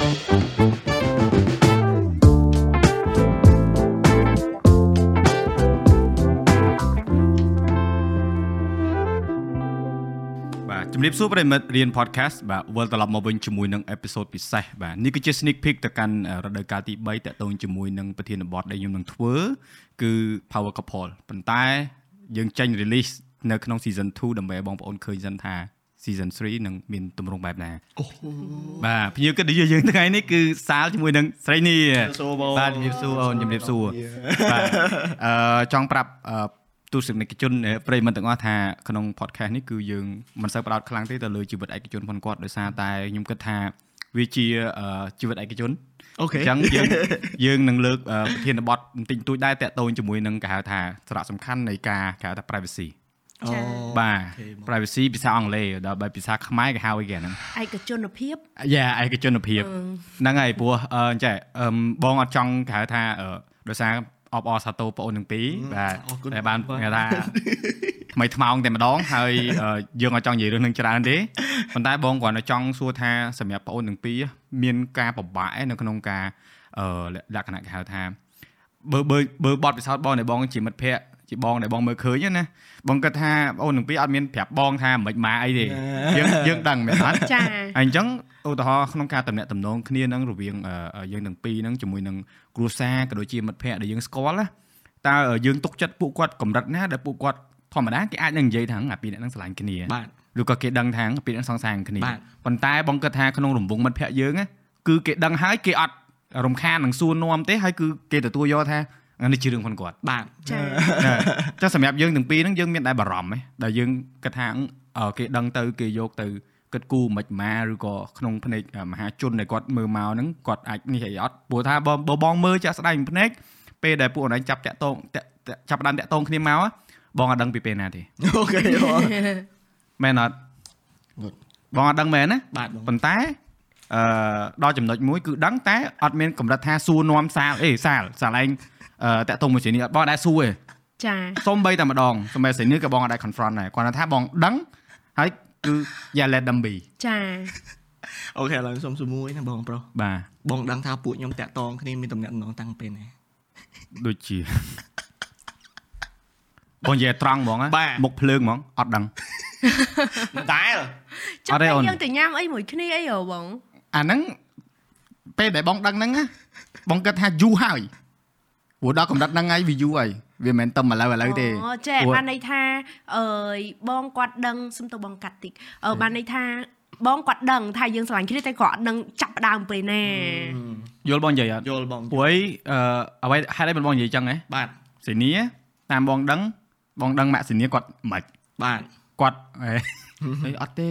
បាទជំរាបសួរប្រិមិត្តរៀន podcast បាទវិលត្រឡប់មកវិញជាមួយនឹងអេពីសូតពិសេសបាទនេះគឺជា sneak peek ទៅកាន់រដូវកាលទី3តាក់ទងជាមួយនឹងប្រធានបទដែលខ្ញុំនឹងធ្វើគឺ Power Couple ប៉ុន្តែយើងចេញ release នៅក្នុង season 2ដើម្បីឲ្យបងប្អូនឃើញសិនថា season 3នឹងមានទម្រង់បែបណាអូបាទភ្ញៀវកិត្តិយសយើងថ្ងៃនេះគឺសាលជាមួយនឹងស្រីនេះសួរបងបាទជំរាបសួរអូនជំរាបសួរបាទអឺចង់ប្រាប់អឺទស្សនិកជនប្រិយមិត្តទាំងអស់ថាក្នុង podcast នេះគឺយើងមិនសូវផ្ដោតខ្លាំងទេទៅលើជីវិតឯកជនផងគាត់ដោយសារតែខ្ញុំគិតថាវាជាអឺជីវិតឯកជនអូខេអញ្ចឹងយើងយើងនឹងលើកអឺប្រធានបទបន្តិចបន្តួចដែរតាក់ទងជាមួយនឹងគេហៅថាសារៈសំខាន់នៃការគេហៅថា privacy អូ បាទអូខេបង privacy ភាសាអង់គ្លេសដល់បើភាសាខ្មែរគេហៅអីគេហ្នឹងឯកជនភាពយ៉ាឯកជនភាពហ្នឹងហើយព្រោះអឺចេះអឺមបងអត់ចង់គេហៅថាអឺដោយសារអបអរសាទរបងអូនទាំងពីរបាទអរគុណតែបានបាទគេថាថ្មីថ្មោងតែម្ដងហើយអឺយើងអត់ចង់និយាយរឿងនឹងច្រើនទេប៉ុន្តែបងគ្រាន់តែចង់សួរថាសម្រាប់បងអូនទាំងពីរមានការពិបាកឯនៅក្នុងការអឺលក្ខណៈគេហៅថាបើបើបើបទពិសោធន៍បងដែលបងជាមិត្តភ័ក្តិ ជាបងដែលបងមើលឃើញណាបងគិតថាបងអូនទាំងពីរអត់មានប្រាប់បងថាមិនម៉ាអីទេយើងយើងដឹងមែនអត់ចាហើយអញ្ចឹងឧទាហរណ៍ក្នុងការតំណាក់តំណងគ្នានឹងរវាងអឺយើងទាំងពីរហ្នឹងជាមួយនឹងគ្រួសារក៏ដូចជាមិត្តភ័ក្តិដែលយើងស្គាល់ណាតើយើងទុកចិត្តពួកគាត់កម្រិតណាដែលពួកគាត់ធម្មតាគេអាចនឹងនិយាយថាអាពីរអ្នកហ្នឹងឆ្លាញ់គ្នាបាទឬក៏គេដឹងថាអាពីរអ្នកហ្នឹងសងសាងគ្នាបាទប៉ុន្តែបងគិតថាក្នុងរង្វង់មិត្តភ័ក្តិយើងណាគឺគេដឹងហើយគេអត់រំខាននឹងសួរនាំទេហើយគឺគេទទួលយកថាអា នេះជារឿងផងគាត់បាទចាណាចុះសម្រាប់យើងទាំងពីរហ្នឹងយើងមានដែរបារម្ភទេដែលយើងគិតថាអឺគេដឹងទៅគេយកទៅគិតគូរមិនម៉ាឬក៏ក្នុងភ្នែកមហាជនដែលគាត់មើលមកហ្នឹងគាត់អាចនេះអីអត់ព្រោះថាបងបើបងមើលចាក់ស្ដែងភ្នែកពេលដែលពួកអនឡាញចាប់តាក់តងតាក់តាក់ចាប់ផ្ដើមតាក់តងគ្នាមកបងអត់ដឹងពីពេលណាទេអូខេបងមែនអត់ Good. បងអត់ដឹងមែនណាបាទបងប៉ុន្តែអឺដល់ចំណុចមួយគឺដឹងតែអត់មានកម្រិតថាសួរនាំសាលអេសាលសាលឯងអឺ តាក់តងមួយជានេះអត់បងអត់ដែរសួរទេចាសុំបីតែម្ដងសុំបីសេនេះក៏បងអត់ដែរ confront ដែរគាត់ថាបងដឹងហើយគឺ yeah let them be ចាអូខេឥឡូវសុំសួរមួយណាបងប្រុសបាទបងដឹងថាពួកខ្ញុំតាក់តងគ្នាមានតំណែងតំណងតាំងពេលណាដូចជាបងនិយាយត្រង់ហ្មងណាបាទមុខភ្លើងហ្មងអត់ដឹងដែលចាំអត់ទេតែអូនយើងទៅញ៉ាំអីមួយគ្នាអីហ៎បងអាហ្នឹងពេលដែលបងដឹងហ្នឹងណាបងគិតថាយូរហើយ ព្រោះដល់កម្រិតហ្នឹងហើយវាយូរហើយវាមិនមែនតែឥឡូវឥឡូវទេអូចាព្រោះបានន័យថាអើយបងគាត់ដឹងសុំទៅបងកាត់តិចអឺបានន័យថាបងគាត់ដឹងថាយើងស្រឡាញ់គ្នាតែគាត់អត់ដឹងចាប់ផ្ដើមពេលណាយល់បងនិយាយអត់យល់បងព្រោះអីអឺអ្វីហេតុអីមិនបងនិយាយចឹងហ៎បាទសេនីតាមបងដឹងបងដឹងម៉ាក់សេនីគាត់មិនបាទគាត់អេអីអត់ទេ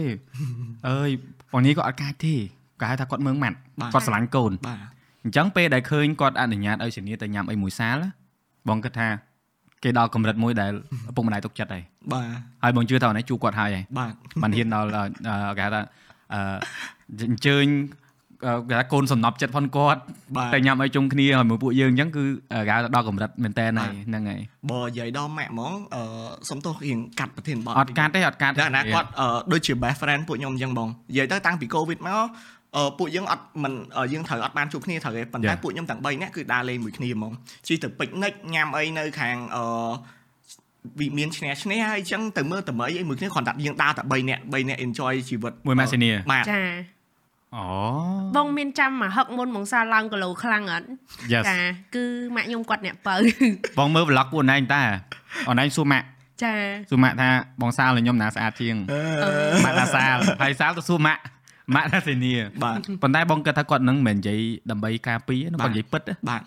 អើយបងនេះគាត់អត់កាចទេគាត់ហៅថាគាត់មើងម៉ាត់បាទគាត់ស្រឡាញ់កូនបាទ អញ្ចឹងពេលដែលឃើញគាត់អនុញ្ញាតឲ្យសេនីទៅញ៉ាំអីមួយសាលណាបងគិតថាគេដល់កម្រិតមួយដែលឪពុកម្ដាយទុកចិត្តហើយបាទហើយបងជឿថាអូនឯងជួបគាត់ហើយហើយបាទបានហ៊ានដល់អឺអឺគេហៅថាអឺអញ្ជើញអឺគេថាកូនសំណប់ចិត្តផងគាត់បាទតែញ៉ាំអីជុំគ្នាហើយមួយពួកយើងអញ្ចឹងគឺគេហៅថាដល់កម្រិតមែនតើហើយហ្នឹងហើយបើនិយាយដល់ម៉ាក់ហ្មងអឺសុំទោសរៀងកាត់ប្រធានបទអត់កាត់ទេអត់កាត់តែអាណាគាត់អឺដូចជា best friend ពួកខ្ញុំអញ្ចឹងបងនិយាយទៅតាំងពី covid មកអឺ ពួកយើងអត់មិនអឺយើងត្រូវអត់បានជួបគ្នាត្រូវទេប៉ុន្តែ Yeah. ពួកខ្ញុំទាំង3នាក់គឺដើរលេងមួយគ្នាហ្មងជិះទៅ picnic ញ៉ាំអីនៅខាងអឺវិមានឈ្នះឈ្នះហើយអញ្ចឹងទៅមើលតម្រៃអីមួយគ្នាគ្រាន់តែយើងដើរតែ3នាក់3នាក់ enjoy ជីវិតមួយម៉ាស៊ីនីបាទចាអូបងមានចាំមកហឹកមុនមកសាឡើងគីឡូខ្លាំងអត់ yes ចាគឺម៉ាក់ខ្ញុំគាត់អ្នកបើបងមើល vlog ពួកអូនឯងតើអូនឯងសួរម៉ាក់ចាសួរម៉ាក់ថាបងសាលឲ្យខ្ញុំណាស្អាតជាងម៉ាក់ថាសាលហើយសាលទៅសួរម៉ាក់ ម៉ាក់ថាសេនីបាទប៉ុន្តែបងគិតថាគាត់នឹងមិនមែននិយាយដើម្បីការពារណាបាទគាត់និយាយពិតណាបាទ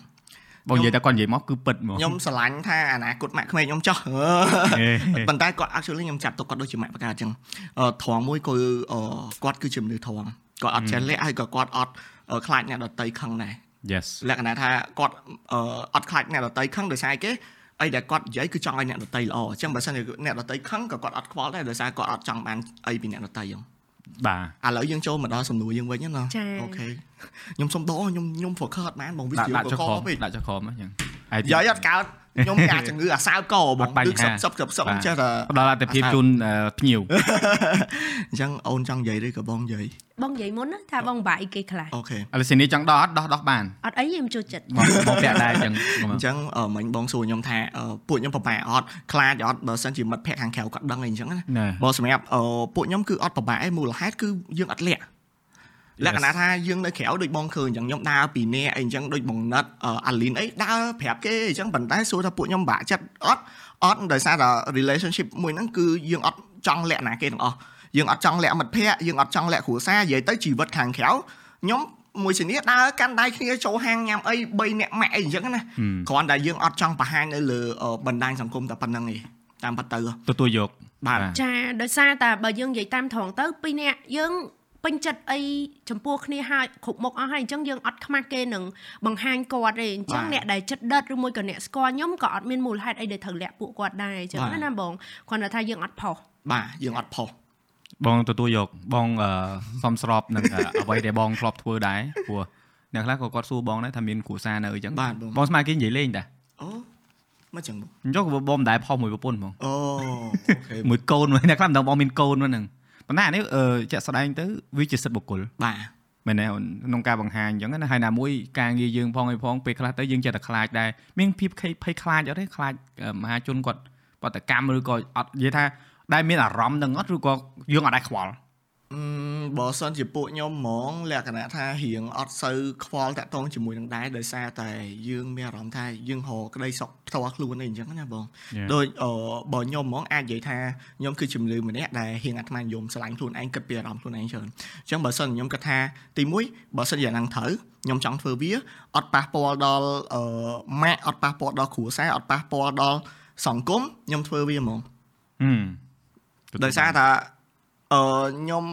បងនិយាយតែគាត់និយាយមកគឺពិតហ្មងខ្ញុំស្រឡាញ់ថាអនាគតម៉ាក់ក្មេងខ្ញុំចោះហេប៉ុន្តែគាត់ actually ខ្ញុំចាប់ទុកគាត់ដូចជាម៉ាក់បកាអញ្ចឹងអឺត្រង់មួយគឺអឺគាត់គឺជាមនុស្សត្រង់គាត់អត់ចេះលាក់ហើយក៏គាត់អត់អឺខ្លាចអ្នកដតីខឹងដែរ yes លក្ខណៈថាគាត់អឺអត់ខ្លាចអ្នកដតីខឹងដោយសារអីគេអីដែលគាត់និយាយគឺចង់ឲ្យអ្នកដតីល្អអញ្ចឹងបើសិនជាអ្នកដតីខឹងក៏គាត់អត់ខ្វល់ដែរដោយសារគាត់អត់ចង់បានអីពីអ្នកដតីអញ្ចឹង បាទឥឡូវយើងចូលមកដល់សំណួរយើងវិញណាចាអូខេខ្ញុំសុំដកខ្ញុំខ្ញុំ focus អត់បានបងវីដាក់ដេអូដាក់ចុះកខកមពេកដាក់ចុះខមអញ្ចឹងហើយយាយអត់កើត ខ្ញុំមានជំងឺអាសៅកបងអត់បញ្គឺហាសឹកសឹកសឹកបាទចេះតែផ្ដល់អត្ថភាពជូនអឺភ្ញៀវអញ្ចឹងអូនចង់និយាយឬក៏បងនិយាយបងនិយាយមុនណាថាបងបាក់អីគេខ្លះអូខេឥឡូវសេនីចង់ដោះអត់ដោះដោះបានអត់អីខ្ញុំចូលចិត្តមកមកពាក់ដែរអញ្ចឹងអញ្ចឹងអឺមិញបងសួរខ្ញុំថាអឺពួកខ្ញុំប្រហែលអត់ខ្លាចអត់បើសិនជាមិត្តភក្តិខាងក្រៅគាត់ដឹងអីអញ្ចឹងណាណាបើសម្រាប់អឺពួកខ្ញុំគឺអត់ប្របាក់ឯងមូលហេតុគឺយើងអត់លាក់ លក្ខណៈថាយើងនៅក្រៅដូចបងឃើញអញ្ចឹងខ្ញុំដើរពីនេះអីអញ្ចឹងដូចបងណិតអឺអាលីនអីដើរប្រាប់គេអញ្ចឹងប៉ុន្តែសួរថាពួកខ្ញុំបាក់ចិត្តអត់អត់ដោយសារតែ relationship មួយហ្នឹងគឺយើងអត់ចង់លាក់ណាគេទាំងអស់យើងអត់ចង់លាក់មិត្តភក្តិយើងអត់ចង់លាក់គ្រួសារនិយាយទៅជីវិតខាងក្រៅខ្ញុំមួយជំនាដើរកាន់ដៃគ្នាចូលហាងញ៉ាំអី3នាក់ម៉ាក់អីអញ្ចឹងណាគ្រាន់តែយើងអត់ចង់បង្ហាញនៅលើអឺបណ្ដាញសង្គមតែប៉ុណ្្នឹងឯងតាមពិតទៅទទួលយកបាទចាដោយសារតែបើយើងនិយាយតាមត្រង់ទៅពីរនាក់យើង ពេញចិត្តអីចំពោះគ្នាហើយគ្រប់មុខអស់ហើយអញ្ចឹងយើងអត់ខ្មាស់គេនឹងបង្ហាញគាត់ទេអញ្ចឹងបាទអ្នកដែលចិត្តដិតឬមួយក៏អ្នកស្គាល់ខ្ញុំក៏អត់មានមូលហេតុអីដែលត្រូវលាក់ពួកគាត់ដែរអញ្ចឹងបាទណាបងគ្រាន់តែថាយើងអត់ផុសបាទយើងអត់ផុសបងទទួលយកបងអឺសំស្របនឹងអឺអ្វីដែលបងធ្លាប់ធ្វើដែរព្រោះអ្នកខ្លះក៏គាត់សួរបងដែរថាមានគ្រួសារនៅអញ្ចឹងបាទបងបងស្មានគេនិយាយលេងតាអូមកចឹងបងអញ្ចឹងក៏បងមិនដែលផុសមួយប្រពន្ធហ្មងអូអូខេមួយកូនមួយអ្នកខ្លះមិនដឹងបងមានកូនមួយហ្នឹង ប៉ុន្តែអានេះអឺជាក់ស្ដែងទៅវាជាសិទ្ធិបុគ្គលបាទមែនទេអូនក្នុងការបង្ហាញអញ្ចឹងណាហើយណាមួយការងារយើងផងអីផងពេលខ្លះទៅយើងចេះតែខ្លាចដែរមានភាពភ័យភ័យខ្លាចអត់ទេខ្លាចអឺមហាជនគាត់បដកម្មឬក៏អត់និយាយថា ដែលមានអារម្មណ៍នឹងអត់ឬក៏យើងអត់ដែរខ្វល់អឺ បើសិនជាពួកខ្ញុំហ្មងលក្ខណៈថារៀងអត់សូវខ្វល់តាក់ទងជាមួយនឹងដែរដោយសារតែយើងមានអារម្មណ៍ថាយើងរកក្តីសុខផ្ទាល់ខ្លួនអីអញ្ចឹងណាបង Yeah. ដូចអឺបើខ្ញុំហ្មងអាចនិយាយថាខ្ញុំគឺជំនឿម្នាក់ដែលរៀងអាត្មានិយមស្រឡាញ់ខ្លួនឯងគិតពីអារម្មណ៍ខ្លួនឯងច្រើនអញ្ចឹងបើសិនខ្ញុំគិតថាទី1បើសិនជាអាហ្នឹងត្រូវខ្ញុំចង់ធ្វើវាអត់ប៉ះពាល់ដល់អឺម៉ាក់អត់ប៉ះពាល់ដល់គ្រួសារអត់ប៉ះពាល់ដល់សង្គមខ្ញុំធ្វើវាហ្មងហឹមដោយសារថា អឺខ្ញុំ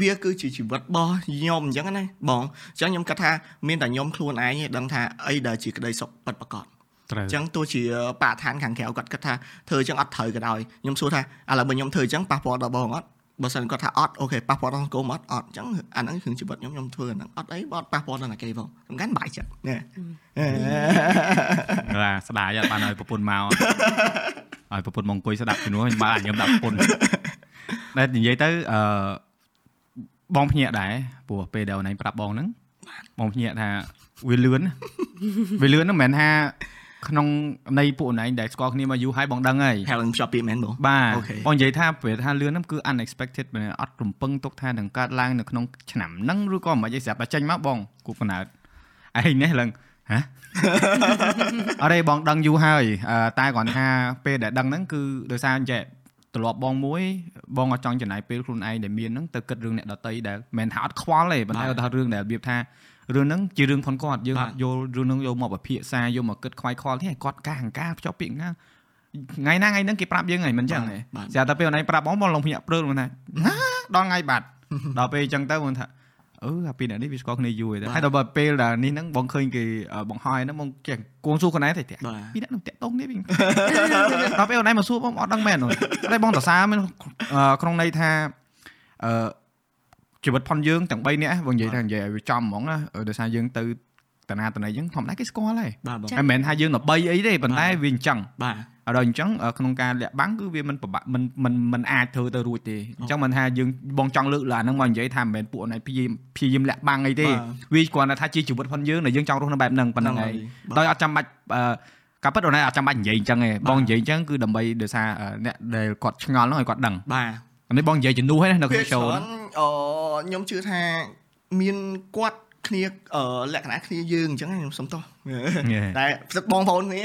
វាគឺជាជីវិតរបស់ខ្ញុំអញ្ចឹងណាបងអញ្ចឹងខ្ញុំគិតថាមានតែខ្ញុំខ្លួនឯងទេដឹងថាអីដែលជាក្តីសុខពិតប្រាកដត្រូវអញ្ចឹងទោះជាបរិស្ថានខាងក្រៅគាត់គិតថាធ្វើអញ្ចឹងអត់ត្រូវក៏ដោយខ្ញុំសួរថាឥឡូវបើខ្ញុំធ្វើអញ្ចឹងប៉ះពាល់ដល់បងអត់បើសិនគាត់ថាអត់អូខេប៉ះពាល់ដល់សង្គមអត់អត់អញ្ចឹងអាហ្នឹងគឺជីវិតខ្ញុំខ្ញុំធ្វើអាហ្នឹងអត់អីបើអត់ប៉ះពាល់ដល់អ្នកគេផងសំខាន់បាយចិត្តណែបាទស្ដាយអត់បានឲ្យប្រពន្ធមកឲ្យប្រពន្ធមកអង្គុយស្ដាប់ជំនួសខ្ញុំបាទខ្ញុំដាក់ប្រពន្ធ តែនិយាយទៅអឺបងភ្ញាក់ដែរព្រោះពេលដែលអូនឯងប្រាប់បងហ្នឹងបងភ្ញាក់ថាវាលឿនណាវាលឿនហ្នឹងមិនមែនថាក្នុងនៃពួកអូនឯងដែលស្គាល់គ្នាមកយូរហើយបងដឹងហើយហៅនឹងភ្ជាប់ពាក្យមែនបងបាទអូខេបងនិយាយថាពេលថាលឿនហ្នឹងគឺ unexpected មែនអត់រំពឹងទុកថានឹងកើតឡើងនៅក្នុងឆ្នាំហ្នឹងឬក៏មិនអីស្រាប់តែចេញមកបងគូកំណើតឯងនេះឡើងហ៎អរេបងដឹងយូរហើយអឺតែគ្រាន់ថាពេលដែលដឹងហ្នឹងគឺដោយសារអញ្ចេះ ទ្រលាប់បងមួយបងអត់ចង់ចំណាយពេលខ្លួនឯងដែលមានហ្នឹងទៅគិតរឿងអ្នកដតីដែលមិនមែនថាអត់ខ្វល់ទេប៉ុន្តែបាទគាត់ថារឿងដែលរបៀបថារឿងហ្នឹងជារឿងផងគាត់យើងបាទអត់យល់រឿងហ្នឹងយកមកពិភាក្សាយកមកគិតខ្វាយខ្វល់ទេឲ្យគាត់ការអង្ការភ្ជាប់ពាក្យណាថ្ងៃណាថ្ងៃហ្នឹងគេប្រាប់យើងហើយមិនអញ្ចឹងទេបាទស្រាប់តែពេលអូនឯងប្រាប់បងបងឡងភ្ញាក់ព្រើលមកថាណាដល់ថ្ងៃបាត់ដល់ពេលអញ្ចឹងទៅបងថា អឺអាពីរអ្នកនេះវាស្គាល់គ្នាយូរហើយតែហើយដល់បើពេលដែលនេះហ្នឹងបងឃើញគេអឺបង្ហើយហ្នឹងបងចេះគួងសួរខ្លួនឯងតែបាទពីអ្នកនឹងតាក់តងនេះវិញដល់ពេលអូនឯងមកសួរបងអត់ដឹងមែនអូនតែបងតសាមានអឺក្នុងន័យថាអឺជីវិតផុនយើងទាំង3នាក់បងនិយាយថានិយាយឲ្យវាចំហ្មងណាដោយសារយើងទៅតាណាតណៃយើងធម្មតាគេស្គាល់ហើយបាទបងចាហើយមិនមែនថាយើងទៅ3អីទេប៉ុន្តែវាអញ្ចឹងបាទហើយ ដល់អញ្ចឹងអឺក្នុងការលាក់បាំងគឺវាមិនប្របាក់មិនមិនមិនអាចធ្វើទៅរួចទេអញ្ចឹងមិនថាយើងបងចង់លើកឡើងហ្នឹងមកនិយាយថាមិនមែនពួកអូនឯងព្យាយាមព្យាយាមលាក់បាំងអីទេបាទវាគ្រាន់តែថាជាជីវិតផុនយើងដែលយើងចង់រស់នៅបែបហ្នឹងប៉ុណ្្នឹងហើយបាទដោយអត់ចាំបាច់អឺការពិតអូនឯងអត់ចាំបាច់និយាយអញ្ចឹងទេបងនិយាយអញ្ចឹងគឺដើម្បីដោយសារអឺអ្នកដែលគាត់ឆ្ងល់ហ្នឹងឲ្យគាត់ដឹងបាទអានេះបងនិយាយជំនួសហ្នឹងនៅក្នុងវា show ច្រើនហ្នឹងអឺខ្ញុំជឿថាមានគាត់ គ្នាអឺលក្ខណៈគ្នាយើងអញ្ចឹងខ្ញុំសុំទោសតែផ្ទឹកបងប្អូនគ្នា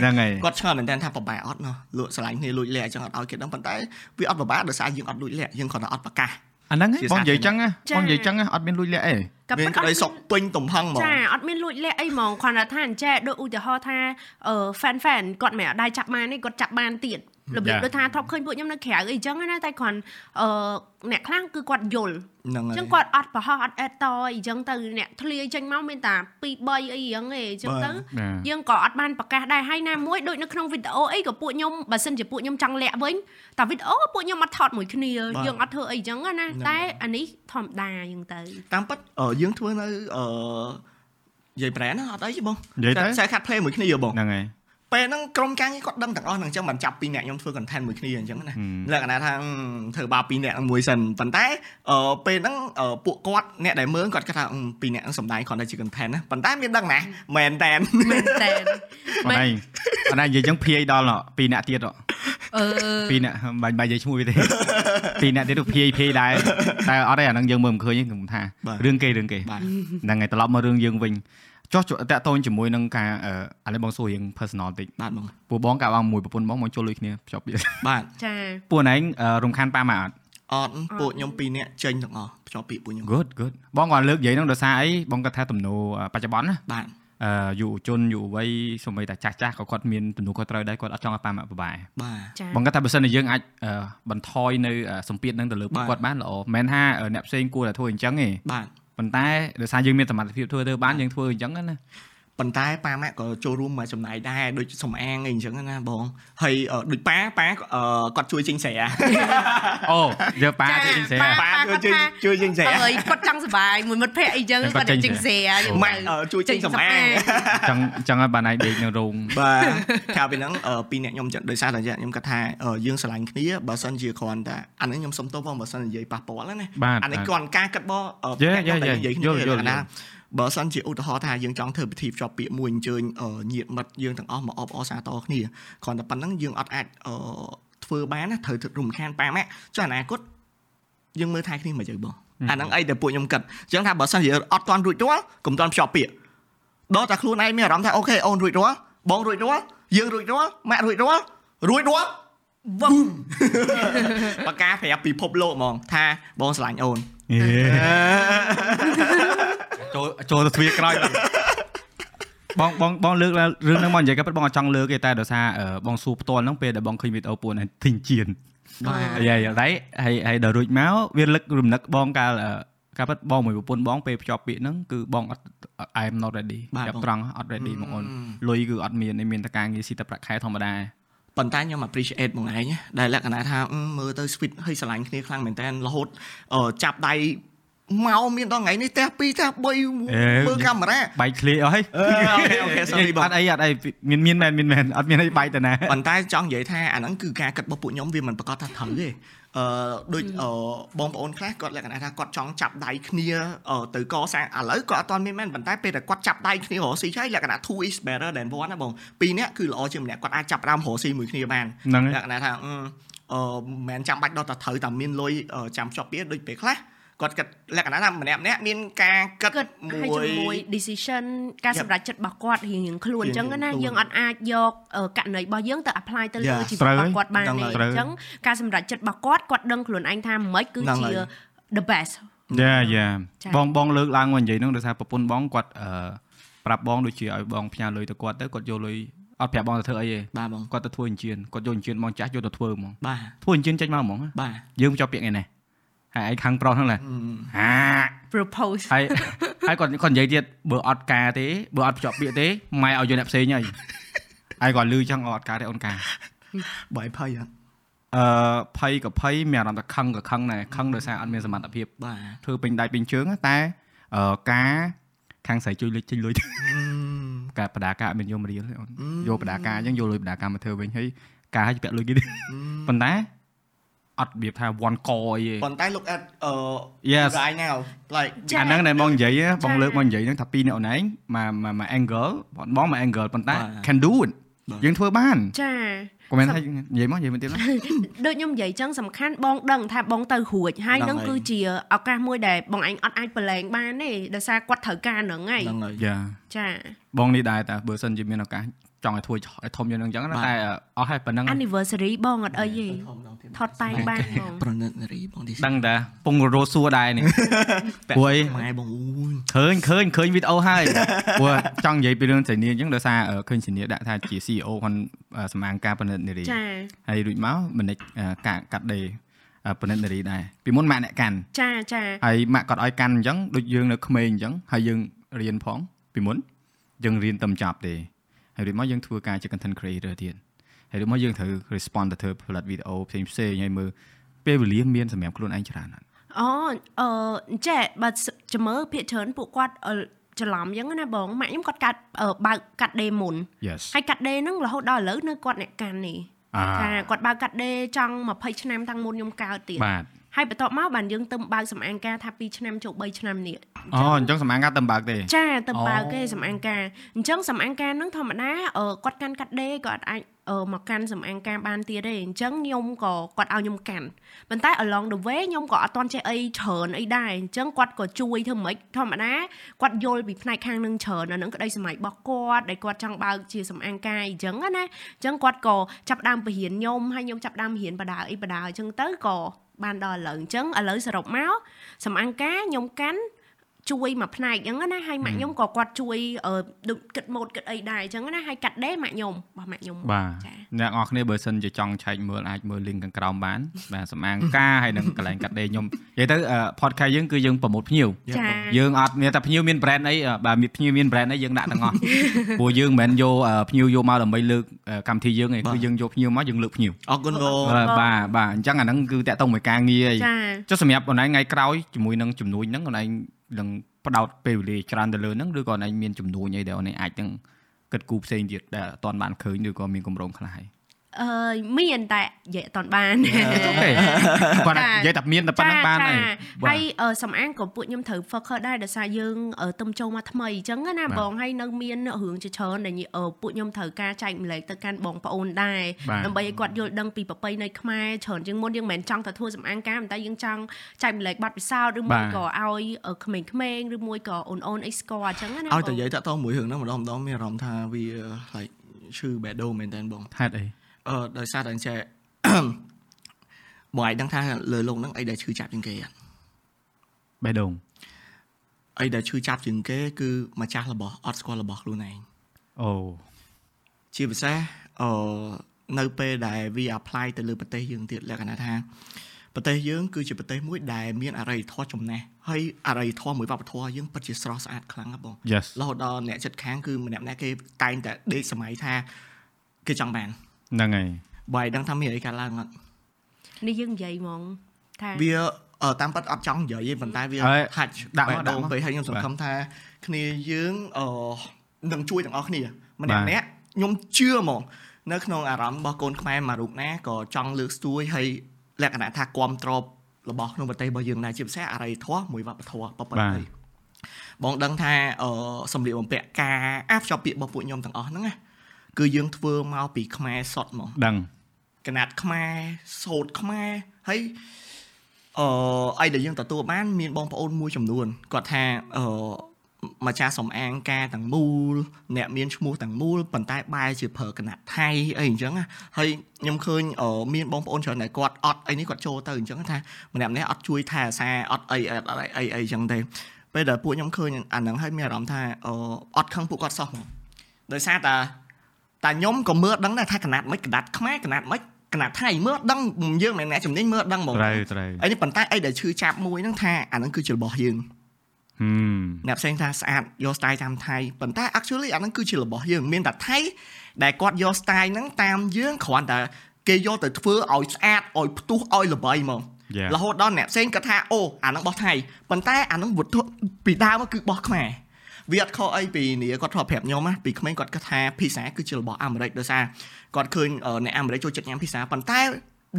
ហ្នឹងហើយគាត់ឆ្ងល់មែនតើថាប្របែអត់ណោះលក់ស្រឡាញ់គ្នាលួចលាក់អញ្ចឹងអត់ឲ្យគេដឹងប៉ុន្តែវាអត់ប្របែដោយសារយើងអត់លួចលាក់យើងគ្រាន់តែអត់ប្រកាសអាហ្នឹងឯងជាបងនិយាយសាអញ្ចឹងណាចា៎បងនិយាយអញ្ចឹងណាអត់មានលួចលាក់អីក៏មានប៉ុន្តែក្តីសុខពេញទំហឹងហ្មងចាអត់មានលួចលាក់អីហ្មងគ្រាន់តែថាអញ្ចេះដូចឧទាហរណ៍ថាអឺ fan fan គាត់មិនអត់ដែរចាប់បានទេគាត់ចាប់បានទៀត របៀបចាដូចថាធ្លាប់ឃើញពួកខ្ញុំនៅក្រៅអីអញ្ចឹងណាតែគ្រាន់អឺអ្នកខ្លាំងគឺគាត់យល់ហ្នឹងអហើយញ្ចឹងគាត់អត់ប្រហោះអត់អេតតអីចឹងទៅអ្នកធ្លាយចេញមកមានតែ2 3អីចឹងឯងចឹងទៅណាយើងក៏អត់បានប្រកាសដែរហើយណាមួយដូចនៅក្នុងវីដេអូអីក៏ពួកខ្ញុំបើសិនជាពួកខ្ញុំចង់លាក់វិញតែវីដេអូពួកខ្ញុំអត់ថតមួយគ្នាយើងអត់ធ្វើអីចឹងណាតែអានេះធម្មតាចឹងទៅតាមពិតអឺយើងធ្វើនៅអឺនិយាយប្រែណាអត់អីទេបងនិយាយទៅខ្សែខាត់ play មួយគ្នាបងហ្នឹងហើយ ពេលហ្នឹងក្រុមការងារគាត់ដឹងទាំងអស់ហ្នឹងអញ្ចឹងមិនចាប់ពីរអ្នកខ្ញុំធ្វើ content មួយគ្នាអញ្ចឹងណាលក្ខណៈថាធ្វើបាបពីរអ្នកហ្នឹងមួយសិនប៉ុន្តែអឺពេលហ្នឹងពួកគាត់អ្នកដែលមើលគាត់គាត់ថាពីរអ្នកហ្នឹងសំដែងគាត់តែជា content ណាប៉ុន្តែមានដឹងណាមែនតែនមែនតែនអត់ឯងអត់ឯងនិយាយចឹងភាយដល់ពីរអ្នកទៀតអឺពីរអ្នកបាញ់បាញ់និយាយឈ្មោះវាទេពីរអ្នកទៀតភាយភាយដែរតែអត់ទេអាហ្នឹងយើងមើលមិនឃើញទេខ្ញុំថារឿងគេរឿងគេហ្នឹងហើយត្រឡប់មករឿងយើងវិញ ចុះតាក់ទងជាមួយនឹងការឥឡូវបងសួររឿង personal តិចបាទបងពួកបងកាបងមួយប្រពន្ធបងមកចូលលុយគ្នាភ្ជាប់វាបាទចាពួកណែងរំខានប៉ាម៉ាអត់អត់ពួកខ្ញុំពីរនាក់ចេញទាំងអស់ភ្ជាប់ពាក្យពួកខ្ញុំ Good good បងគាត់លើកនិយាយហ្នឹងដោយសារអីបងគាត់ថាទំនោរបច្ចុប្បន្នណាបាទអឺយុវជនយុវវ័យសូម្បីតែចាស់ចាស់ក៏គាត់មានទំនួលខុសត្រូវដែរគាត់អត់ចង់ឲ្យប៉ាម៉ាក់បបាយបាទបងគាត់ថាបើសិនជាយើងអាចបន្ថយនៅសម្ពាធនឹងទៅលើពួកគាត់បានល្អមិនមែនថាអ្នកផ្សេងគួរតែធ្វើអញ្ចឹងទេបាទ ប៉ុន្តែដោយសារយើងមានសមត្ថភាពធ្វើទៅបានយើងធ្វើអញ្ចឹងណា ប៉ុន្តែប៉ាម៉ាក់ក៏ចូលរួមមកចំណាយដែរដូចសំអាងអីអញ្ចឹងណាបងហើយដូចប៉ាប៉ាគាត់ជួយចេញស្រែអូយើប៉ាជួយចេញស្រែប៉ាជួយជួយចេញស្រែហើយគាត់ចង់សុបាយមួយមិត្តភ័ក្ដិអីចឹងគាត់ចេញស្រែម៉ាក់ជួយចេញសំអាងចង់ចង់ឲ្យបានឯងដេកនៅរោងបាទក្រៅពីហ្នឹងពីរអ្នកខ្ញុំដោយសារតែខ្ញុំគាត់ថាយើងស្រឡាញ់គ្នាបើសិនជាគ្រាន់តែអានេះខ្ញុំសុំទោសបងបើសិននិយាយប៉ះពាល់ណាអានេះគ្រាន់ការគិតបងខ្ញុំតែនិយាយគ្នាណា បើសិនជាឧទាហរណ៍ថាយើងចង់ធ្វើពិធីភ្ជាប់ពាក្យមួយអញ្ជើញញាតិមិត្តយើងទាំងអស់មកអបអរសាទរគ្នាគ្រាន់តែប៉ុណ្្នឹងយើងអត់អាចធ្វើបានណាត្រូវរំខានប៉ាម៉ាក់ចុះអនាគតយើងមើលថែគ្នាមកទៅបងអាហ្នឹងអីដែលពួកខ្ញុំគិតអញ្ចឹងថាបើសិនជាអត់ទាន់រួចរាល់កុំទាន់ភ្ជាប់ពាក្យដល់តែខ្លួនឯងមានអារម្មណ៍ថាអូខេអូនរួចរាល់បងរួចរាល់យើងរួចរាល់ម៉ាក់រួចរាល់រួចរាល់វឹមបកាប្រាប់ពិភពលោកហ្មងថាបងស្រឡាញ់អូន ចូលចូលទៅទ្វារក្រោយបងបងបងលើករឿងហ្នឹងមកនិយាយក៏បងអត់ចង់លើកទេតែដោយសារបងសួរផ្ទាល់ហ្នឹងពេលដែលបងឃើញវីដេអូពួកហ្នឹងទិញជៀនបាទយាយហើយហើយហើយដល់រួចមកវាលឹករំលឹកបងកាលកាលពិតបងមួយប្រពន្ធបងពេលភ្ជាប់ពាក្យហ្នឹងគឺបងអត់ I'm not ready ចាប់ត្រង់អត់ ready បងអូនលុយគឺអត់មានមានតែការងារស៊ីតែប្រាក់ខែធម្មតាប៉ុន្តែខ្ញុំ appreciate មកឯងដែលលក្ខណៈថាមើលទៅ sweet ហើយស្រឡាញ់គ្នាខ្លាំងមែនតើរហូតចាប់ដៃ មកមានដល់ថ្ងៃនេះផ្ទះ2ផ្ទះ3មើលកាមេរ៉ាបែកឃ្លាអស់ហើយអូខេ sorry បងអត់អីអត់អីមានមានមែនមានមែនអត់មានអីបែកទៅណាប៉ុន្តែចង់និយាយថាអាហ្នឹងគឺការគិតរបស់ពួកខ្ញុំវាមិនប្រកាសថាត្រូវទេអឺដូចបងប្អូនខ្លះគាត់លក្ខណៈថាគាត់ចង់ចាប់ដៃគ្នាទៅកសាងឥឡូវគាត់អត់ទាន់មានមែនប៉ុន្តែពេលតែគាត់ចាប់ដៃគ្នារកស៊ីហើយលក្ខណៈ two is better than one ណាបងពីរនាក់គឺល្អជាងម្នាក់គាត់អាចចាប់ដើមរកស៊ីមួយគ្នាបានលក្ខណៈថាអឺមិនមែនចាំបាច់ដល់តែត្រូវតែមានលុយចាំជាប់ពីដូចពេលខ្លះ គាត់គិតលក្ខណៈថាម្នាក់ម្នាក់មានការគិតមួយជាមួយ decision ការសម្រេចចិត្តរបស់គាត់រៀងៗខ្លួនអញ្ចឹងណាយើងអត់អាចយកករណីរបស់យើងទៅ apply ទៅលើជីវិតរបស់គាត់បានទេអញ្ចឹងការសម្រេចចិត្តរបស់គាត់គាត់ដឹងខ្លួនឯងថាមិនគឺជា the best យ៉ាយ៉ាបងបងលើកឡើងមកនិយាយហ្នឹងដោយសារប្រពន្ធបងគាត់អឺប្រាប់បងដូចជាឲ្យបងផ្ញើលុយទៅគាត់ទៅគាត់យកលុយអត់ប្រាប់បងទៅធ្វើអីទេបាទបងគាត់ទៅធ្វើអញ្ជើញគាត់យកអញ្ជើញបងចាស់យកទៅធ្វើហ្មងបាទធ្វើអញ្ជើញចេញមកហ្មងបាទយើងចប់ពាក្យថ្ងៃនេះ ហើយឯងខាងប្រុសហ្នឹងណាហា propose ហើយហើយគាត់គាត់និយាយទៀតបើអត់ការទេបើអត់ភ្ជាប់ពាក្យទេម៉ែឲ្យយកអ្នកផ្សេងហើយហើយគាត់លឺចឹងអត់ការទេអូនការបាយភ័យអត់អឺភ័យក៏ភ័យមានអារម្មណ៍ថាខឹងក៏ខឹងដែរខឹងដោយសារអត់មានសមត្ថភាពបាទធ្វើពេញដៃពេញជើងតែអឺការខាងស្រីជួយលុយចេញលុយការបដាការអត់មានយកមករៀលអូនយកបដាការអញ្ចឹងយកលុយបដាការមកធ្វើវិញហើយការឲ្យពាក់លុយគេទេប៉ុន្តែ អត់របៀបថា one core អីទេប៉ុន្តែ look at អឺ yes right now like អាហ្នឹងដែលបងនិយាយបងលើកមកនិយាយហ្នឹងថាពីរអ្នកអូនឯងមកមក angle បងមក angle ប៉ុន្តែ can do it យើងធ្វើបានចាកុំមែនថានិយាយមកនិយាយមកទៀតដូចខ្ញុំនិយាយចឹងសំខាន់បងដឹងថាបងទៅរួចហើយនឹងគឺជាឱកាសមួយដែលបងឯងអត់អាចប្រឡែងបានទេដោយសារគាត់ត្រូវការហ្នឹងហើយហ្នឹងហើយចាបងនេះដែរតែបើសិនជាមានឱកាស ចង់ឲ្យធ្វើឲ្យធំយ៉ាងហ្នឹងអញ្ចឹងតែអស់ហើយប៉ុណ្ណឹង anniversary បងអត់អីទេថតតែងបានបងប្រណិតនារីបងនេះដឹងតាពងរោសួរដែរនេះព្រោះម៉ែបងអូយឃើញឃើញឃើញវីដេអូហើយព្រោះចង់និយាយពីរឿងសេនីអញ្ចឹងដោយសារឃើញសេនីដាក់ថាជា CEO គាត់សម្អាងការប្រណិតនារីចាហើយរួចមកមិនការកាត់ដេប្រណិតនារីដែរពីមុនម៉ាក់អ្នកកាន់ចាចាហើយម៉ាក់គាត់ឲ្យកាន់អញ្ចឹងដូចយើងនៅក្មេងអញ្ចឹងហើយយើងរៀនផងពីមុនយើងរៀនតែចប់ទេ ហើយរួចមកយើងធ្វើការជា content creator ទៀតហើយរួចមកយើងត្រូវ respond ទៅធ្វើផលិតវីដេអូផ្សេងផ្សេងហើយមើលពេលវេលាមានសម្រាប់ខ្លួនឯងច្រើនអូអឺចេះបើចាំមើលភាគច្រើនពួកគាត់ច្រឡំអញ្ចឹងណាបងម៉ាក់ខ្ញុំគាត់កាត់បើកកាត់ដេមុនហើយកាត់ដេហ្នឹងរហូតដល់ឥឡូវនៅគាត់អ្នកកាន់នេះថាគាត់បើកកាត់ដេចង់20ឆ្នាំតាំងមុនខ្ញុំកើតទៀតបាទ ហើយបន្ទាប់មកបានយើងទៅបើកសំអាងការថា2ឆ្នាំចូល3ឆ្នាំនេះអូអញ្ចឹងសំអាងការទៅបើកទេចាទៅបើកទេសំអាងការអញ្ចឹងសំអាងការហ្នឹងធម្មតាគាត់កាន់កាត់ដេគាត់អាចមកកាន់សំអាងការបានទៀតទេអញ្ចឹងខ្ញុំក៏គាត់ឲ្យខ្ញុំកាន់ប៉ុន្តែ along the way ខ្ញុំក៏អត់ទាន់ចេះអីច្រើនអីដែរអញ្ចឹងគាត់ក៏ជួយធ្វើម៉េចធម្មតាគាត់យល់ពីផ្នែកខាងនឹងច្រើនអានឹងក្តីសម័យរបស់គាត់ដែលគាត់ចង់បើកជាសំអាងការអញ្ចឹងណាអញ្ចឹងគាត់ក៏ចាប់ដើមបរៀនខ្ញុំហើយខ្ញុំចាប់ដើមរៀនបដាអីបដាអញ្ចឹងទៅក៏ បានដល់ឥឡូវអញ្ចឹងឥឡូវសរុបមកសំអាងការខ្ញុំកាន់ ជួយមួយផ្នែកអញ្ចឹងណាហើយម៉ាក់ខ្ញុំក៏គាត់ជួយដូចគិតម៉ូតគិតអីដែរអញ្ចឹងណាហើយកាត់ដេម៉ាក់ខ្ញុំរបស់ម៉ាក់ខ្ញុំបាទអ្នកនរគ្នាបើសិនជាចង់ឆែកមើលអាចមើល link ខាងក្រោមបានបាទសម្អាងការហើយនឹងកន្លែងកាត់ដេខ្ញុំនិយាយទៅ podcast យើងគឺយើងប្រម៉ូទភ្ញៀវយើងអត់មានតែភ្ញៀវមាន brand អីបាទមានភ្ញៀវមាន brand អីយើងដាក់ទាំងអស់ព្រោះយើងមិនមែនយកភ្ញៀវយកមកដើម្បីលើកកម្មវិធីយើងឯងគឺយើងយកភ្ញៀវមកយើងលើកភ្ញៀវអរគុណបងបាទបាទអញ្ចឹងអាហ្នឹងគឺតាក់ទងមួយការងារអីចុះសម្រាប់អូនឯងថ្ងៃក្រោយជាមួយនឹងជំនួយហ្នឹងអូនឯង នឹងផ្ដោតពេលវេលាច្រើនទៅលើហ្នឹងឬក៏អូនឯងមានចំនួនអីដែលអូនឯងអាចនឹងគិតគូរផ្សេងទៀតដែលអត់ទាន់បានឃើញឬក៏មានកម្រងខ្លះហើយ អឺមានតែនិយាយអត់តាន់បានអូខេគាត់និយាយតែមានតែប៉ុណ្្នឹងបានហើយហើយសំអាងក៏ពួកខ្ញុំត្រូវ focus ដែរដោយសារយើងទំចូលមកថ្មីអញ្ចឹងណាបងហើយនៅមានរឿងជាច្រើនដែលពួកខ្ញុំត្រូវការចែកម្លែកទៅកាន់បងប្អូនដែរដើម្បីឲ្យគាត់យល់ដឹងពីប្រពៃណីខ្មែរច្រើនជាងមុនយើងមិនមែនចង់តែធ្វើសំអាងការតែយើងចង់ចែកម្លែកបទពិសោធន៍ឬមួយក៏ឲ្យក្មេងៗឬមួយក៏អូនអូនអីស្គាល់អញ្ចឹងណាឲ្យតែនិយាយតាក់ទងមួយរឿងហ្នឹងម្ដងម្ដងមានអារម្មណ៍ថាវា like ឈឺបេដូមែនតើបងហេតុអី អឺដោយសារតែអញ្ចឹងបងឯងដឹងថាលើលោកហ្នឹងអីដែលឈឺចាប់ជាងគេអត់បេះដូងអីដែលឈឺចាប់ជាងគេ គឺម្ចាស់របស់អត់ស្គាល់របស់ខ្លួនឯងអូជាពិសេសអឺនៅពេលដែលវា apply ទៅលើប្រទេសយើងទៀតលក្ខណៈថាប្រទេសយើងគឺជាប្រទេសមួយដែលមានអរិយធម៌ចំណេះហើយអរិយធម៌មួយវប្បធម៌យើងពិតជាស្រស់ស្អាតខ្លាំងណាស់បងរហូតដល់អ្នកចិត្តខាងគឺម្នាក់ម្នាក់គេតែងតែដេកសម័យថាគេចង់បាន ហ្នឹងហើយបាយដឹងថាមានអីកើតឡើងអត់នេះយើងនិយាយហ្មងថាវាតាមពិតអត់ចង់និយាយទេប៉ុន្តែវាហាច់ដាក់មកដាក់មកពេលហើយខ្ញុំសង្ឃឹមថា គ្នាយើងអឺនឹងជួយទាំងអស់គ្នាម្នាក់ម្នាក់ខ្ញុំជឿហ្មងនៅក្នុងអារម្មណ៍របស់កូនខ្មែរមួយរូបណាក៏ចង់លើកស្ទួយហើយលក្ខណៈថាគាំទ្ររបស់ក្នុងប្រទេសរបស់យើងដែរជាពិសេសអរិយធម៌មួយវប្បធម៌ប្រពៃណីបងដឹងថាអឺសម្លៀកបំពាក់ការអាភ្ជាប់ពាក្យរបស់ពួកខ្ញុំទាំងអស់ហ្នឹងណា គឺយើងធ្វើមកពីខ្មែរសុទ្ធហ្មងដឹងកណាត់ខ្មែរសូត្រខ្មែរហើយអឺអីដែលយើងទទួលបានមានបងប្អូនមួយចំនួនគាត់ថាអឺម្ចាស់សំអាងការទាំងមូលអ្នកមានឈ្មោះទាំងមូលប៉ុន្តែបែរជាប្រើកណាត់ថៃអីអញ្ចឹងហើយខ្ញុំឃើញមានបងប្អូនច្រើនតែគាត់អត់អីនេះគាត់ចូលទៅអញ្ចឹងថាម្នាក់ម្នាក់អត់ជួយថែអាសាអត់អីអត់អីអីអញ្ចឹងទេពេលដែលពួកខ្ញុំឃើញអាហ្នឹងហើយមានអារម្មណ៍ថាអត់ខឹងពួកគាត់សោះមកដោយសារតែ តែខ្ញុំក៏មើលដឹងដែរថាកណាត់មិនកណាត់ខ្មែរកណាត់មិចកណាត់ថៃមើលដឹងយើងមិនអ្នកជំនាញមើលដឹងហ្មងត្រូវត្រូវអីនេះប៉ុន្តែអីដែលឈឺចាប់មួយហ្នឹងថាអាហ្នឹងគឺជារបស់យើងហឹមអ្នកផ្សេងថាស្អាតយក style តាមថៃប៉ុន្តែ actually អាហ្នឹងគឺជារបស់យើងមានតែថៃដែលគាត់យក style ហ្នឹងតាមយើងគ្រាន់តែគេយកទៅធ្វើឲ្យស្អាតឲ្យផ្ទុះឲ្យល្បីហ្មងរហូតដល់អ្នកផ្សេងគាត់ថាអូអាហ្នឹងរបស់ថៃប៉ុន្តែអាហ្នឹងវត្ថុពីដើមគឺរបស់ខ្មែរ វាអត់ខុសអីពីនេះគាត់ធ្លាប់ប្រាប់ខ្ញុំណាពីក្មេងគាត់គិតថាភាសាគឺជារបស់អាមេរិកដោយសារគាត់ឃើញអ្នកអាមេរិកចូលចិត្តញ៉ាំភាសាប៉ុន្តែ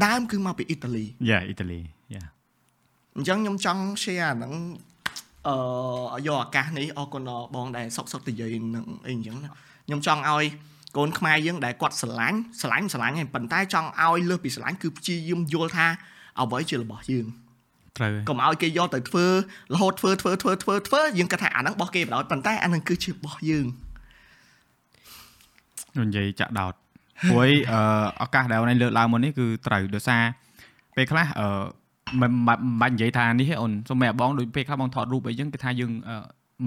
ដើមគឺមកពីអ៊ីតាលីយ៉ាអ៊ីតាលីយ៉ាអញ្ចឹងខ្ញុំចង់ share ហ្នឹងអឺយកឱកាសនេះអរគុណបងដែលសុកសុកទៅនិយាយនឹងអីអញ្ចឹងណាខ្ញុំចង់ឲ្យកូនខ្មែរយើងដែលគាត់ស្រឡាញ់ស្រឡាញ់ស្រឡាញ់ហើយប៉ុន្តែចង់ឲ្យលើសពីស្រឡាញ់គឺព្យាយាមយល់ថាអ្វីជារបស់យើង ត្រូវកុំឲ្យគេយកទៅធ្វើរហូតធ្វើធ្វើធ្វើធ្វើធ្វើយើងគិតថាអាហ្នឹងរបស់គេបដ ாய் ប៉ុន្តែអាហ្នឹងគឺជារបស់យើងនិយាយចាក់ដោតព្រោះអឺឱកាសដែលអូនលើកឡើងមកនេះគឺត្រូវដោយសារពេលខ្លះអឺមិនបាច់និយាយថានេះអូនសូមតែបងដូចពេលខ្លះបងថតរូបអីចឹងគេថាយើង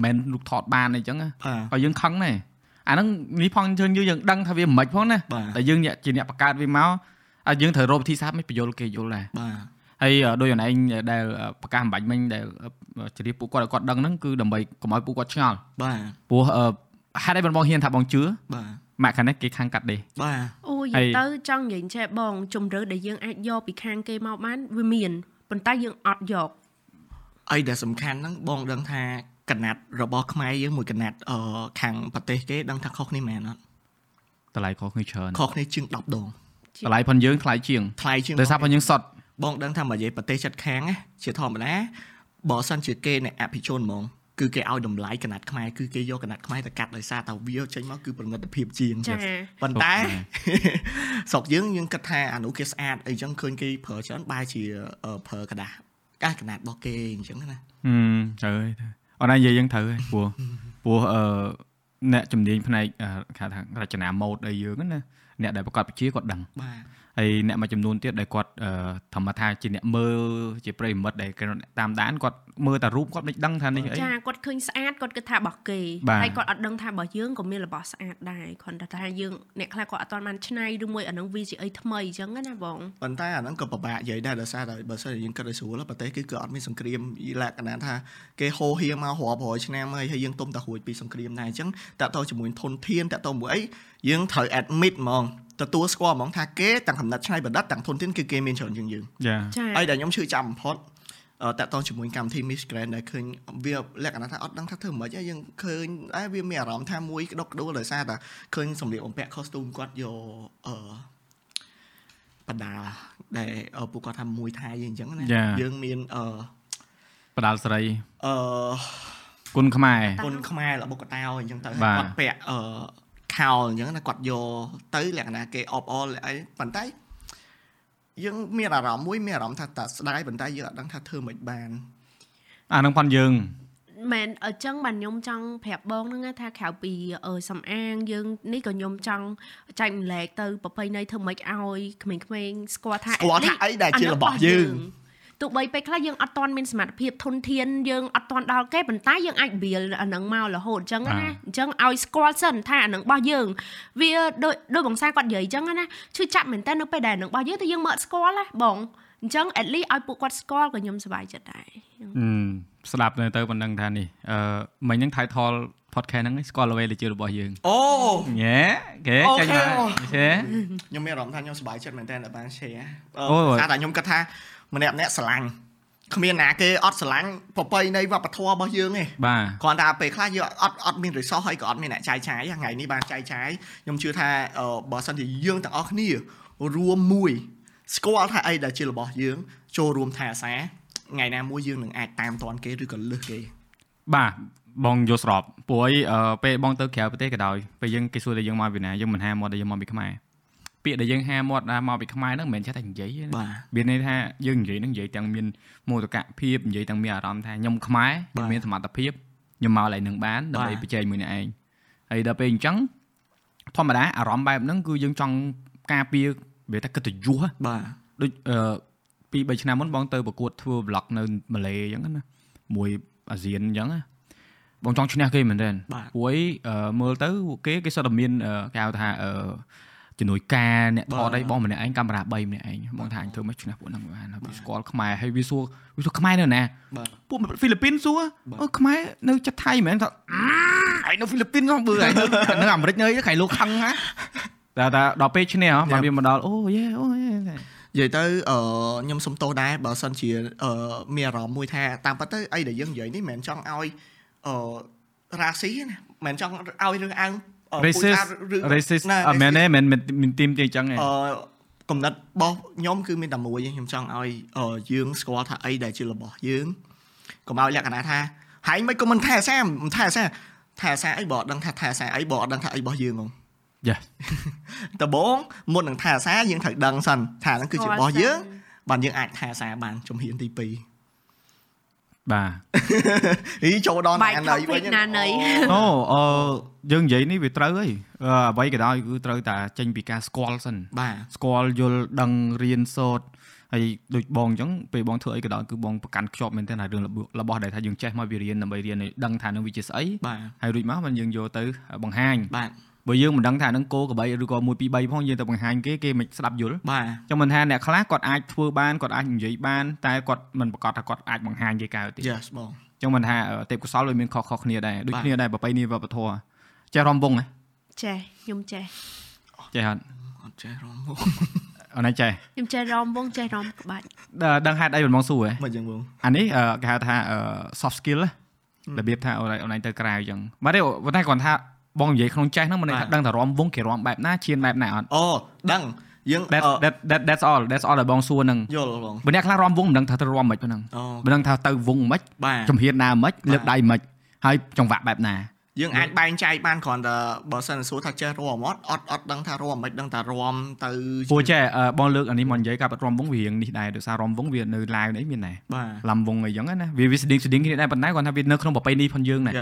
មិនរូបថតបានអីចឹងហើយយើងខឹងណាអាហ្នឹងនេះផងជើងយើងដឹងថាវាមិនហ្មិចផងណាតែយើងជាអ្នកបង្កើតវាមកហើយយើងត្រូវរកវិធីសាស្ត្រមិនបញ្យល់គេយល់ដែរបាទ ហើយដោយអូនឯងដែលប្រកាសអំបញ្ញមិញដែលជ្រាបពួកគាត់ឲ្យគាត់ដឹងហ្នឹងគឺដើម្បីកុំឲ្យពួកគាត់ឆ្ងល់បាទព្រោះហេតុអីបងហ៊ានថាបងជឿបាទម៉ាក់ខាងនេះគេខាងកាត់ដេបាទអូយទៅចង់និយាយចេះបងជំរឿដែលយើងអាចយកពីខាងគេមកបានវាមានប៉ុន្តែយើងអត់យកអីដែលសំខាន់ហ្នឹងបងដឹងថាកណាត់របស់ខ្មែរយើងមួយកណាត់អឺខាងប្រទេសគេដឹងថាខុសគ្នាមែនអត់តម្លៃខុសគ្នាច្រើនខុសគ្នាជាង10ដងតម្លៃផងយើងថ្លៃជាងថ្លៃជាងដោយសារផងយើងសត បងដឹងថាមកនិយាយប្រទេសចិត្តខាងជាធម្មតាបើសិនជាគេអ្នកអភិជនហ្មងគឺគេឲ្យតម្លៃកណាត់ខ្មែរគឺគេយកកណាត់ខ្មែរទៅកាត់ដោយសារតែវាចេញមកគឺប្រណិតភាពជាងប៉ុន្តែស្រុកយើងយើងគិតថាអានោះគេស្អាតអីចឹងឃើញគេប្រើច្រើនបែរជាប្រើกระดาษកាសកណាត់របស់គេអញ្ចឹងណាហឹមត្រូវហើយអត់ណានិយាយយើងត្រូវហើយព្រោះព្រោះអឺអ្នកជំនាញផ្នែកគេថារចនាម៉ូដអីយើងណាអ្នកដែលប្រកបវិជ្ជាគាត់ដឹងបាទ ហើយអ្នកមួយចំនួនទៀតដែលគាត់ធម្មតាជាអ្នកមើលជាប្រិមិត្តដែលតាមដានគាត់មើលតែរូបគាត់មិនដឹងថានេះអីចាគាត់ឃើញស្អាតគាត់គិតថារបស់គេហើយគាត់អត់ដឹងថារបស់យើងក៏មានរបស់ស្អាតដែរគ្រាន់តែថាយើងអ្នកខ្លះគាត់អត់ទាន់បានច្នៃឬមួយអានឹងវាជាអីថ្មីអញ្ចឹងណាបងប៉ុន្តែអាហ្នឹងក៏ពិបាកនិយាយដែរដោយសារតែបើសិនជាយើងគិតឲ្យស្រួលប្រទេសគឺគឺអត់មានសង្គ្រាមលក្ខណៈថាគេហោហៀមករាប់រយឆ្នាំហើយហើយយើងទុំតែរួចពីសង្គ្រាមដែរអញ្ចឹងតើតើជាមួយធនធានតើតើមួយអីយើងត្រូវ admit ហ្មង ទទួលស្គាល់ហ្មងថាគេទាំងកំណត់ឆ្នៃប្រឌិតទាំងធនធានគឺគេមានច្រើនជាងយើងចាហើយដែលខ្ញុំឈឺចាំបំផុតតកតងជាមួយកម្មវិធី Miss Grand ដែលឃើញវាលក្ខណៈថាអត់ដឹងថាធ្វើម៉េចយើងឃើញតែវាមានអារម្មណ៍ថាមួយក្តុកក្តួលដោយសារតែឃើញសម្លៀកបំពាក់ costume គាត់យកអឺបដាដែលពួកគាត់ថាមួយថៃអញ្ចឹងណាយើងមានអឺបដាលស្រីអឺគុណខ្មែរគុណខ្មែររបស់កតោអញ្ចឹងទៅគាត់ពាក់អឺ ខោអញ្ចឹងណាគាត់យកទៅលក្ខណៈគេអបអរអីប៉ុន្តែយើងមានអារម្មណ៍មួយមានអារម្មណ៍ថាតាស្ដាយប៉ុន្តែយើងអត់ដឹងថាធ្វើមិនបានអានឹងប៉ុនយើងមែនអញ្ចឹងបានខ្ញុំចង់ប្រាប់បងហ្នឹងថាក្រៅពីសំអាងយើងនេះក៏ខ្ញុំចង់ចែកម្លែកទៅប្រពៃណីធ្វើម៉េចឲ្យក្មេងៗស្គាល់ថាស្គាល់ថាអីដែលជារបស់យើង ទោះបីពេលខ្លះយើងអត់ទាន់មានសមត្ថភាពធនធានយើងអត់ទាន់ដល់គេប៉ុន្តែយើងអាចរៀលអានឹងមករហូតអញ្ចឹងណាអញ្ចឹងឲ្យស្គាល់សិនថាអានឹងរបស់យើងវាដូចដូចបងសាគាត់និយាយអញ្ចឹងណាឈឺចាប់មែនតើនៅពេលដែលនឹងរបស់យើងតែយើងមើលស្គាល់ណាបងអញ្ចឹង at least ឲ្យពួកគាត់ស្គាល់ក៏ខ្ញុំសប្បាយចិត្តដែរស្ដាប់ទៅប៉ុណ្ណឹងថានេះអឺមិញហ្នឹង title podcast ហ្នឹងស្គាល់អ្វីដែលជារបស់យើងអូញ៉ែគេចាញ់មកខ្ញុំមានអារម្មណ៍ថាខ្ញុំសប្បាយចិត្តមែនតើបាន share អូថាតែខ្ញុំគិតថា ម្នាក់ម្នាក់ស្រឡាញ់គ្មានណាគេអត់ស្រឡាញ់ប្រពៃណីវប្បធម៌របស់យើងទេបាទគ្រាន់តែពេលខ្លះយើងអត់អត់មាន resource ហើយក៏អត់មានអ្នកចាយចាយថ្ងៃនេះបានចាយចាយខ្ញុំជឿថាបើសិនជាយើងទាំងអស់គ្នារួមមួយស្គាល់ថាអីដែលជារបស់យើង ចូលរួមថែអាសាថ្ងៃណាមួយយើងនឹងអាចតាមទាន់គេឬក៏លឹះគេបាទបងយល់ស្របព្រោះអីពេលបងទៅក្រៅប្រទេសក៏ដោយពេលយើងគេសួរថាយើងមកពីណាយើងមិនហាមាត់ថាយើងមកពីខ្មែរ ពាក្យដែលយើងហាមាត់មកពីខ្មែរហ្នឹងមិនមែនចេះតែនិយាយទេមានន័យថាយើងនិយាយហ្នឹងនិយាយទាំងមានមោទកភាពនិយាយទាំងមានអារម្មណ៍ថាខ្ញុំខ្មែរមានសមត្ថភាពខ្ញុំមកឡើយនឹងបានដើម្បីប្រជែងមួយអ្នកឯងហើយដល់ពេលអញ្ចឹងធម្មតាអារម្មណ៍បែបហ្នឹងគឺយើងចង់ការពារវាថាកិត្តិយសបាទដូចអឺពី3ឆ្នាំមុនបងទៅប្រកួតធ្វើ vlog នៅម៉ាឡេអញ្ចឹងណាមួយអាស៊ានអញ្ចឹងណាបងចង់ឈ្នះគេមែនទេព្រោះអីមើលទៅគេគេសុទ្ធតែមានគេហៅថាអឺ ជំនួយការអ្នកថតអីបងម្នាក់ឯងកាមេរ៉ា3ម្នាក់ឯងបងថាអញធ្វើមិនឈ្នះពួកហ្នឹងបានវាស្គាល់ខ្មែរហើយវាសួរវាសួរខ្មែរនៅណាពួកហ្វីលីពីនសួរអឺខ្មែរនៅចិត្តថៃមែនថាឯងនៅហ្វីលីពីនហ្នឹងបើឯងនៅអាមេរិកនៅខៃលោកខឹងណាតែតែដល់ពេលឈ្នះបានវាមកដល់អូយេអូយេនិយាយទៅអឺខ្ញុំសុំទោសដែរបើសិនជាអឺមានអារម្មណ៍មួយថាតាមពិតទៅអីដែលយើងនិយាយនេះមិនមែនចង់ឲ្យអឺរ៉ាស៊ីណាមិនមែនចង់ឲ្យរឿងអើង racist racist អមែនទេមិនមានទីមទីអញ្ចឹងទេអឺកំណត់របស់ខ្ញុំគឺមានតែមួយខ្ញុំចង់ឲ្យយើងស្គាល់ថាអីដែលជារបស់យើងកុំឲ្យលក្ខណៈថាហែងមិនក៏មិនថែអាសាមិនថែអាសាថែអាសាអីបើអត់ដឹងថាថែអាសាអីបើអត់ដឹងថាអីរបស់យើងហងយ៉ាតបងមុននឹងថែអាសាយើងត្រូវដឹងសិនថាហ្នឹងគឺជារបស់យើងបានយើងអាចថែអាសាបានជំហានទី2 បាទហីចូលដល់ណាណីវិញណាណីអូអឺយើងនិយាយនេះវាត្រូវហើយអ្វីក៏ដោយគឺត្រូវតែចេញពីការស្គាល់សិនបាទស្គាល់យល់ដឹងរៀនសូត្រហើយដូចបងអញ្ចឹងពេលបងធ្វើអីក៏ដោយគឺបងប្រកាន់ខ្ជាប់មែនទែនរឿងរបស់ដែលថាយើងចេះមកវារៀនដើម្បីរៀនដឹងថានឹងវាជាស្អីហើយរួចមកមិនយើងយកទៅបង្ហាញបាទ បើយើងមិនដឹងថានឹងគោក្របីឬក៏1 2 3ផងយើងទៅបង្ហាញគេគេមិនស្ដាប់យល់បាទចឹងមិនថាអ្នកខ្លះគាត់អាចធ្វើបានគាត់អាចនិយាយបានតែគាត់មិនប្រកាសថាគាត់អាចបង្ហាញគេកើតទេ Yes បងចឹងមិនថាទេពកោសលវាមានខុសៗគ្នាដែរដូចគ្នាដែរប្របីនេះវប្បធម៌ចេះរំវងហ៎ចេះខ្ញុំចេះចេះអត់អត់ចេះរំវងអូនឯងចេះខ្ញុំចេះរំវងចេះរំក្បាច់ដឹងហេតុអីមិនមកសួរហ៎មិនចឹងបងអានេះគេហៅថា soft skill របៀបថាអូនឯងទៅក្រៅអញ្ចឹងបាទទេប៉ុន្តែគាត់ថា បងនិយាយក្នុងចេះហ្នឹងមិនថាដឹងតែរំវងគេរំបែបណាឈានបែបណាអត់អូដឹងយើង that that that's all that's all ដែលបងសួរនឹងយល់បងបើអ្នកខ្លះរំវងមិនដឹងថាទៅរំមិនប៉ុណ្ណឹងមិនដឹងថាទៅវងមិនជំហានណាមិនលើកដៃមិនហើយចង្វាក់បែបណា យើងអាចបែងចែកបានគ្រាន់តែបើសិនសួរថាចេះរំអត់អត់អត់ដឹងថារំមិនដឹងថារំទៅព្រោះចេះបងលើកអានេះមកនិយាយកាប់រំវងវារៀងនេះដែរដោយសាររំវងវានៅឡាវនេះមានដែរឡំវងអីចឹងណាវាវាស្តៀងស្តៀងគ្នាដែរប៉ុន្តែគាត់ថាវានៅក្នុងប្រពៃណីផងយើងដែរ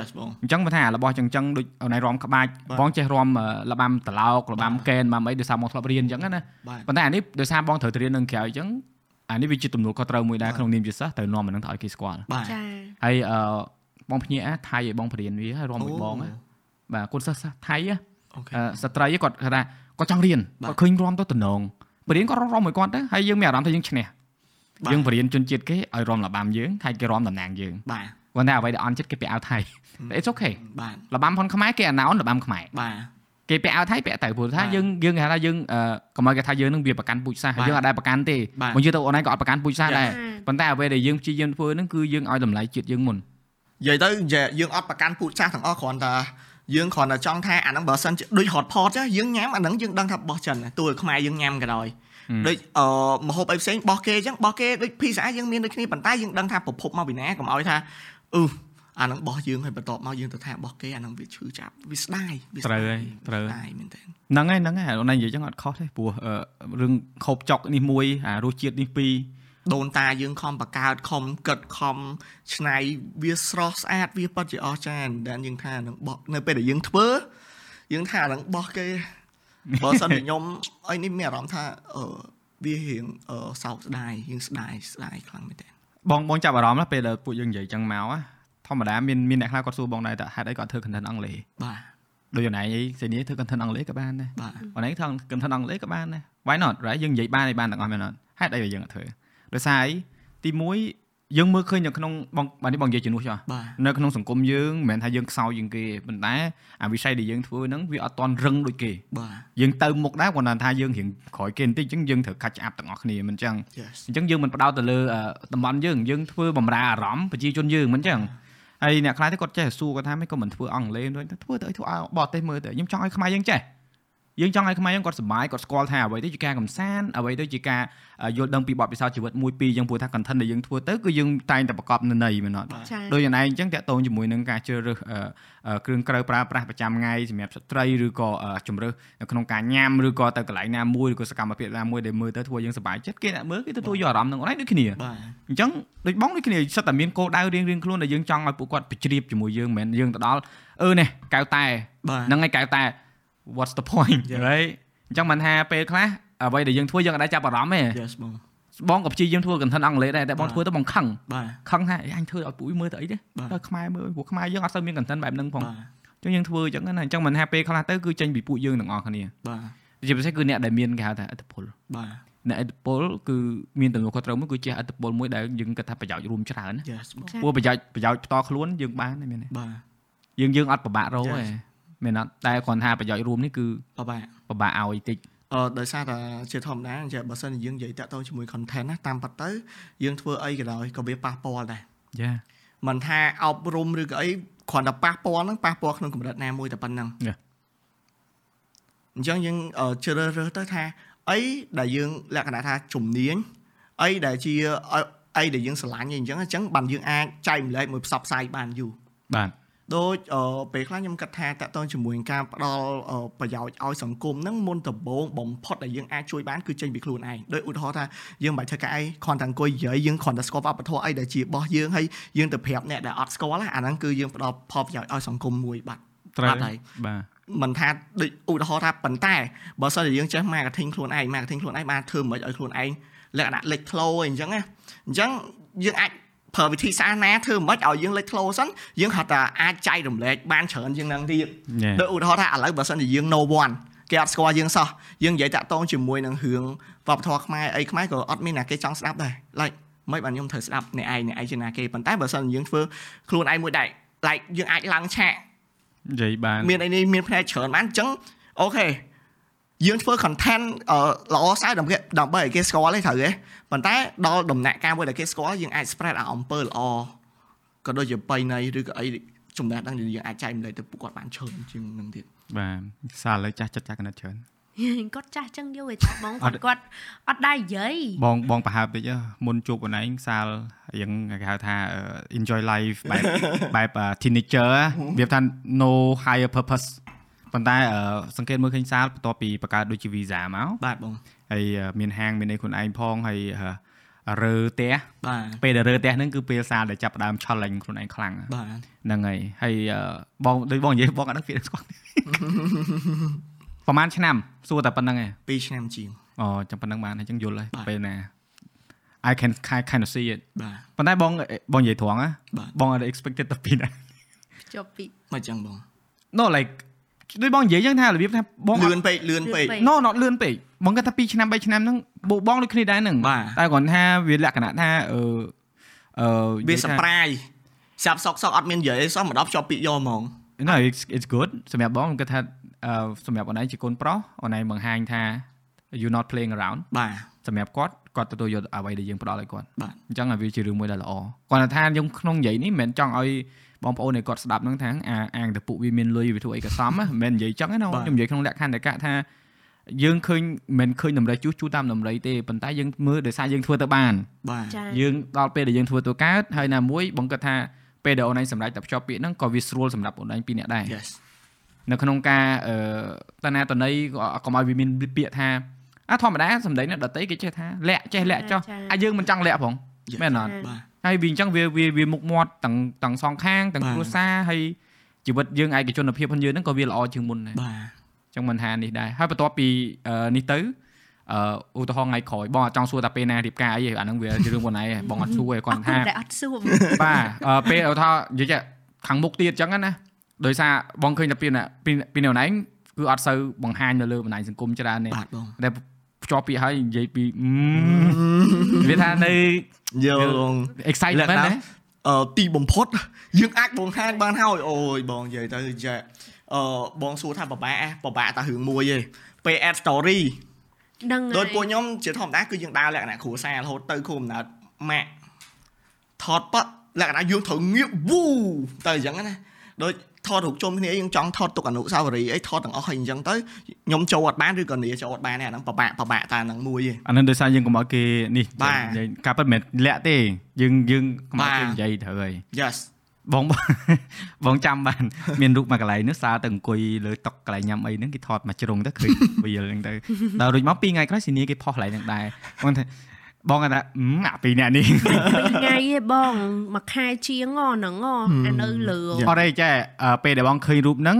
អញ្ចឹងបើថារបស់ចឹងចឹងដូចអូនឯងរំក្បាច់បងចេះរំលបាំតឡោករបាំកែនបាំអីដោយសារមកធ្លាប់រៀនចឹងណាប៉ុន្តែអានេះដោយសារបងត្រូវទៅរៀននៅក្រៅចឹងអានេះវាជាទំនួលខុសត្រូវមួយដែរក្នុងនាមជាសិស្សត្រូវនាំអានឹងទៅឲ្យគេស្គាល់ចាហើយអឺ បងភ្ញាក់ថៃឲ្យបងបរៀនវាហើយរំមួយបងបាទកូនសិស្សថៃស្ត្រីគាត់ថាគាត់ចង់រៀនគាត់ឃើញរំទៅតំណងបរៀនគាត់រំមួយគាត់ទៅហើយយើងមានអារម្មណ៍ថាយើងឈ្នះយើងបរៀនជនជាតិគេឲ្យរំលបាំយើងហើយគេរំតំណាងយើងបាទគាត់ថាអ្វីដែលអន់ចិត្តគេពាក់អាវថៃ It's okay បាទលបាំផុនខ្មែរគេអាណោនលបាំខ្មែរបាទគេពាក់អាវថៃពាក់ទៅព្រោះថាយើងយើងគេថាយើងកុំឲ្យគេថាយើងនឹងវាប្រកាន់ពូជសាសន៍យើងអត់ដែរប្រកាន់ទេមកយើងទៅអូនឯងក៏អត់ប្រកាន់ពូជសាសន៍ដែរប៉ុន្តែអ្វីដែលយើងព្យាយាមធ្វើហ្នឹងគឺយើងឲ្យតម្លៃជាតិយើងមុន និយាយទៅយើងអត់ប្រកាន់ពូជសាសន៍ទាំងអស់គ្រាន់តែយើងគ្រាន់តែចង់ថាអាហ្នឹងបើសិនជាដូច hot pot ចាយើងញ៉ាំអាហ្នឹងយើងដឹងថាបោះចិនទោះខ្មែរយើងញ៉ាំក៏ដោយដូចអឺមហូបអីផ្សេងបោះគេអញ្ចឹងបោះគេដូច pizza យើងមានដូចគ្នាប៉ុន្តែយើងដឹងថាប្រភពមកពីណាកុំឲ្យថាអឺអានឹងបោះយើងហើយបន្ទាប់មកយើងទៅថាបោះគេអានឹងវាឈឺចាប់វាស្ដាយវាត្រូវហើយត្រូវស្ដាយមែនតើហ្នឹងហើយហ្នឹងហើយអូននិយាយចឹងអត់ខុសទេព្រោះរឿងខោបចុកនេះមួយអារសជាតិនេះពីរ ដូនតាយើងខំបកើតខំគិតខំឆ្នៃវាស្រស់ស្អាតវាពិតជាអស្ចារ្យដែលយើងថានឹងបោះនៅពេលដែលយើងធ្វើយើងថានឹងបោះគេបើសិនជាខ្ញុំអីនេះមានអារម្មណ៍ថាអឺវារៀងសោកស្ដាយយើងស្ដាយស្ដាយខ្លាំងមែនតើបងបងចាប់អារម្មណ៍ណាពេលដែលពួកយើងនិយាយចឹងមកធម្មតាមានមានអ្នកខ្លះគាត់សួរបងដែរតើហេតុអីគាត់ធ្វើ content អង់គ្លេសបាទដូចអូនឯងអីសេនីធ្វើ content អង់គ្លេសក៏បានដែរបាទអូនឯងធ្វើ content អង់គ្លេសក៏បានដែរ why not right យើងនិយាយបានឯបានទាំងអស់មែនអត់ហេតុអីយើងអត់ធ្វើ ដោយសារអីទី1យើងមើលឃើញនៅក្នុងបងបាទនេះបងនិយាយជំនួសចុះនៅក្នុងសង្គមយើងមិនមែនថាយើងខ្សោយជាងគេប៉ុន្តែអាវិស័យដែលយើងធ្វើហ្នឹងវាអត់តន់រឹងដូចគេបាទយើងទៅមុខដែរគាត់ថាយើងរៀងក្រោយគេបន្តិចអញ្ចឹងយើងត្រូវកាច់អាប់ទាំងអស់គ្នាមិនអញ្ចឹងអញ្ចឹងយើងមិនបដោតទៅលើតំបន់យើងយើងធ្វើបំរើអារម្មណ៍ប្រជាជនយើងមិនអញ្ចឹងហើយអ្នកខ្លះទេគាត់ចេះសួរគាត់ថាមិនក៏មិនធ្វើអង់គ្លេសធ្វើទៅឲ្យធ្វើឲ្យបរទេសមើលទៅខ្ញុំចង់ឲ្យខ្មែរយើងចេះ យើងចង់ឲ្យខ្មែរយើងគាត់សុបាយគាត់ស្គាល់ថាអ្វីទៅជាការកំសាន្តអ្វីទៅជាការយល់ដឹងពីបទពិសោធន៍ជីវិតមួយពីរយើងព្រោះថា content ដែលយើងធ្វើទៅគឺយើងតែងតែប្រកបន័យមែនអត់ដូចយ៉ាងណាអញ្ចឹងតាក់ទងជាមួយនឹងការជ្រើសរើសគ្រឿងក្រៅប្រើប្រាស់ប្រចាំថ្ងៃសម្រាប់ស្ត្រីឬក៏ជំរើសនៅក្នុងការញ៉ាំឬក៏ទៅកន្លែងណាមួយឬក៏សកម្មភាពណាមួយដែលមើលទៅធ្វើយើងសុបាយចិត្តគេអ្នកមើលគេទទួលយកអារម្មណ៍នឹងអនឡាញដូចគ្នាអញ្ចឹងដូចបងដូចគ្នាសិតតែមានគោលដៅរៀងរៀងខ្លួនដែលយើងចង់ឲ្យពួកគាត់បញ្ជ្រាបជាមួយយើងមិនមែនយើងទៅដល់អឺនេះកៅតែហ្នឹងហើយកៅតែ what's the point right អញ្ចឹងមិនថាពេលខ្លះអ្វីដែលយើងធ្វើយើងអាចចាប់អារម្មណ៍ទេ Yes បងបងក៏ព្យាយាមធ្វើ content អង់គ្លេសដែរតែបងធ្វើទៅបងខឹងបាទខឹងថាអញធ្វើឲ្យពួកមើលទៅអីទេទៅខ្មែរមើលពួកខ្មែរយើងអត់សូវមាន content បែបហ្នឹងផងអញ្ចឹងយើងធ្វើអញ្ចឹងណាអញ្ចឹងមិនថាពេលខ្លះទៅគឺចេញពីពួកយើងទាំងអស់គ្នាបាទជាពិសេសគឺអ្នកដែលមានគេហៅថាអត្តពលបាទអ្នកអត្តពលគឺមានទំនួលខុសត្រូវមួយគឺជាអត្តពលមួយដែលយើងគិតថាប្រយោជន៍រួមច្រើនណាព្រោះប្រយោជន៍ប្រយោជន៍ផ្ទាល់ខ្លួនយើងបានទេមានទេបាទយើងយើងអត់ពិបាករកទេ មែនអត់តែគ្រាន់ថាប្រយោជន៍រួមនេះគឺពិបាកពិបាកឲ្យតិចអឺដោយសារតែជាធម្មតាអញ្ចឹងបើសិនជាយើងនិយាយតាក់ទងជាមួយ content ណាតាមពិតទៅយើងធ្វើអីក៏ដោយក៏វាប៉ះពាល់ដែរយ៉ាមិនថាអប់រំឬក៏អីគ្រាន់តែប៉ះពាល់ហ្នឹងប៉ះពាល់ក្នុងកម្រិតណាមួយតែប៉ុណ្្នឹងអញ្ចឹងយើងជ្រើសរើសទៅថាអីដែលយើងលក្ខណៈថាជំនាញអីដែលជាអីដែលយើងស្រឡាញ់អីអញ្ចឹងអញ្ចឹងបានយើងអាចចែកម្លែកមួយផ្សព្វផ្សាយបានយូរបាទ ដូចពេលខ្លះខ្ញុំគិតថាតកតងជាមួយនឹងការផ្ដល់ប្រយោជន៍ឲ្យសង្គមហ្នឹងមុនដំបូងបំផុតដែលយើងអាចជួយបានគឺចេញពីខ្លួនឯងដូចឧទាហរណ៍ថាយើងមិនបាច់ធ្វើការអីគ្រាន់តែអង្គុយនិយាយយើងគ្រាន់តែស្គាល់វប្បធម៌អីដែលជារបស់យើងហើយយើងទៅប្រាប់អ្នកដែលអត់ស្គាល់អាហ្នឹងគឺយើងផ្ដល់ផលប្រយោជន៍ឲ្យសង្គមមួយបាត់បាត់ហើយបាទមិនថាដូចឧទាហរណ៍ថាប៉ុន្តែបើសិនជាយើងចេះ marketing ខ្លួនឯង marketing ខ្លួនឯងបានធ្វើមិនឲ្យខ្លួនឯងលក្ខណៈលេចធ្លោអីអញ្ចឹងណាអញ្ចឹងយើងអាច ប្រើវិធីសាស្ត្រណាធ្វើមិនឲ្យយើងលេចធ្លោសិនយើងហៅថាអាចចែករំលែកបានច្រើនជាងនឹងទៀតដូចឧទាហរណ៍ថាឥឡូវបើសិនជាយើង no one គេអត់ស្គាល់យើងសោះយើងនិយាយតាក់ទងជាមួយនឹងរឿងវប្បធម៌ខ្មែរអីខ្មែរក៏អត់មានណាគេចង់ស្ដាប់ដែរ like មិនបានខ្ញុំត្រូវស្ដាប់អ្នកឯងអ្នកឯងជាណាគេប៉ុន្តែបើសិនយើងធ្វើខ្លួនឯងមួយដែរ like យើងអាចឡើងឆាកនិយាយបានមានអីនេះមានផ្នែកច្រើនបានអញ្ចឹងអូខេ យើងធ្វើ content ល្អស្អាតដើម្បីដើម្បីឲ្យគេស្គាល់ទេត្រូវទេប៉ុន្តែដល់ដំណាក់កាលមួយដែលគេស្គាល់យើងអាច spread អាអំពើល្អក៏ដូចជាបៃណីឬក៏អីចំណេះដឹងដែលយើងអាចចែកម្លែកទៅពួកគាត់បានច្រើនជាងនឹងទៀតបាទសាលើចាស់ចិត្តចាស់កណិតច្រើនគាត់ចាស់ចឹងយល់ឯតាបងគាត់អត់ដែរនិយាយបងបងប្រហើបតិចមុនជួបខ្លួនឯងសាលរៀងគេហៅថា enjoy life បែបបែប teenager វាថា no higher purpose ប៉ុន្តែសង្កេតមើលឃើញសាលបន្ទាប់ពីបង្កើតដូចជា visa មកបាទបងហើយមានហាងមានអីខ្លួនឯងផងហើយរើផ្ទះបាទពេលដែលរើផ្ទះហ្នឹងគឺពេលសាលដែលចាប់ផ្ដើមឆលលេងខ្លួនឯងខ្លាំងបាទហ្នឹងហើយហើយបងដូចបងនិយាយបងអត់ដឹងពីស្គាល់ប្រហែលឆ្នាំសួរតែប៉ុណ្្នឹងឯង2ឆ្នាំជាងអូចាំប៉ុណ្្នឹងបានហើយចឹងយល់ហើយពេលណា I can kind of see it បាទប៉ុន្តែបងបងនិយាយត្រង់ណាបងអត់ expected ទៅពីណាចប់ពីមកចឹងបង No like ដូចបងនិយាយចឹងថារបៀបថាបងលឿនពេកលឿនពេក No not លឿនពេកបងគាត់ថា2ឆ្នាំ3ឆ្នាំហ្នឹងបងដូចគ្នាដែរហ្នឹងតែគ្រាន់ថាវាលក្ខណៈថាអឺអឺវា surprise សាប់សក់សក់អត់មាននិយាយអីសោះមកដល់ជាប់ពាក្យយកហ្មង No it's it's good សម្រាប់បងគាត់ថាសម្រាប់អូនឯងជាកូនប្រុសអូនឯងបង្ហាញថា you not playing around បាទសម្រាប់គាត់គាត់ទទួលយកអ្វីដែលយើងផ្ដល់ឲ្យគាត់បាទអញ្ចឹងវាជារឿងមួយដែលល្អគាត់ថាយើងក្នុងនិយាយនេះមិនមែនចង់ឲ្យ បងប្អូននៃគាត់ស្ដាប់ហ្នឹងថាអាអាងតែពួកវាមានលុយវាធ្វើអីក៏សមមិនមែននិយាយចឹងណាខ្ញុំនិយាយក្នុងលក្ខខណ្ឌតែកថាយើងឃើញមិនឃើញតម្រៃជួសជួតាមតម្រៃទេប៉ុន្តែយើងមើលដោយសារយើងធ្វើទៅបានបាទយើងដល់ពេលដែលយើងធ្វើទៅកើតហើយណាមួយបងគិតថាពេលដែលអូនឯងសម្រេចតែភ្ជាប់ពាក្យហ្នឹងក៏វាស្រួលសម្រាប់អូនឯងពីរនាក់ដែរ Yes នៅក្នុងការអឺតណាតន័យកុំឲ្យវាមានពាក្យថាអាធម្មតាសម្ដីនៅដតីគេចេះថាលាក់ចេះលាក់ចោះអាយើងមិនចង់លាក់ផងមែនអត់ ហើយវាអញ្ចឹងវាវាមុខមាត់ទាំងទាំងសងខាងទាំងគ្រួសារហើយជីវិតយើងឯកជនភាពរបស់យើងហ្នឹងក៏វាល្អជាងមុនដែរបាទអញ្ចឹងមិនថានេះដែរហើយបន្ទាប់ពីនេះទៅអឺឧទាហរណ៍ថ្ងៃក្រោយបងអត់ចង់សួរថាពេលណារៀបការអីអាហ្នឹងវាជារឿងប៉ុណ្ណេះបងអត់សួរឯងគាត់ថាតែអត់សួរបាទពេលថានិយាយខាងមុខទៀតអញ្ចឹងណាដោយសារបងឃើញតែពីពីនៅណែងគឺអត់សូវបង្ហាញនៅលើបណ្ដាញសង្គមច្រើនទេបាទបងតែ ភ្ជាប់ពីហើយនិយាយពីវាថានៅយក excitement ណាអឺទីបំផុតយើងអាចបង្ហាញបានហើយអូយបងនិយាយទៅចាអឺបងសួរថាបបាក់បបាក់តែរឿងមួយទេពេល add story ដឹងហើយដោយពួកខ្ញុំជាធម្មតាគឺយើងដើរលក្ខណៈគ្រួសាររហូតទៅគ្រូកំណើតម៉ាក់ថតប៉លក្ខណៈយើងត្រូវងៀបវូទៅអញ្ចឹងណាដូច ថតរូបជុំគ្នាយើងចង់ថតទុកអនុស្សាវរីយ៍អីថតទាំងអស់ហើយអញ្ចឹងទៅខ្ញុំចូលអត់បានឬក៏នីចូលអត់បានអាហ្នឹងពិបាកពិបាកតាហ្នឹងមួយឯងអាហ្នឹងដោយសារយើងកុំឲ្យគេនេះការពិតមិនលាក់ទេយើងយើងកុំឲ្យគេនិយាយត្រូវហើយ Yes បងបងចាំបានមានរូបមកកន្លែងនោះសារទៅអង្គុយលើតុកន្លែងញ៉ាំអីហ្នឹងគេថតមកជ្រុងទៅឃើញវាលហ្នឹងទៅដល់រួចមក2ថ្ងៃក្រោយស៊ីនីគេផុសកន្លែងហ្នឹងដែរបងថា បងគាត់ថាអាពីរអ្នកនេះថ្ងៃទេបងមួយខែជាងហ្នឹងអានៅលើអត់ទេចាពេលដែលបងឃើញរូបហ្នឹង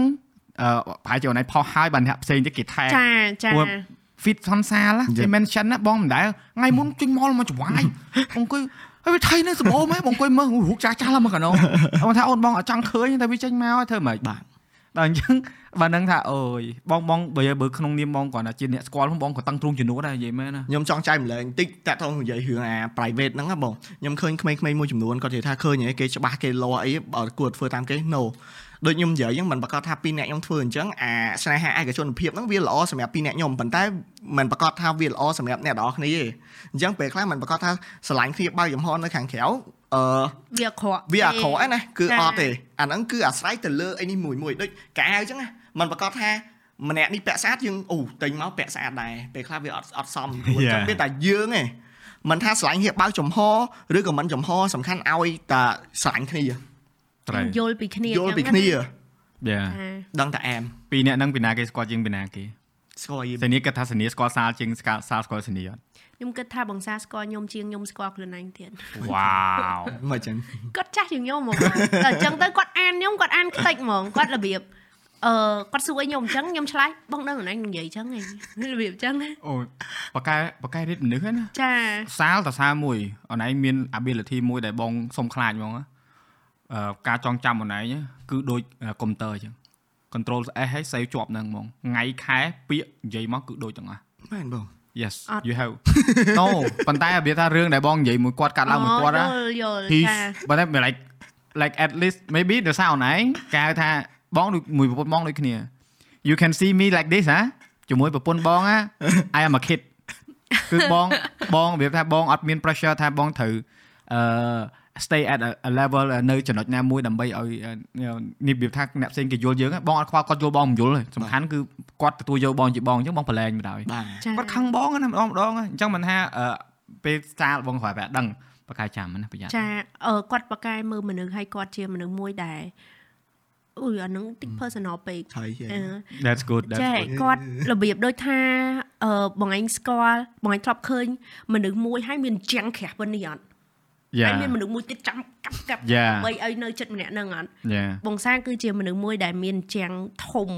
អឺប្រហែលជាអូនឯងផុសហើយបានអ្នកផ្សេងទៀតគេថែចាចា fit សនសាលគេ mention ណាបងមិនដែលថ្ងៃមុនចេញមកមកចវាយអង្គុយហើយវាថៃនៅសម្បូរម៉ែបងអង្គុយមើលរូបចាស់ចាស់ឡើងមកកណោបងថាអូនបងអត់ចង់ឃើញតែវាចេញមកធ្វើម៉េចបាទដល់អញ្ចឹង បើនឹងថាអូយបងបងបើបើក្នុងនាមបងគ្រាន់តែជាអ្នកស្គាល់បងក៏តឹងទ្រូងជំនួសដែរនិយាយមែនណាខ្ញុំចង់ចែកម្លែងបន្តិចតាក់ទងនិយាយរឿងអា private ហ្នឹងណាបងខ្ញុំឃើញក្មេងៗមួយចំនួនគាត់និយាយថាឃើញគេច្បាស់គេលោអីបើគួរធ្វើតាមគេ no ដូចខ្ញុំនិយាយហ្នឹងមិនប្រកាសថាពីរអ្នកខ្ញុំធ្វើអញ្ចឹងអាស្នេហាឯកជនភាពហ្នឹងវាល្អសម្រាប់ពីរអ្នកខ្ញុំប៉ុន្តែមិនប្រកាសថាវាល្អសម្រាប់អ្នកទាំងអស់គ្នាទេអញ្ចឹងពេលខ្លះមិនប្រកាសថាស្រឡាញ់គ្នាបើចំហនៅខាងក្រៅ អឺវាអាក្រក់វាអាក្រក់ឯណាគឺអត់ទេអាហ្នឹងគឺអាស្រ័យទៅលើអីនេះមួយមួយដូចកៅអញ្ចឹងណាมันប្រកាសថាម្នាក់នេះពាក់ស្អាតយើងអូទិញមកពាក់ស្អាតដែរពេលខ្លះវាអត់អត់សមខ្លួនចឹងវាតែយើងឯងមិនថាស្រឡាញ់ហៀបបើកចំហឬក៏មិនចំហសំខាន់ឲ្យតែស្រឡាញ់គ្នាត្រូវយល់ពីគ្នាយល់ពីគ្នាយ៉ាដឹងតែអែមពីអ្នកហ្នឹងពីណាគេស្គាល់ជាងពីណាគេស្គាល់យីសនីគិតថាសនីស្គាល់សាលជាងសាលស្គាល់សនីអត់ ខ្ញុំគិតថាបងសាស្គាល់ខ្ញុំជាងខ្ញុំស្គាល់ខ្លួនឯងទៀតវ៉ាវមកចឹងគាត់ចាស់ជាងខ្ញុំហ្មងតែអញ្ចឹងទៅគាត់អានខ្ញុំគាត់អានខ្ទេចហ្មងគាត់របៀបអឺគាត់សួរខ្ញុំអញ្ចឹងខ្ញុំឆ្លើយបងដឹងខ្លួនឯងនិយាយអញ្ចឹងឯងរបៀបអញ្ចឹងអូបកែបកែរិទ្ធមនុស្សណាចាសាលតសាមួយអូនឯងមាន ability មួយដែលបងសុំខ្លាចហ្មងអឺការចងចាំអូនឯងគឺដូចកុំព្យូទ័រអញ្ចឹង control S ឲ្យ save ជាប់នឹងហ្មងថ្ងៃខែពាក្យនិយាយមកគឺដូចទាំងអស់មែនបង Yes you have No ប៉ុន្តែវាថារឿងដែលបងនិយាយមួយគាត់កាត់ឡើងមួយគាត់ណាយល់ចាប៉ុន្តែ like like at least maybe ដោយសារអូនឯងគេហៅថាបងមួយប្រពន្ធបងដូចគ្នា you can see me like this ហ៎ជាមួយប្រពន្ធបងណា I am a kid គឺបងបងវាថាបងអត់មាន pressure ថាបងត្រូវអឺ stay at a level នៅចំណុចណាមួយដើម្បីឲ្យនេះវាថាអ្នកផ្សេងគេយល់យើងបងអត់ខ្វល់គាត់យល់បងមិនយល់ទេសំខាន់គឺគាត់ទទួលយកបងជាបងអញ្ចឹងបងប្រឡែងបណ្ដោយគាត់ខឹងបងណាម្ដងម្ដងអញ្ចឹងមិនថាពេលសាលបងគ្រាន់តែដឹងបកាយចាំណាប្រយ័ត្នចាគាត់បកាយមើលមនុស្សឲ្យគាត់ជាមនុស្សមួយដែលអូយអានឹងតិច personal ពេកហើយ That's good that's ចាគាត់របៀបដូចថាអឺបងឯងស្គាល់បងឯងធ្លាប់ឃើញមនុស្សមួយហើយមានជាងក្រាស់ប៉ុណ្នេះអត់ ហើយមានមនុស្សមួយទៀតចាំកាប់កាប់បីឲ្យនៅចិត្តម្នាក់ហ្នឹងអត់បងសាគឺជាមនុស្សមួយដែលមានជាងធំ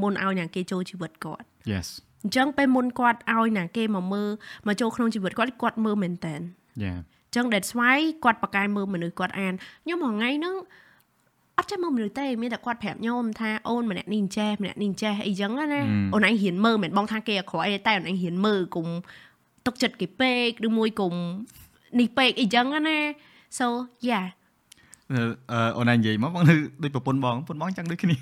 មុនឲ្យណាគេចូលជីវិតគាត់ Yes អញ្ចឹងពេលមុនគាត់ឲ្យណាគេមកមើលមកចូលក្នុងជីវិតគាត់គាត់មើលមែនតើ Yeah អញ្ចឹង that's why គាត់ប្រកែមើលមនុស្សគាត់អានខ្ញុំមួយថ្ងៃហ្នឹងអត់ចេះមើលមនុស្សទេមានតែគាត់ប្រាប់ខ្ញុំថាអូនម្នាក់នេះចេះម្នាក់នេះចេះអីចឹងណាអូនឯងហ៊ានមើលមិនបងថាគេអាក្រក់អីតែអូនឯងហ៊ានមើលគុំទុកចិត្តគេពេកឬមួយគុំ នេះពេកអីចឹងណា so yeah អឺអូនឯងនិយាយមកបងនៅដូចប្រពន្ធបងប្រពន្ធបងចឹងដូចគ្នា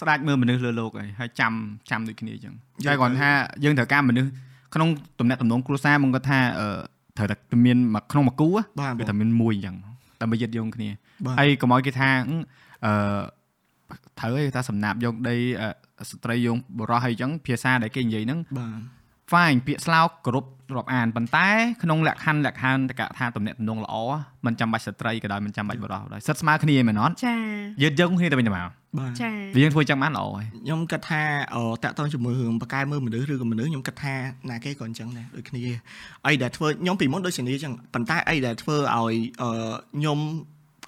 ស្ដាច់មើលមនុស្សលើលោកហើយហើយចាំចាំដូចគ្នាចឹងតែគាត់ថាយើងត្រូវការមនុស្សក្នុងតំណែងតំណងគ្រួសារមកគាត់ថាអឺត្រូវតែមានក្នុងមួយគូគឺតែមានមួយចឹងដើម្បីយឹតយងគ្នាហើយកុំឲ្យគេថាអឺត្រូវឯងថាសំណាប់យកដីស្ត្រីយងបរោះហើយអញ្ចឹងភាសាដែលគេនិយាយហ្នឹងបាទ fine ពាក្យស្លោកគ្រប់រាប់អានប៉ុន្តែក្នុងលក្ខខណ្ឌលក្ខខណ្ឌតកថាតំណែងតំណងល្អมันចាំបាច់ស្ត្រីក៏ដោយมันចាំបាច់បរោះដោយសិតស្មើគ្នាមែនអត់ចាយឺតយើងគ្នាទៅវិញទៅមកបាទចាវាយើងធ្វើចឹងបានល្អហើយខ្ញុំគិតថាតាក់ទងជាមួយរឿងបកែមើលមនុស្សឬក៏មនុស្សខ្ញុំគិតថាណាគេក៏អញ្ចឹងដែរដូចគ្នាអីដែលធ្វើខ្ញុំពីមុនដូចសេនីអញ្ចឹងប៉ុន្តែអីដែលធ្វើឲ្យខ្ញុំ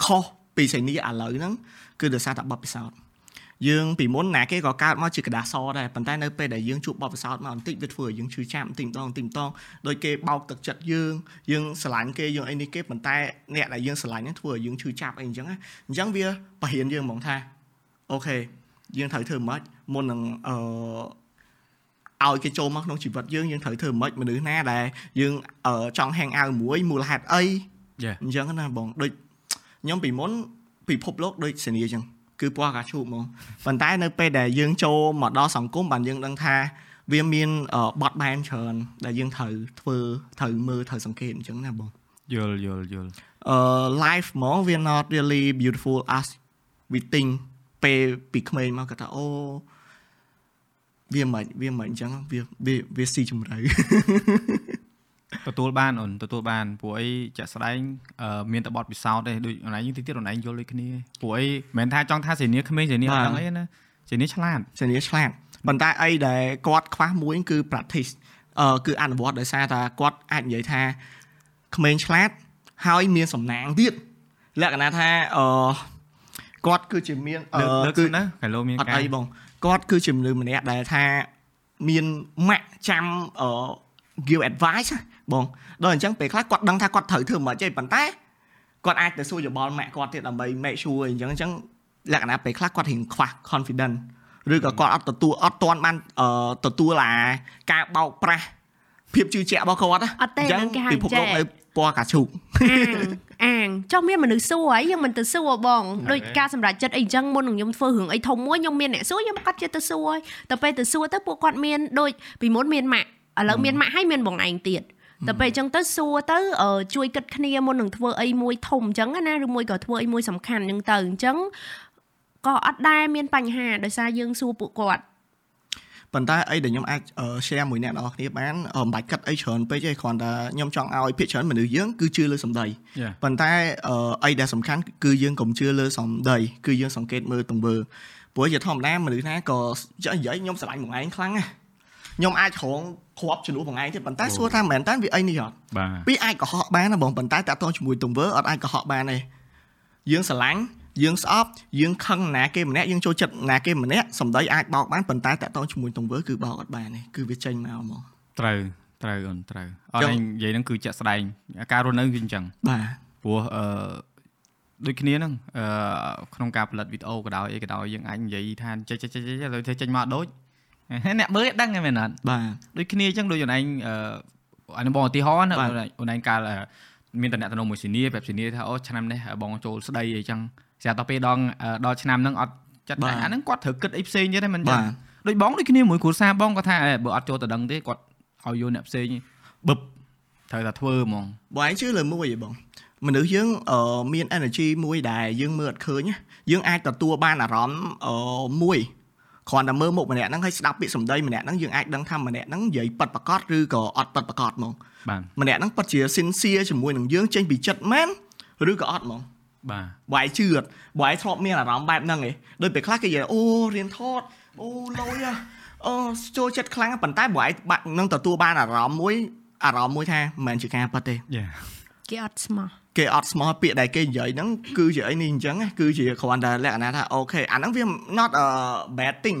ខុសពីសេនីឥឡូវហ្នឹងគឺដោយសារតែបបពិសោធន៍ យើងពីមុនណាគេក៏កើតមកជាกระดาษសដែរប៉ុន្តែនៅពេលដែលយើងជួបបបពិសោធន៍មកបន្តិចវាធ្វើឲ្យយើងឈឺចាប់បន្តិចម្ដងបន្តិចម្ដងដោយគេបោកទឹកចិត្តយើងយើងស្រឡាញ់គេយើងអីនេះគេប៉ុន្តែអ្នកដែលយើងស្រឡាញ់ហ្នឹងធ្វើឲ្យយើងឈឺចាប់អីអញ្ចឹងអញ្ចឹងវាបរិញ្ញាយើងហ្មងថាអូខេយើងត្រូវធ្វើម៉េចមុននឹងអឺឲ្យគេចូលមកក្នុងជីវិតយើងយើងត្រូវធ្វើម៉េចមនុស្សណាដែលយើងចង់ hang out មួយមូលហេតុអីអញ្ចឹងណាបងដូចខ្ញុំពីមុនពិភពលោកដូចសេនីអញ្ចឹង គឺពណ៌កាឈូកហ្មងប៉ុន្តែនៅពេលដែលយើងចូលមកដល់សង្គមបានយើងដឹងថាវាមានបត់បែនច្រើនដែលយើងត្រូវធ្វើត្រូវមើលត្រូវសង្កេតអញ្ចឹងណាបងយល់យល់យល់អឺ life ហ្មងវា not really beautiful as we think ពេលពីក្មេងមកគាត់ថាអូវាមិនវាមិនអញ្ចឹងវាវាស៊ីជំរៅ ទទួលបានអូនទទួលបានព្រោះអីចាក់ស្ដែងមានតបតពិសោធន៍ទេដូចអូនឯងតិចទៀតអូនឯងយល់ដូចគ្នាព្រោះអីមិនមែនថាចង់ថាសេនីក្មេងសេនីអត់ដឹងអីណាសេនីឆ្លាតសេនីឆ្លាតប៉ុន្តែអីដែលគាត់ខ្វះមួយគឺ practice អឺគឺអនុវត្តដោយសារថាគាត់អាចនិយាយថាក្មេងឆ្លាតហើយមានសំណាងទៀតលក្ខណៈថាអឺគាត់គឺជាមានគឺណាកាឡូមានការអត់អីបងគាត់គឺជាមនុស្សម្នាក់ដែលថាមានម៉ាក់ចាំអឺ give advice បងដល់អញ្ចឹងពេលខ្លះគាត់ដឹងថាគាត់ត្រូវធ្វើមិនទេប៉ុន្តែគាត់អាចទៅសួរយោបល់ម៉ាក់គាត់ទៀតដើម្បី make sure អញ្ចឹងអញ្ចឹងលក្ខណៈពេលខ្លះគាត់រៀងខ្វះ confidence ឬក៏គាត់អត់ទទួលអត់ទាន់បានទទួលអាការបោកប្រាស់ភាពជឿជាក់របស់គាត់អត់ទេនឹងគេហៅពិភពលោកនៅពណ៌កាឈូកអាងចុះមានមនុស្សសួរហើយយើងមិនទៅសួរបងដូចការសម្រេចចិត្តអីចឹងមុននឹងខ្ញុំធ្វើរឿងអីធំមួយខ្ញុំមានអ្នកសួរខ្ញុំកាត់ចិត្តទៅសួរហើយតែពេលទៅសួរទៅពួកគាត់មានដូចពីមុនមានម៉ាក់ ឥឡូវមានម៉ាក់ហើយមានបងឯងទៀតតែពេលអញ្ចឹងទៅសួរទៅជួយគិតគ្នាមុននឹងធ្វើអីមួយធំអញ្ចឹងណាឬមួយក៏ធ្វើអីមួយសំខាន់អញ្ចឹងទៅអញ្ចឹងក៏អត់ដែរមានបញ្ហាដោយសារយើងសួរពួកគាត់ប៉ុន្តែអីដែលខ្ញុំអាច share មួយអ្នកនរគ្នាបានមិនបាច់គិតអីច្រើនពេកទេគ្រាន់តែខ្ញុំចង់ឲ្យភាគច្រើនមនុស្សយើងគឺជឿលើសម្ដីប៉ុន្តែអីដែលសំខាន់គឺយើងកុំជឿលើសម្ដីគឺយើងសង្កេតមើលទង្វើព្រោះជាធម្មតាមនុស្សណាក៏និយាយខ្ញុំស្រឡាញ់មួយឯងខ្លាំងណា ខ្ញុំអាចក្រងគ្រាប់ជំនួសបងឯងទៀតប៉ុន្តែសួរថាមែនតើវាអីនេះអត់ពីអាចកុហកបានណាបងប៉ុន្តែតាក់ទងជាមួយទង្វើអត់អាចកុហកបានទេយើងស្រឡាញ់យើងស្អប់យើងខឹងណាគេម្នាក់យើងចូលចិត្តណាគេម្នាក់សម្ដីអាចបោកបានប៉ុន្តែតាក់ទងជាមួយទង្វើគឺបោកអត់បានទេគឺវាចេញមកហ្មងត្រូវត្រូវអូនត្រូវអត់ឯងនិយាយហ្នឹងគឺចាក់ស្ដែងការរស់នៅគឺអញ្ចឹងបាទព្រោះអឺដូចគ្នាហ្នឹងអឺក្នុងការផលិតវីដេអូក៏ដោយអីក៏ដោយយើងអាចនិយាយថាចេះចេះចេះចេះទៅចេញមកដូច អ្នកមើលដឹងហ្នឹងមែនអត់បាទដូចគ្នាអញ្ចឹងដូចអូនឯងអានេះបងឧទាហរណ៍ណាអូនឯងកាលមានតំណែងតំណមួយស៊ីនីបែបស៊ីនីថាអូឆ្នាំនេះបងចូលស្ដីអីចឹងស្រាប់តែពេលដងដល់ឆ្នាំហ្នឹងអត់ចាត់តែអាហ្នឹងគាត់ត្រូវគិតអីផ្សេងទៀតហ្នឹងមិនចឹងដូចបងដូចគ្នាមួយគ្រួសារបងគាត់ថាបើអត់ចូលទៅដឹងទេគាត់ឲ្យយកអ្នកផ្សេងបឹបត្រូវតែធ្វើហ្មងបងឯងជឿលើមួយឯងបងមនុស្សយើងមាន energy មួយដែលយើងមើលអត់ឃើញយើងអាចទទួលបានអារម្មណ៍មួយ គ្រាន់តែមើលមុខម្នាក់ហ្នឹងហើយស្ដាប់ពាក្យសម្ដីម្នាក់ហ្នឹងយើងអាចដឹងថាម្នាក់ហ្នឹងនិយាយប៉ិតប្រកបឬក៏អត់ប៉ិតប្រកបហ្មងបាទម្នាក់ហ្នឹងប៉ិតជា sincere ជាមួយនឹងយើងចេញពីចិត្តមែនឬក៏អត់ហ្មងបាទបាយជឿតបាយធ្លាប់មានអារម្មណ៍បែបហ្នឹងឯងដូចពេលខ្លះគេនិយាយអូរៀនថតអូលុយអូចូលចិត្តខ្លាំងប៉ុន្តែបាយបាក់នឹងទទួលបានអារម្មណ៍មួយអារម្មណ៍មួយថាមិនមែនជាការប៉ិតទេគេអត់ស្មោះ គេអត់ស្មោះពាក្យដែលគេនិយាយហ្នឹងគឺជាអីនេះអញ្ចឹងគឺជាគ្រាន់តែលក្ខណៈថាអូខេអាហ្នឹងវា not a bad thing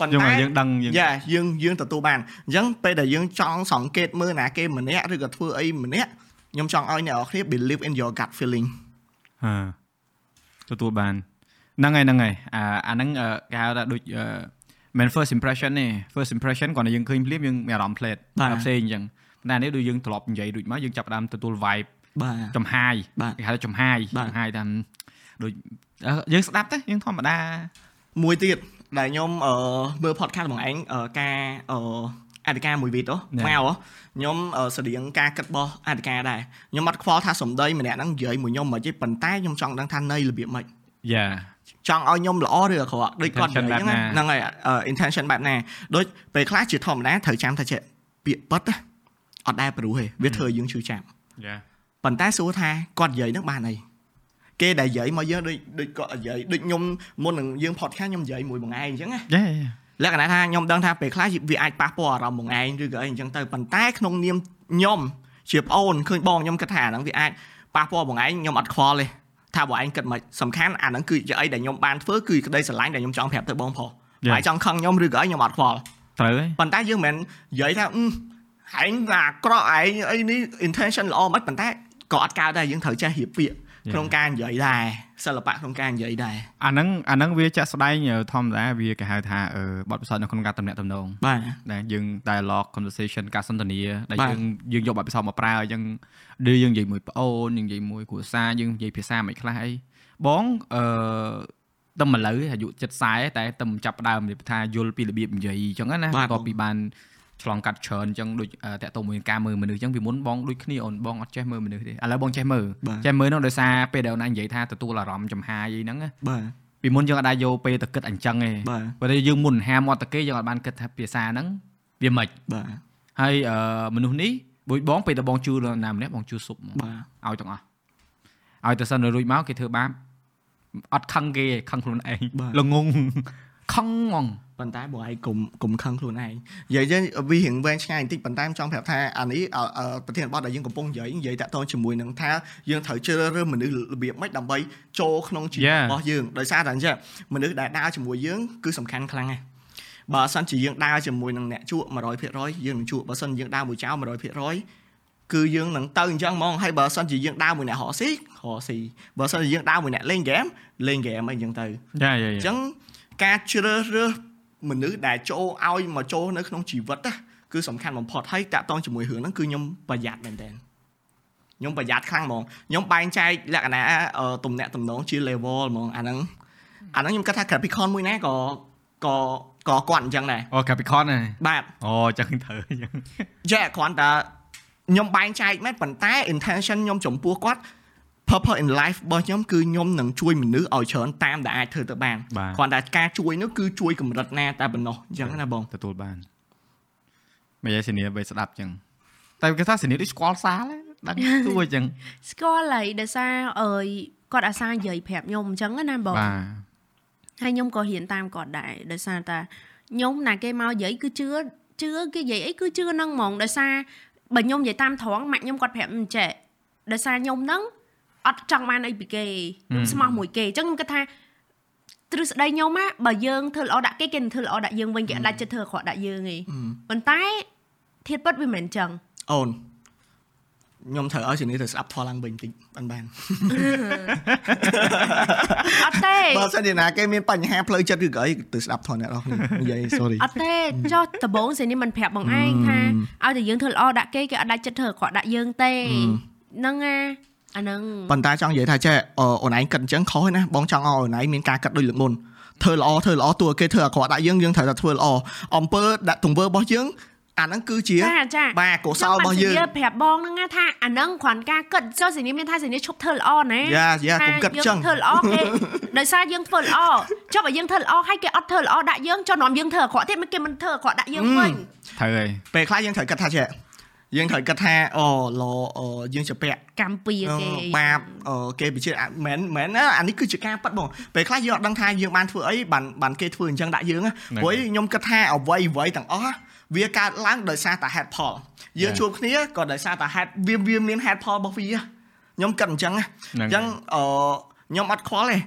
ប៉ុន្តែយើងដឹងយើងយ៉ាយើងយើងទទួលបានអញ្ចឹងពេលដែលយើងចង់សង្កេតមើលណាគេម្នាក់ឬក៏ធ្វើអីម្នាក់ខ្ញុំចង់ឲ្យអ្នកនរគ្នា believe in your gut feeling ហាទទួលបានហ្នឹងហើយហ្នឹងហើយអាអាហ្នឹងគេហៅថាដូចមិន first impression ទេ first impression គាត់តែយើងឃើញភ្លាមយើងមានអារម្មណ៍ផ្លេតផ្សេងអញ្ចឹងតែនេះដូចយើងត្រឡប់និយាយដូចមកយើងចាប់ដើមទទួល vibe បាទចំហាយគេហៅចំហាយចំហាយតាមដូចយើងស្ដាប់ទេយើងធម្មតាមួយទៀតដែលខ្ញុំអឺមើល podcast របស់ឯងការអឺអធិការមួយវីដេអូមកខ្ញុំស្តៀងការគិតរបស់អធិការដែរខ្ញុំអត់ខ្វល់ថាសំដីម្នាក់ហ្នឹងនិយាយមួយខ្ញុំមិនទេប៉ុន្តែខ្ញុំចង់ដឹងថានៃរបៀបម៉េចយ៉ាចង់ឲ្យខ្ញុំល្អឬអាក្រក់ដូចគាត់និយាយហ្នឹងហើយ intention បែបណាដូចពេលខ្លះជាធម្មតាត្រូវចាំថាចេះពាក្យប៉ិតអត់ដែរព្រោះទេវាធ្វើយើងឈឺចាប់យ៉ា ប៉ុន្តែសួរថាគាត់និយាយនឹងបានអីគេដែលនិយាយមកយើងដូចដូចគាត់និយាយដូចខ្ញុំមុននឹងយើង podcast ខ្ញុំនិយាយមួយបងឯងអញ្ចឹងណាលក្ខណៈថាខ្ញុំដឹងថាពេលខ្លះវាអាចប៉ះពាល់អារម្មណ៍បងឯងឬក៏អីអញ្ចឹងទៅប៉ុន្តែក្នុងនាមខ្ញុំជាប្អូនឃើញបងខ្ញុំគិតថាអាហ្នឹងវាអាចប៉ះពាល់បងឯងខ្ញុំអត់ខ្វល់ទេថាបងឯងគិតមិនសំខាន់អាហ្នឹងគឺជាអីដែលខ្ញុំបានធ្វើគឺក្តីស្រឡាញ់ដែលខ្ញុំចង់ប្រាប់ទៅបងប្រុសហើយចង់ខឹងខ្ញុំឬក៏អីខ្ញុំអត់ខ្វល់ត្រូវហើយប៉ុន្តែយើងមិនមែននិយាយថាហែងអាក្រក់ឯងអីនេះ intention ល្អមិនប៉ុន្តែ ក៏អត់កើតដែរយើងត្រូវចេះរៀបពាក្យក្នុងការនិយាយដែរសិល្បៈក្នុងការនិយាយដែរអាហ្នឹងអាហ្នឹងវាចាក់ស្ដែងធម្មតាវាគេហៅថាបទពិសោធន៍នៅក្នុងការតំណាក់តំណងបាទដែលយើង dialogue conversation ការសន្ទនាដែលយើងយើងយកបទពិសោធន៍មកប្រើអញ្ចឹងដូចយើងនិយាយមួយប្អូនយើងនិយាយមួយគ្រួសារយើងនិយាយភាសាមិនខ្លះអីបងអឺតែម្ល៉ូវអាយុ70តែតែចាប់ដើមនិយាយថាយល់ពីរបៀបនិយាយអញ្ចឹងណាបន្ទាប់ពីបាន ឆ្លងកាត់ច្រើនអញ្ចឹងដូចតាក់ទងមួយការមើលមនុស្សអញ្ចឹងពីមុនបងដូចគ្នាអូនបងអត់ចេះមើលមនុស្សទេឥឡូវបងចេះមើលចេះមើលនោះដោយសារពេលដែលអូននិយាយថាទទួលអារម្មណ៍ចំហាយអីហ្នឹងបាទពីមុនយើងអត់ដែរយកពេលទៅគិតអញ្ចឹងទេបើតែយើងមុនហាមាត់តាគេយើងអត់បានគិតថាភាសាហ្នឹងវាមិនបាទហើយមនុស្សនេះដូចបងពេលតែបងជឿណាម្នាក់បងជឿសុបហ្មងឲ្យទាំងអស់ឲ្យតែសិនរួចមកគេធ្វើបាបអត់ខឹងគេខឹងខ្លួនឯងល្ងង ខឹងហ្មងប៉ុន្តែបើឯងកុំកុំខឹងខ្លួនឯងនិយាយយើងវារៀងវែងឆ្ងាយបន្តិចប៉ុន្តែខ្ញុំចង់ប្រាប់ថាអានេះប្រធានបទដែលយើងកំពុងនិយាយនិយាយតាក់ទងជាមួយនឹងថាយើងត្រូវជ្រើសរើសមនុស្សរបៀបម៉េចដើម្បីចូលក្នុងជីវិតរបស់យើងដោយសារតែអញ្ចឹងមនុស្សដែលដើរជាមួយយើងគឺសំខាន់ខ្លាំងណាស់បើសិនជាយើងដើរជាមួយនឹងអ្នកជក់100%យើងនឹងជក់បើសិនយើងដើរមួយចោល100%គឺយើងនឹងទៅអញ្ចឹងហ្មងហើយបើសិនជាយើងដើរមួយអ្នករកស៊ីរកស៊ីបើសិនជាយើងដើរមួយអ្នកលេងហ្គេមលេងហ្គេមអីអញ្ចឹងទៅយ៉ាយ៉ាអញ្ចឹង ការជ្រើសរើសមនុស្សដែលចូលឲ្យមកចូលនៅក្នុងជីវិតណាគឺសំខាន់បំផុតហើយតាក់ទងជាមួយរឿងហ្នឹងគឺខ្ញុំប្រយ័ត្នមែនតើខ្ញុំប្រយ័ត្នខ្លាំងហ្មងខ្ញុំបែងចែកលក្ខណៈទំនាក់ទំនងជា level ហ្មងអាហ្នឹងអាហ្នឹងខ្ញុំគិតថា Capricorn មួយណាក៏ក៏ក៏គាត់អញ្ចឹងដែរអូ Capricorn ណាបាទអូចឹងត្រូវអញ្ចឹងចាគ្រាន់តែខ្ញុំបែងចែកមែនប៉ុន្តែ intention ខ្ញុំចំពោះគាត់ purpose in life របស់ខ្ញុំគឺខ្ញុំនឹងជួយមនុស្សឲ្យច្រើនតាមដែលអាចធ្វើទៅបានគ្រាន់តែការជួយនោះគឺជួយកម្រិតណាតែប៉ុណ្ណោះអញ្ចឹងណាបងទទួលបានមិនយាយសេនីបីស្ដាប់អញ្ចឹងតែគេថាសេនីដូចស្គាល់សាលដឹងទួអញ្ចឹងស្គាល់ហើយដោយសារអើយគាត់អាសានិយាយប្រាប់ខ្ញុំអញ្ចឹងណាបងបាទហើយខ្ញុំក៏ហ៊ានតាមគាត់ដែរដោយសារតែខ្ញុំណាគេមកនិយាយគឺជឿជឿគេនិយាយអីគឺជឿហ្នឹងហ្មងដោយសារបើខ្ញុំនិយាយតាមត្រង់ម៉ាក់ខ្ញុំគាត់ប្រាប់អញ្ចេះដោយសារខ្ញុំហ្នឹង អត់ចង់បានអីពីគេខ្ញុំស្មោះមួយគេអញ្ចឹងខ្ញុំគិតថាទ្រឹស្ដីខ្ញុំណាបើយើងធ្វើល្អដាក់គេគេនឹងធ្វើល្អដាក់យើងវិញគេអាចចិត្តធ្វើអាក្រក់ដាក់យើងឯងប៉ុន្តែធៀបពិតវាមិនអញ្ចឹងអូនខ្ញុំត្រូវឲ្យជំនាញទៅស្ដាប់ធម៌ឡើងវិញបន្តិចបានបានអត់ទេបើសិនជាណាគេមានបញ្ហាផ្លូវចិត្តឬក៏អីទៅស្ដាប់ធម៌អ្នកនរគ្នានិយាយ sorry អត់ទេចុះដំបងសេនេះមិនប្រាប់បងឯងថាឲ្យតែយើងធ្វើល្អដាក់គេគេអត់ដាច់ចិត្តធ្វើអាក្រក់ដាក់យើងទេហ្នឹងណា អាហ្នឹងប៉ុន្តែចង់និយាយថាចេះអូនឯងគិតអញ្ចឹងខុសណាបងចង់ឲ្យអូនឯងមានការគិតដូចលើកមុនធ្វើល្អធ្វើល្អតួគេធ្វើអាក្រក់ដាក់យើងយើងត្រូវតែធ្វើល្អអំពើដាក់ទង្វើរបស់យើងអាហ្នឹងគឺជាចាចាបាទកុសលរបស់យើងខ្ញុំប្រាប់បងហ្នឹងណាថាអាហ្នឹងគ្រាន់ការគិតចុះសេនីមានថាសេនីឈប់ធ្វើល្អណាយ៉ាយ៉ាកុំគិតចឹងធ្វើល្អគេដោយសារយើងធ្វើល្អចុះបើយើងធ្វើល្អហើយគេអត់ធ្វើល្អដាក់យើងចុះនាំយើងធ្វើអាក្រក់ទៀតមិនគេមិនធ្វើអាក្រក់ដាក់យើងវិញត្រូវហើយពេលខ្លះយើងត្រូវគិតថាចេះ យើងត្រូវគិតថាអូឡអូយើងជាពាក់កម្មពីគេបាបអូគេពិចិត្រមិនមែនអានេះគឺជាការប៉ັດបងពេលខ្លះយើងអត់ដឹងថាយើងបានធ្វើអីបានបានគេធ្វើអញ្ចឹងដាក់យើងព្រោះខ្ញុំគិតថាអ្វីអ្វីទាំងអស់វាកើតឡើងដោយសារតែហេតុផលយើងជួបគ្នាក៏ដោយសារតែហេតុវាវាមានហេតុផលរបស់វាខ្ញុំគិតអញ្ចឹងអញ្ចឹងអឺខ្ញុំអត់ខ្វល់ទេ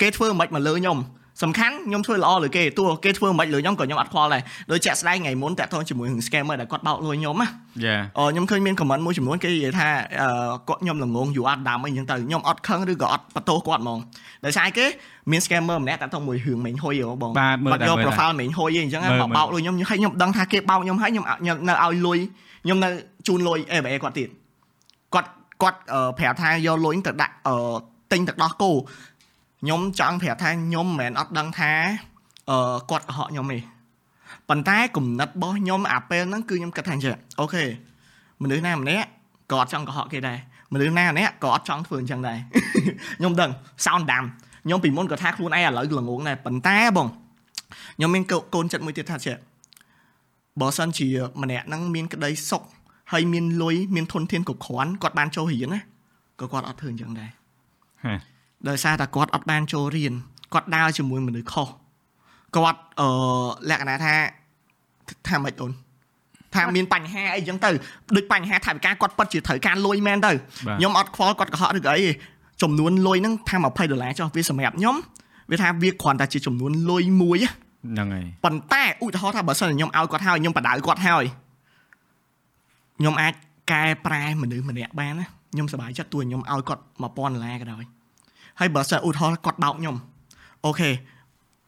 គេធ្វើមិនមកលើខ្ញុំ សំខាន់ខ្ញុំធ្វើល្អលើគេទោះគេធ្វើមិនលើខ្ញុំក៏ខ្ញុំអត់ខ្វល់ដែរដោយជាក់ស្ដែងថ្ងៃមុនតាក់ទងជាមួយនឹង scammer ដែលគាត់បោកលុយខ្ញុំណាយ៉ាអឺខ្ញុំឃើញមាន comment មួយចំនួនគេនិយាយថាអឺគាត់ខ្ញុំល្ងងយូរអត់ដាំអីចឹងទៅខ្ញុំអត់ខឹងឬក៏អត់បន្ទោសគាត់ហ្មងដោយសារគេមាន scammer ម្នាក់តាក់ទងមួយរឿងមេងហុយហ៎បងបាទមើលបាត់យក profile មេងហុយអីចឹងមកបោកលុយខ្ញុំហើយខ្ញុំដឹងថាគេបោកខ្ញុំហើយខ្ញុំនៅឲ្យលុយខ្ញុំនៅជូនលុយ ABA គាត់ទៀតគាត់គាត់ប្រាប់ថាយកលុយទៅដាក់អឺទិញទឹកដោះគោ ខ្ញុំចង់ប្រាប់ថាខ្ញុំមិនមែនអត់ដឹងថាអឺគាត់កុហកខ្ញុំទេប៉ុន្តែគំនិតរបស់ខ្ញុំអាពេលហ្នឹងគឺខ្ញុំគិតថាចេះអូខេមនុស្សណាម្នាក់ក៏អត់ចង់កុហកគេដែរមនុស្សណាម្នាក់ក៏អត់ចង់ធ្វើអញ្ចឹងដែរខ្ញុំដឹងសោនដាំខ្ញុំពីមុនក៏ថាខ្លួនឯងឥឡូវល្ងងដែរប៉ុន្តែបងខ្ញុំមានកូនចិត្តមួយទៀតថាចេះបើសិនជាម្នាក់ហ្នឹងមានក្តីសុខហើយមានលុយមានធនធានគ្រប់គ្រាន់គាត់បានចូលរៀនណាក៏គាត់អត់ធ្វើអញ្ចឹងដែរហេ ដោយសារតែគាត់អត់បានចូលរៀនគាត់ដើរជាមួយមនុស្សខុសគាត់អឺលក្ខណៈថាថាម៉េចអូនថាមានបញ្ហាអីចឹងទៅដូចបញ្ហាថាវិការគាត់ពិតជាត្រូវការលុយមែនទៅខ្ញុំអត់ខ្វល់គាត់កុហកឬក៏អីចំនួនលុយហ្នឹងថា20ដុល្លារចុះវាសម្រាប់ខ្ញុំវាថាវាគ្រាន់តែជាចំនួនលុយមួយហ្នឹងហើយប៉ុន្តែឧទាហរណ៍ថាបើសិនខ្ញុំឲ្យគាត់ហើយខ្ញុំបដៅគាត់ហើយខ្ញុំអាចកែប្រែមនុស្សម្នាក់បានណាខ្ញុំសប្បាយចិត្តទោះខ្ញុំឲ្យគាត់1000ដុល្លារក៏ដោយ ហើយបើសិនឧទាហរណ៍គាត់បោកខ្ញុំអូខេ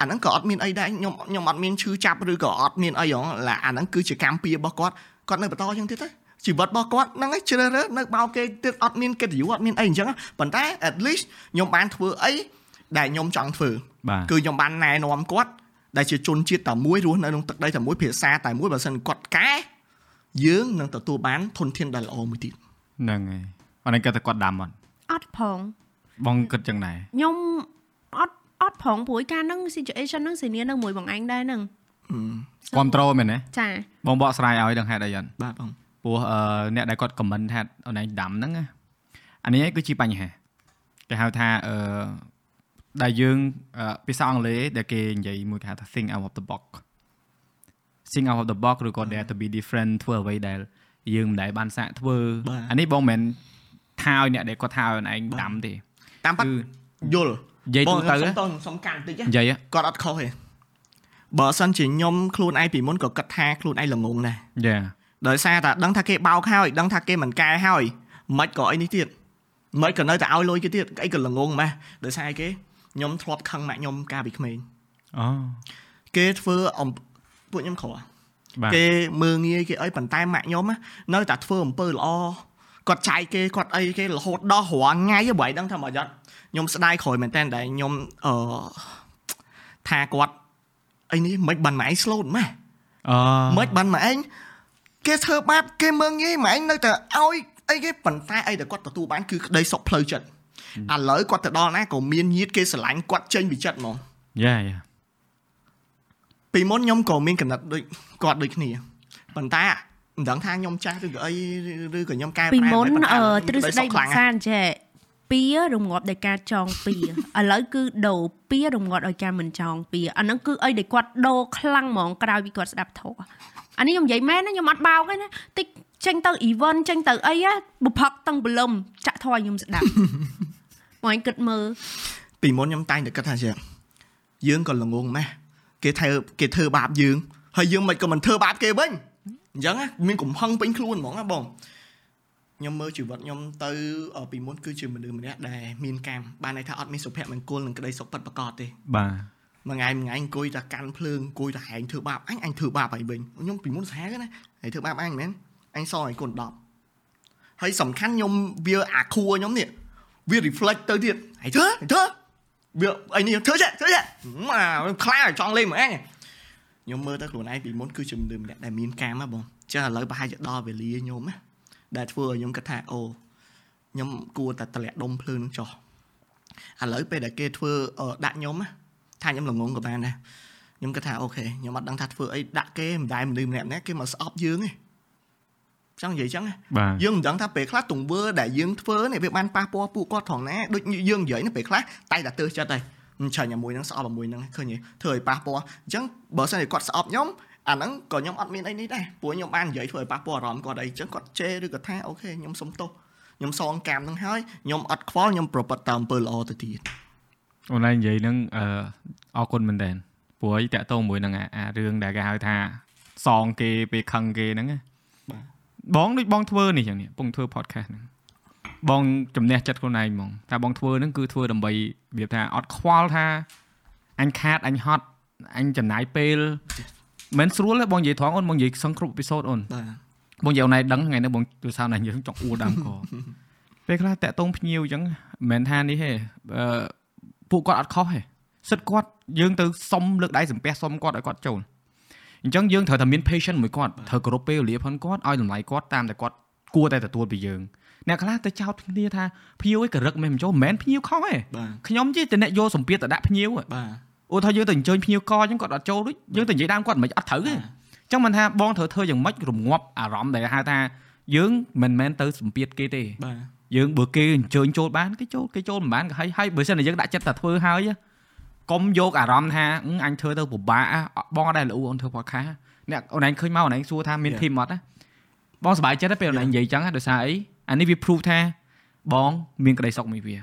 អាហ្នឹងក៏អត់មានអីដែរខ្ញុំខ្ញុំអត់មានឈឺចាប់ឬក៏អត់មានអីហងឡាអាហ្នឹងគឺជាកម្មពៀរបស់គាត់គាត់នៅបន្តអញ្ចឹងទៀតទៅជីវិតរបស់គាត់ហ្នឹងឯងជ្រើសរើសនៅបោកគេទៀតអត់មានកិត្តិយសអត់មានអីអញ្ចឹងប៉ុន្តែ at least ខ្ញុំបានធ្វើអីដែលខ្ញុំចង់ធ្វើបាទគឺខ្ញុំបានណែនាំគាត់ដែលជាជនជាតិតែមួយរស់នៅក្នុងទឹកដីតែមួយភាសាតែមួយបើសិនគាត់កែយើងនឹងទទួលបានធនធានដែលល្អមួយទៀតហ្នឹងហើយអត់នេះគាត់តែគាត់ដាំអត់អត់ផង បងគិតចឹងដែរខ្ញុំអត់អត់ផងព្រួយការហ្នឹង situation ហ្នឹងសេនីនៅមួយបងឯងដែរហ្នឹងគ្រប់ត្រូលមែនទេចាបងបកស្រាយឲ្យដឹងហេតុអីអត់បាទបងព្រោះអឺអ្នកដែលគាត់ comment ថាអូនឯងដាំហ្នឹងណាអានេះឯងគឺជាបញ្ហាគេហៅថាអឺដែលយើងអឺភាសាអង់គ្លេសដែលគេនិយាយមួយគេហៅថា think out of the box think out of the box ឬក៏ dare to be different ធ្វើអ្វីដែលយើងមិនដែលបានសាកធ្វើបាទអានេះបងមិនមែនថាឲ្យអ្នកដែលគាត់ថាឲ្យអូនឯងដាំទេ តាមប៉ាត់គឺយល់និយាយទូទៅបងខ្ញុំសុំតសុំកាន់បន្តិចណានិយាយហ៎គាត់អត់ខុសទេបើសិនជាខ្ញុំខ្លួនឯងពីមុនក៏គិតថាខ្លួនឯងល្ងងដែរយ៉ាដោយសារតែដឹងថាគេបោកហើយដឹងថាគេមិនកែហើយមិនក៏អីនេះទៀតមិនក៏នៅតែឲ្យលុយគេទៀតអីក៏ល្ងងម៉េះដោយសារអីគេខ្ញុំធ្លាប់ខឹងម៉ាក់ខ្ញុំកាលពីក្មេងអូគេធ្វើអំពួកខ្ញុំក្របាទគេមើងងាយគេអីប៉ុន្តែម៉ាក់ខ្ញុំណានៅតែធ្វើអំពើល្អ គាត់ចែកគេគាត់អីគេរហូតដល់រាល់ថ្ងៃហ៎បើឲ្យដឹងថាមកយត់ខ្ញុំស្ដាយក្រោយមែនតើដែលខ្ញុំអឺថាគាត់អីនេះមិនបានម៉ែឯង slow ម៉េះអូមិនបានម៉ែឯងគេធ្វើបាបគេមើងងាយម៉ែឯងនៅតែឲ្យអីគេប៉ុន្តែអីដែលគាត់ទទួលបានគឺក្តីសុខផ្លូវចិត្តឥឡូវគាត់ទៅដល់ណាក៏មានញាតគេស្រឡាញ់គាត់ចេញពីចិត្តហ្មងយ៉ាយ៉ាពីមុនខ្ញុំក៏មានកំណត់ដូចគាត់ដូចគ្នាប៉ុន្តែ មិនដឹងថាខ្ញុំចាស់ឬក៏អីឬក៏ខ្ញុំកែប្រែពីមុនប៉ុន្តែអឺខ្ញុំទ្រឹស្ដីខ្បលាំងកសានចេះពៀរងាប់ដោយការចងពៀឥឡូវគឺដូរពៀរងាប់ដោយការមិនចងពៀអាហ្នឹងគឺអីដែលគាត់ដូរខ្លាំងហ្មងក្រោយពីគាត់ស្ដាប់ធម៌អានេះខ្ញុំនិយាយមែនណាខ្ញុំអត់បោកទេណាតិចចេញទៅ event ចេញទៅអីណាបុផឹកតឹងបលឹមចាក់ធម៌ឲ្យខ្ញុំស្ដាប់មកឯងគិតមើលពីមុនខ្ញុំតែងតែគិតថាជាយើងក៏ល្ងងម៉េះគេធ្វើគេធ្វើបាបយើងហើយយើងមិនក៏មិនធ្វើបាបគេវិញ អញ្ចឹងណាមានកំហឹងពេញខ្លួនហ្មងណាបងខ្ញុំមើលជីវិតខ្ញុំទៅអឺពីមុនគឺជាមនុស្សម្នាក់ដែលមានកម្មបានន័យថាអត់មានសុភមង្គលនិងក្តីសុខពិតប្រាកដទេបាទមួយថ្ងៃមួយថ្ងៃអង្គុយតែកាន់ភ្លើងអង្គុយតែហែងធ្វើបាបអញអញធ្វើបាបហើយវិញខ្ញុំពីមុនសាហាវណាហើយធ្វើបាបអញមែនអញសងឲ្យកូន10ហើយសំខាន់ខ្ញុំវាអាខួរខ្ញុំនេះវា reflect ទៅទៀតហើយធ្វើហើយធ្វើវាអីនេះធ្វើចេះធ្វើចេះមកខ្លាចចង់លេងមកអញ ខ្ញុំមើលទៅខ្លួនឯងពីមុនគឺជំនឿម្នាក់ដែលមានកាមហ៎បងចឹងឥឡូវប្រហែលជាដល់វេលាខ្ញុំណាដែលធ្វើឲ្យខ្ញុំគិតថាអូខ្ញុំគួរតែតម្លាក់ដុំភ្លើងនឹងចុះឥឡូវពេលដែលគេធ្វើដាក់ខ្ញុំណាថាខ្ញុំល្ងងក៏បានដែរខ្ញុំគិតថាអូខេខ្ញុំអត់ដឹងថាធ្វើអីដាក់គេមិនដែលមនុស្សម្នាក់ម្នាក់គេមកស្អប់យើងទេចង់និយាយចឹងយើងមិនដឹងថាពេលខ្លះទង្វើដែលយើងធ្វើនេះវាបានប៉ះពាល់ពួកគាត់ត្រង់ណាដូចយើងនិយាយនេះពេលខ្លះតែតែទើសចិត្តហើយ ចាញ់មួយហ្នឹងស្អប់មួយហ្នឹងឃើញទេធ្វើឲ្យប៉ះពាល់អញ្ចឹងបើសិនជាគាត់ស្អប់ខ្ញុំអាហ្នឹងក៏ខ្ញុំអត់មានអីនេះដែរព្រោះខ្ញុំបាននិយាយធ្វើឲ្យប៉ះពាល់អារម្មណ៍គាត់អីអញ្ចឹងគាត់ជេរឬក៏ថាអូខេខ្ញុំសុំទោសខ្ញុំសងកាមហ្នឹងហើយខ្ញុំអត់ខ្វល់ខ្ញុំប្រព្រឹត្តតាមអំពើល្អទៅទៀតអូនឯងនិយាយហ្នឹងអឺអរគុណមែនតើព្រោះឲ្យតាក់ទងមួយនឹងអារឿងដែលគេហៅថាសងគេពេលខឹងគេហ្នឹងបាទបងដូចបងធ្វើនេះចឹងនេះពងធ្វើ podcast ហ្នឹង បងជំនះចិត្តខ្លួនឯងហ្មងតែបងធ្វើហ្នឹងគឺធ្វើដើម្បីរបៀបថាអត់ខ្វល់ថាអញខាតអញហត់អញចំណាយពេលមិនស្រួលទេបងនិយាយត្រង់អូនបងនិយាយសឹងគ្រប់អេពីសូតអូនបាទបងនិយាយអូនឯងដឹងថ្ងៃនេះបងទូរស័ព្ទណៃយើងចង់អួលដើមកពេលខ្លះតាក់តងភ្ញៀវអញ្ចឹងមិនមែនថានេះទេអឺពួកគាត់អត់ខុសទេសិតគាត់យើងទៅសុំលើកដៃសំពះសុំគាត់ឲ្យគាត់ចូលអញ្ចឹងយើងត្រូវតែមាន patient មួយគាត់ត្រូវគោរពពេលវេលាផងគាត់ឲ្យតម្លៃគាត់តាមតែគាត់គួរតែទទួលពីយើង អ្នកខ្លះទៅចោទគ្នាថាភ្ញៀវឯងក៏រឹកមិនចូលមិនមែនភ្ញៀវខុសទេខ្ញុំជិះតែអ្នកយកសម្ពាធទៅដាក់ភ្ញៀវបាទអូថាយើងទៅអញ្ជើញភ្ញៀវកអញ្ចឹងគាត់អត់ចូលដូចយើងទៅនិយាយដើមគាត់មិនអត់ត្រូវទេអញ្ចឹងមិនថាបងត្រូវធ្វើយ៉ាងម៉េចរងាប់អារម្មណ៍ដែលហៅថាយើងមិនមែនទៅសម្ពាធគេទេបាទយើងបើគេអញ្ជើញចូលបានគេចូលគេចូលមិនបានក៏ហើយហើយបើសិនតែយើងដាក់ចិត្តតែធ្វើហើយកុំយកអារម្មណ៍ថាអញធ្វើទៅពិបាកបងអត់ដែរលូអូនធ្វើ podcast អ្នកអូនឯងឃើញមកអូនឯងសួរថាមានធីមអត់ណាបងសប្បាយចិត្តទេពេលអូនឯងនិយាយចឹងដោយសារអី អានេះវា prove ថាបងមានក្តីសុខមួយវា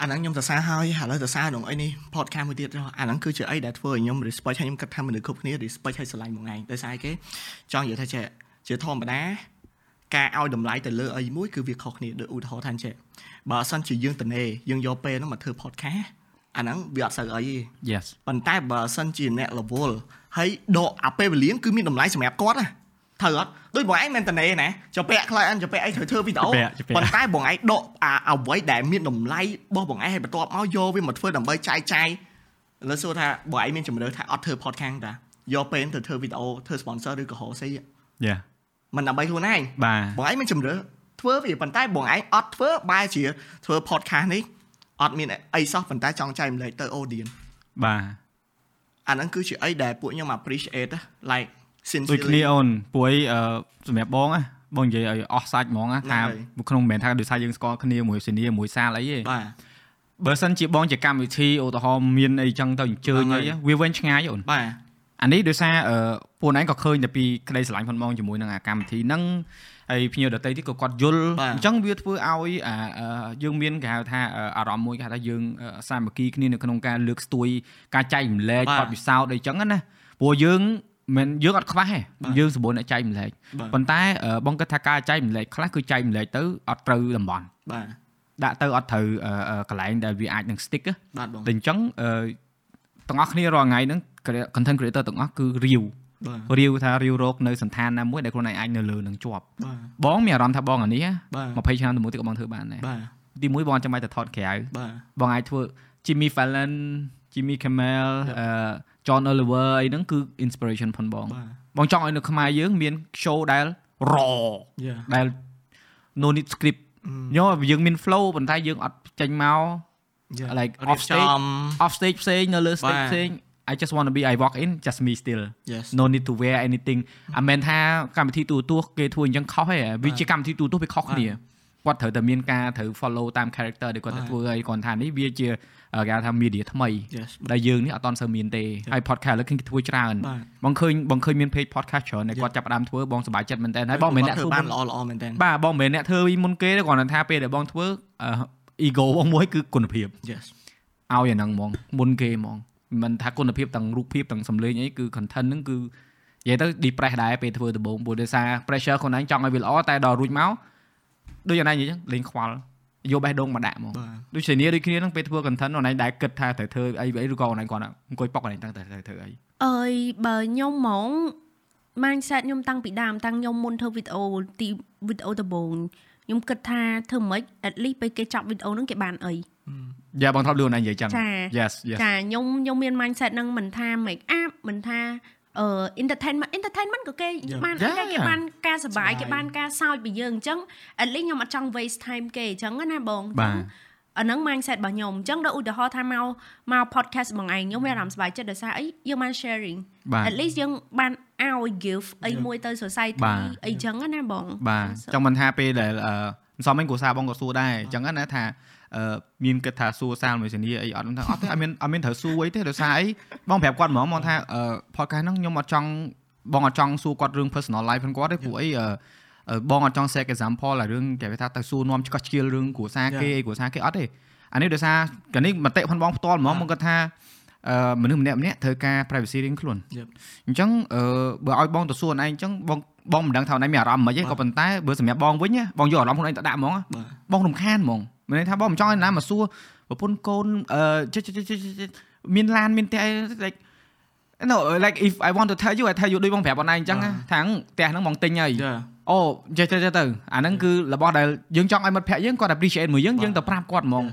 អាហ្នឹងខ្ញុំសរសើរហើយឥឡូវសរសើរក្នុងអីនេះ podcast មួយទៀតអាហ្នឹងគឺជាអីដែលធ្វើឲ្យខ្ញុំ respect ហើយខ្ញុំគិតថាមនុស្សគ្រប់គ្នា respect ហើយស្រឡាញ់មកឯងដោយសារអីគេចង់និយាយថាជាជាធម្មតាការឲ្យតម្លៃទៅលើអីមួយគឺវាខុសគ្នាដូចឧទាហរណ៍ថាអញ្ចឹងបើអសិនជាយើងតនេយើងយកពេលហ្នឹងមកធ្វើ podcast អាហ្នឹងវាអត់សូវអីទេ Yes ប៉ុន្តែបើសិនជាអ្នក level ហើយដកអាពេលវេលាគឺមានតម្លៃសម្រាប់គាត់ណា ត្រូវអត់ដូចបងឯងមែនតនេណាចុះពាក់ខ្លះអញចុះពាក់អីត្រូវធ្វើវីដេអូប៉ុន្តែបងឯងដកអាអ្វីដែលមានតម្លៃរបស់បងឯងឲ្យបន្ទាប់មកយកវាមកធ្វើដើម្បីចែកចាយលើសួរថាបងឯងមានជំរឿថាអត់ធ្វើ podcast តាយកពេលទៅធ្វើវីដេអូធ្វើ sponsor ឬក៏ហោស៊ីយ៉ាមិនដើម្បីខ្លួនឯងបាទបងឯងមានជំរឿធ្វើវាប៉ុន្តែបងឯងអត់ធ្វើបែរជាធ្វើ podcast នេះអត់មានអីសោះប៉ុន្តែចង់ចែកម្លែកទៅ audience បាទអាហ្នឹងគឺជាអីដែលពួកខ្ញុំ appreciate like ដូចគ្នាអូនព្រោះអីសម្រាប់បងណាបងនិយាយឲ្យអស់សាច់ហ្មងណាថាក្នុងមិនមែនថាដោយសារយើងស្គាល់គ្នាមួយសេនីមួយសាលអីទេបាទបើសិនជាបងជាកម្មវិធីឧទាហរណ៍មានអីចឹងទៅអញ្ជើញអីវាវិញឆ្ងាយអូនបាទអានេះដោយសារពួកឯងក៏ឃើញតែពីក្តីស្រឡាញ់ផងបងជាមួយនឹងអាកម្មវិធីហ្នឹងហើយភ្ញៀវដតីទៀតក៏គាត់យល់អញ្ចឹងវាធ្វើឲ្យយើងមានគេហៅថាអារម្មណ៍មួយគេហៅថាយើងសាមគ្គីគ្នានៅក្នុងការលើកស្ទួយការចែកម្លែកបទពិសោធន៍អីចឹងណាព្រោះយើង មិនយើងអត់ខ្វះទេយើងសម្បូរអ្នកចែកម្លែកប៉ុន្តែបងគិតថាការចែកម្លែកខ្លះគឺចែកម្លែកទៅអត់ត្រូវតំបន់បាទដាក់ទៅអត់ត្រូវកន្លែងដែលវាអាចនឹង stick បាទបងតែអញ្ចឹងទាំងអស់គ្នារាល់ថ្ងៃហ្នឹង content creator ទាំងអស់គឺរាវរាវថារាវរកនៅសន្តានណាមួយដែលខ្លួនឯងអាចនៅលើនឹងជាប់បងមានអារម្មណ៍ថាបងអានេះ20ឆ្នាំទៅមុខទៀតក៏បងធ្វើបានដែរទីមួយបងចាំបាច់ទៅថតក្រៅបងអាចធ្វើ Jimmy Fallon Jimmy Kimmel អឺ John Oliver អីហ្នឹងគឺ inspiration ផងបងបងចង់ឲ្យនៅខ្មែរយើងមាន show ដែល raw ដែល no need script យកយើងមាន flow ប៉ុន្តែយើងអត់ចេញមក like off stage off stage ផ្សេងនៅលើ stage ផ្សេង I just want to be I walk in just me still yes. no need to wear anything អាមែនថាកម្មវិធីទូទស្សន៍គេធ្វើអញ្ចឹងខុសទេវាជាកម្មវិធីទូទស្សន៍វាខុសគ្នាគាត់ត្រូវតែមានការត្រូវ follow តាម character ដែលគាត់ទៅធ្វើឲ្យគាត់ថានេះវាជា គេហៅថា media ថ្មីដែលយើងនេះអត់តន់សូវមានទេហើយ podcast លើគេធ្វើច្រើនបងឃើញបងឃើញមាន page podcast ច្រើនដែលគាត់ចាប់ផ្ដើមធ្វើបងសប្បាយចិត្តមែនតើហើយបងមិនមែនអ្នកធ្វើបានល្អល្អមែនតើបាទបងមិនមែនអ្នកធ្វើមុនគេទេគ្រាន់តែថាពេលដែលបងធ្វើ ego បងមួយគឺគុណភាព yes ឲ្យអាហ្នឹងហ្មងមុនគេហ្មងមិនថាគុណភាពទាំងរូបភាពទាំងសំឡេងអីគឺ content ហ្នឹងគឺនិយាយទៅ depress ដែរពេលធ្វើដំបូងព្រោះដោយសារ pressure ខ្លួនឯងចង់ឲ្យវាល្អតែដល់រួចមកដូចយ៉ាងណានិយាយចឹងលេងខ្វល់ យកបេះដូងមកដាក់ហ្មងដូចជានេះដូចគ្នាហ្នឹងពេលធ្វើ content អូនឯងដែរគិតថាត្រូវធ្វើអីអីឬក៏អូនឯងគាត់អង្គុយប៉ុកអូនឯងតាំងតែត្រូវធ្វើអីអើយបើខ្ញុំហ្មង mindset ខ្ញុំតាំងពីដើមតាំងខ្ញុំមុនធ្វើវីដេអូទីវីដេអូដំបូងខ្ញុំគិតថាធ្វើម៉េច at least ពេលគេចាប់វីដេអូហ្នឹងគេបានអីយ៉ាបងធ្លាប់លឿនឯងនិយាយចឹង Yes yes ចាខ្ញុំខ្ញុំមាន mindset ហ្នឹងមិនថាម៉េចអាមិនថា អឺ entertainment entertainment ក៏គេបានអីគេបានការសប្បាយគេបានការសើចពីយើងអញ្ចឹង at least ខ្ញុំអត់ចង់ waste time គេអញ្ចឹងណាបងបាទអាហ្នឹង mindset របស់ខ្ញុំអញ្ចឹងដល់ឧទាហរណ៍ថាមកមក podcast បងឯងខ្ញុំមានអារម្មណ៍សប្បាយចិត្តដោយសារអីយើងបាន sharing at least យើងបានឲ្យ give អីមួយទៅ society អីចឹងណាបងបាទចង់មិនថាពេលដែលអឺមិនសមវិញគ្រូសាបងក៏សួរដែរអញ្ចឹងណាថាអឺ មានគិតថាសួរសាលមួយសនីអីអត់ថាអត់ទេអត់មានអត់មានត្រូវសួរអីទេដោយសារអីបងប្រាប់គាត់ហ្មងមកថាអឺ podcast ហ្នឹងខ្ញុំអត់ចង់បងអត់ចង់សួរគាត់រឿង personal life ផងគាត់ទេព្រោះអីអឺបងអត់ចង់ set example ឲ្យរឿងគេថាទៅសួរនាំឆ្កោះឆ្កៀលរឿងគ្រួសារគេអីគ្រួសារគេអត់ទេអានេះដោយសារកានេះមតិផងបងផ្ទាល់ហ្មងមកគាត់ថាអឺមនុស្សម្នាក់ម្នាក់ត្រូវការ privacy រៀងខ្លួនអញ្ចឹងអឺបើឲ្យបងទៅសួរខ្លួនឯងអញ្ចឹងបងបងមិនដឹងថាខ្លួនឯងមានអារម្មណ៍មិនទេក៏ប៉ុន្តែបើសម្រាប់បងវិញបងយកអារម្មណ៍ខ្លួនឯងទៅដាក់ហ្មងបងរំខានហ្មង មានន័យថាបងមិនចង់ឲ្យណាមកសួរប្រពន្ធកូនអឺមានឡានមានផ្ទះ like no like if i want to tell you i tell you ដូចបងប្រាប់បងឯងអញ្ចឹងថាផ្ទះហ្នឹងបងទិញហើយអូចេះចេះទៅអាហ្នឹងគឺរបស់ដែលយើងចង់ឲ្យមិត្តភក្តិយើងគាត់ appreciate មួយយើងយើងទៅប្រាប់គាត់ហ្មង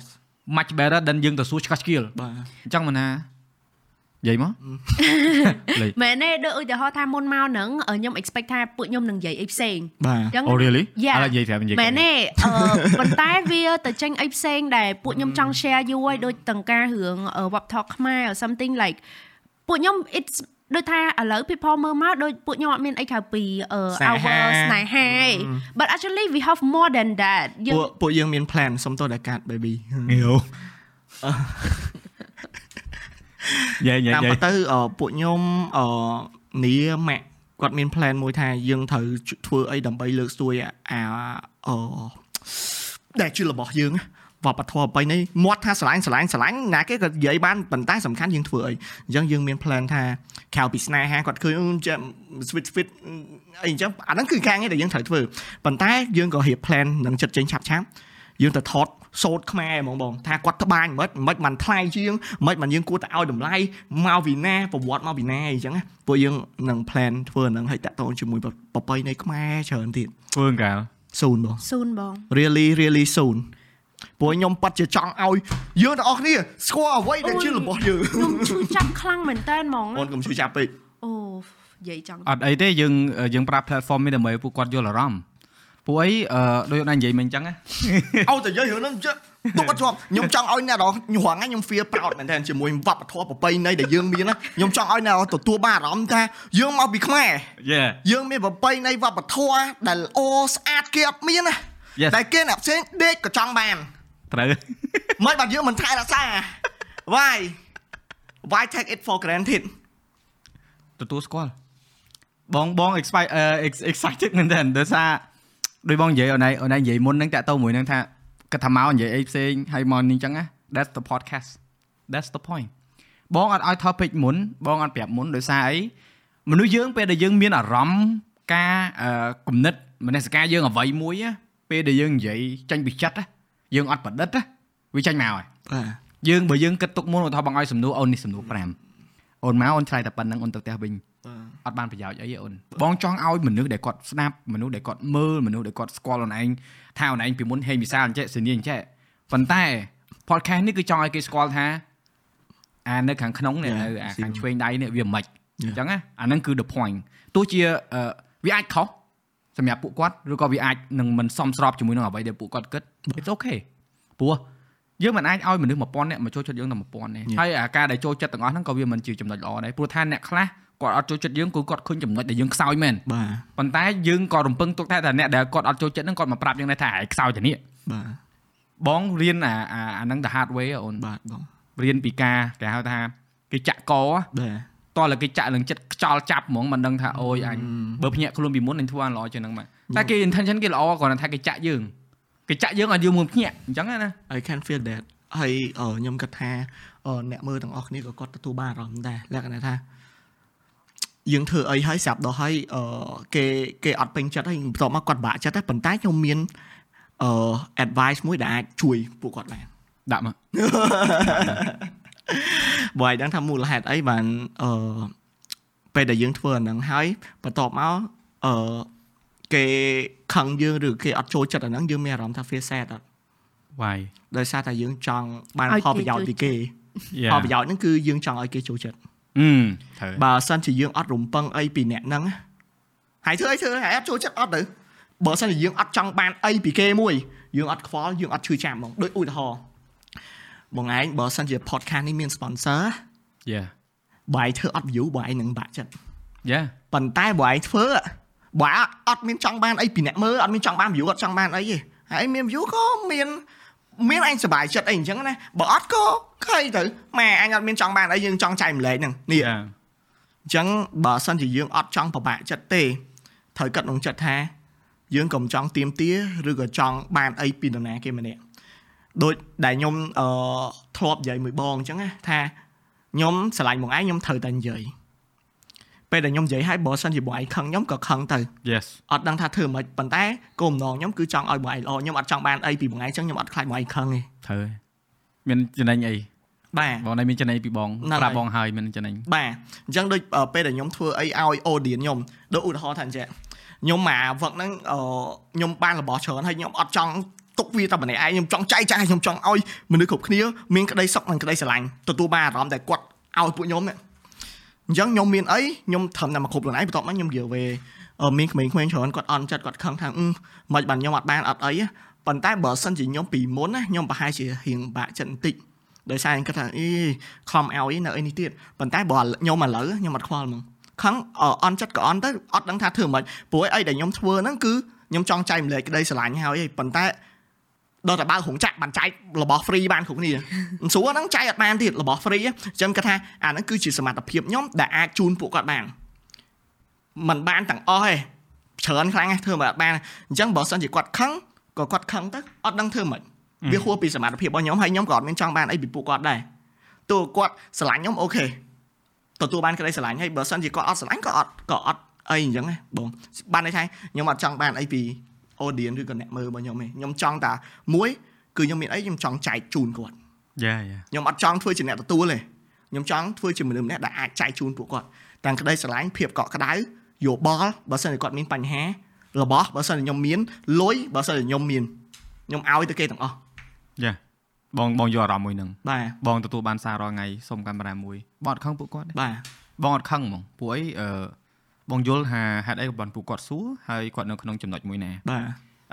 much better than យើងទៅសួរឆ្កឹះឆ្កៀលបាទអញ្ចឹងមិនណា និយាយមកមែនទេដូចឧទាហរណ៍ថាមុនមកហ្នឹងខ្ញុំ expect ថាពួកខ្ញុំនឹងនិយាយអីផ្សេងបាទអញ្ចឹង Oh really ឥឡូវនិយាយប្រាប់និយាយមែនទេប៉ុន្តែវាទៅចេញអីផ្សេងដែលពួកខ្ញុំចង់ share យូរហើយដូចទាំងការរឿង web talk ខ្មែរ or something like ពួកខ្ញុំ it's ដូចថាឥឡូវ people មើលមកដូចពួកខ្ញុំអត់មានអីក្រៅពី our ស្នេហា but actually we have more than that ពួកពួកយើងមាន plan សុំទោសដែលកាត់ baby ងាវ យាយយាយតាមទៅពួកខ្ញុំអឺនីម៉ាក់គាត់មាន plan មួយថាយើងត្រូវធ្វើអីដើម្បីលើកស្ទួយអាអឺដែលជារបស់យើងវប្បធម៌ប្រពៃណីមាត់ថាស្រឡាញ់ស្រឡាញ់ស្រឡាញ់ណាគេក៏និយាយបានប៉ុន្តែសំខាន់យើងធ្វើអីអញ្ចឹងយើងមាន plan ថាក្រៅពីស្នេហាគាត់ឃើញ switch fit អីអញ្ចឹងអាហ្នឹងគឺការងារដែលយើងត្រូវធ្វើប៉ុន្តែយើងក៏រៀប plan នឹងចិត្តចេញឆាប់ឆាប់យើងទៅថត សូត្រខ្មែរហ្មងបងថាគាត់ត្បាញមិនមិនមិនថ្លៃជាងមិនមិនយើងគួរតែឲ្យតម្លៃមកពីណាប្រវត្តិមកពីណាអីចឹងពួកយើងនឹង plan ធ្វើនឹងឲ្យតាក់ទងជាមួយប្រពៃណីខ្មែរច្រើនទៀតធ្វើកាល soon បង soon បង really really soon ព្រោះខ្ញុំប៉ັດជាចង់ឲ្យយើងទាំងអស់គ្នាស្គាល់អ្វីដែលជារបស់យើងខ្ញុំឈឺចាប់ខ្លាំងមែនតើហ្មងអូនកុំឈឺចាប់ពេកអូនិយាយចង់អត់អីទេយើងយើងប្រើ platform នេះដើម្បីពួកគាត់យល់អារម្មណ៍ ពួកអីអឺដូចណានិយាយមិញអញ្ចឹងអូតែនិយាយរឿងហ្នឹងទុកអត់ជាប់ខ្ញុំចង់ឲ្យអ្នកដល់ញ៉ាំខ្ញុំ feel proud មែនតើជាមួយវប្បធម៌ប្រពៃណីដែលយើងមានណាខ្ញុំចង់ឲ្យអ្នកទទួលបានអារម្មណ៍ថាយើងមកពីខ្មែរយើងមានប្រពៃណីវប្បធម៌ដែលល្អស្អាតគេអត់មានណាតែគេអ្នកផ្សេងដេកក៏ចង់បានត្រូវមិនបាត់យើងមិនថែរក្សា why why take it for granted ទទួលស្គាល់បងបង excited មែនតើដោយសារ ដោយបងនិយាយអូនឯងអូនឯងនិយាយមុនហ្នឹងតាក់ទងមួយហ្នឹងថាគាត់ថាមកនិយាយអីផ្សេងហើយមកនេះអញ្ចឹងណា that's the podcast that's the point បងអត់ឲ្យ topic មុនបងអត់ប្រាប់មុនដោយសារអីមនុស្សយើងពេលដែលយើងមានអារម្មណ៍ការគំនិតមនសិការយើងអ្វីមួយពេលដែលយើងនិយាយចាញ់ពីចិត្តយើងអត់ប្រឌិតវាចាញ់មកហើយបាទយើងបើយើងគិតទុកមុនឧទាហរណ៍បងឲ្យសំណួរអូននេះសំណួរ5អូនមកអូនឆ្លើយតែប៉ុណ្្នឹងអូនទៅផ្ទះវិញ អត់បានប្រយោជន៍អីទេអូនបងចង់ឲ្យមនុស្សដែលគាត់ស្ដាប់មនុស្សដែលគាត់មើលមនុស្សដែលគាត់ស្គាល់អូនឯងថាអូនឯងពីមុនហេងវិសាលអញ្ចឹងសេនីអញ្ចឹងប៉ុន្តែ podcast នេះគឺចង់ឲ្យគេស្គាល់ថាអានៅខាងក្នុងនេះនៅអាខាងឆ្វេងដៃនេះវាមិនអញ្ចឹងណាអាហ្នឹងគឺ the point ទោះជាវាអាចខុសសម្រាប់ពួកគាត់ឬក៏វាអាចនឹងមិនសមស្របជាមួយនឹងអ្វីដែលពួកគាត់គិត it's okay ព្រោះយើងមិនអាចឲ្យមនុស្ស1000នាក់មកចូលចិត្តយើងតែ1000ទេហើយអាការដែលចូលចិត្តទាំងអស់ហ្នឹងក៏វាមិនជាចំណុចល្អដែរព្រោះថាអ្នកខ្លះ គាត់អត់ចូលចិត្តយើងគឺគាត់ឃើញចំណុចដែលយើងខ្សោយមែនបាទប៉ុន្តែយើងក៏រំពឹងទុកថាអ្នកដែលគាត់អត់ចូលចិត្តហ្នឹងគាត់មកប្រាប់យើងដែរថាឯងខ្សោយតែនេះបាទបងរៀនអាអាហ្នឹង the hard way អូនបាទបងរៀនពីការគេហៅថាគេចាក់កបាទតោះលើគេចាក់នឹងចិត្តខ្យល់ចាប់ហ្មងមិនដឹងថាអូយអញបើភ្ញាក់ខ្លួនពីមុនអញធ្វើអាល្អជាងហ្នឹងមកតែគេ intention គេល្អគ្រាន់តែថាគេចាក់យើងគេចាក់យើងឲ្យយើងមួយភ្ញាក់អញ្ចឹងណា I can feel that ហើយខ្ញុំគិតថាអ្នកមើលទាំងអស់គ្នាក៏គាត់ទទួលបានអារម្មណ៍ដែរលក្ខណៈថា យើងធ្វើអីហើយស្រាប់ដល់ហើយគេគេអត់ពេញចិត្តហើយបន្ទាប់មកគាត់បាក់ចិត្តតែប៉ុន្តែខ្ញុំមានអឺ advice មួយដែលអាចជួយពួកគាត់បានដាក់មកបើឲ្យដឹងថាមូលហេតុអីបានអឺពេលដែលយើងធ្វើអាហ្នឹងហើយបន្ទាប់មកអឺគេខឹងយើងឬគេអត់ចូលចិត្តអាហ្នឹងយើងមានអារម្មណ៍ថា feel sad អត់ why ដោយសារតែយើងចង់បានផលប្រយោជន៍ពីគេផលប្រយោជន៍ហ្នឹងគឺយើងចង់ឲ្យគេចូលចិត្ត អឺបើសិនជាយើងអត់រំពឹងអីពីអ្នកហ្នឹងហើយធ្វើអីធ្វើហើយអត់ចូលចិត្តអត់ទៅបើសិនជាយើងអត់ចង់បានអីពីគេមួយយើងអត់ខ្វល់យើងអត់ឈឺចាប់ហ្មងដូចឧទាហរណ៍បងឯងបើសិនជា podcast នេះមាន sponsor យ៉ាបើឯងធ្វើអត់ view បើឯងនឹងបាក់ចិត្តយ៉ាប៉ុន្តែបើឯងធ្វើបើអត់មានចង់បានអីពីអ្នកមើលអត់មានចង់បាន view អត់ចង់បានអីទេហើយមាន view ក៏មាន មានអញសុបាយចិត្តអីអញ្ចឹងណាបើអត់ក៏ខៃទៅម៉ែអញអត់មានចង់បានអីយើងចង់ចែកម្លែកហ្នឹងនេះអញ្ចឹងបើសិនជាយើងអត់ចង់ប្របាក់ចិត្តទេត្រូវកាត់ក្នុងចិត្តថាយើងកុំចង់ទៀមទាឬក៏ចង់បានអីពីនរណាគេម្នាក់ដូចដែលខ្ញុំអឺធ្លាប់និយាយមួយបងអញ្ចឹងណាថាខ្ញុំស្រឡាញ់បងឯងខ្ញុំត្រូវតែនិយាយ ពេលដែលខ្ញុំនិយាយឲ្យបើសិនជាបងឯងខឹងខ្ញុំក៏ខឹងទៅ Yes អត់ដឹងថាធ្វើមិនប៉ុន្តែគោលបំណងខ្ញុំគឺចង់ឲ្យបងឯងល្អខ្ញុំអត់ចង់បានអីពីបងឯងអញ្ចឹងខ្ញុំអត់ខ្លាចបងឯងខឹងទេត្រូវមានចំណេញអីបាទបងឯងមានចំណេញពីបងប្រាប់បងហើយមានចំណេញបាទអញ្ចឹងដូចពេលដែលខ្ញុំធ្វើអីឲ្យ audience ខ្ញុំដូចឧទាហរណ៍ថាអញ្ចឹងខ្ញុំមកវឹកហ្នឹងខ្ញុំបានរបស់ច្រើនហើយខ្ញុំអត់ចង់ទុកវាតែម្នាក់ឯងខ្ញុំចង់ចែកចាយខ្ញុំចង់ឲ្យមនុស្សគ្រប់គ្នាមានក្តីសុខនិងក្តីស្រឡាញ់ទទួលបានអារម្មណ៍ដែលគាត់ឲ្យពួកខ្ញុំនេះ អញ្ចឹងខ្ញុំមានអីខ្ញុំត្រឹមតែមកគ្រប់ខ្លួនឯងបន្ទាប់មកខ្ញុំនិយាយវេមានក្មេងៗច្រើនគាត់អន់ចិត្តគាត់ខឹងថាមិនបានខ្ញុំអត់បានអត់អីប៉ុន្តែបើសិនជាខ្ញុំពីមុនណាខ្ញុំប្រហែលជារៀងបាក់ចិត្តបន្តិចដោយសារខ្ញុំគិតថាអីខំឲ្យនៅអីនេះទៀតប៉ុន្តែបើខ្ញុំឥឡូវខ្ញុំអត់ខ្វល់ហ្មងខឹងអន់ចិត្តក៏អន់ទៅអត់ដឹងថាធ្វើមិនព្រោះអីដែលខ្ញុំធ្វើហ្នឹងគឺខ្ញុំចង់ចែកម្លែកក្តីស្រឡាញ់ហើយប៉ុន្តែ ដល់តែបើហងចាក់បានចែករបស់ free បានគ្រប់គ្នាស្រួលហ្នឹងចែកអត់បានទៀតរបស់ free អញ្ចឹងគាត់ថាអាហ្នឹងគឺជាសមត្ថភាពខ្ញុំដែលអាចជូនពួកគាត់បានมันបានទាំងអស់ទេច្រើនខ្លាំងណាស់ធ្វើមិនអត់បានអញ្ចឹងបើសិនជាគាត់ខឹងក៏គាត់ខឹងទៅអត់ដឹងធ្វើមិនវាហួសពីសមត្ថភាពរបស់ខ្ញុំហើយខ្ញុំក៏អត់មានចង់បានអីពីពួកគាត់ដែរទោះគាត់ស្រឡាញ់ខ្ញុំអូខេទទួលបានក្តីស្រឡាញ់ហើយបើសិនជាគាត់អត់ស្រឡាញ់ក៏អត់ក៏អត់អីអញ្ចឹងណាបងបានន័យថាខ្ញុំអត់ចង់បានអីពី audience ឬក៏អ្នកមើលរបស់ខ្ញុំទេខ្ញុំចង់តែមួយគឺខ្ញុំមានអីខ្ញុំចង់ចែកជូនគាត់យ៉ាយ៉ាខ្ញុំអត់ចង់ធ្វើជាអ្នកទទួលទេខ្ញុំចង់ធ្វើជាមនុស្សម្នាក់ដែលអាចចែកជូនពួកគាត់ទាំងក្តីស្រឡាញ់ភាពកក់ក្ដៅយោបល់បើសិនជាគាត់មានបញ្ហារបស់បើសិនជាខ្ញុំមានលុយបើសិនជាខ្ញុំមានខ្ញុំឲ្យទៅគេទាំងអស់យ៉ាបងបងយកអារម្មណ៍មួយនឹងបាទបងទទួលបានសាររាល់ថ្ងៃសុំកាមេរ៉ាមួយបងអត់ខឹងពួកគាត់ទេបាទបងអត់ខឹងហ្មងពួកអីអឺ បងយល់ថាហេតុអីក៏បានពួកគាត់សួរហើយគាត់នៅក្នុងចំណុចមួយណាបាទ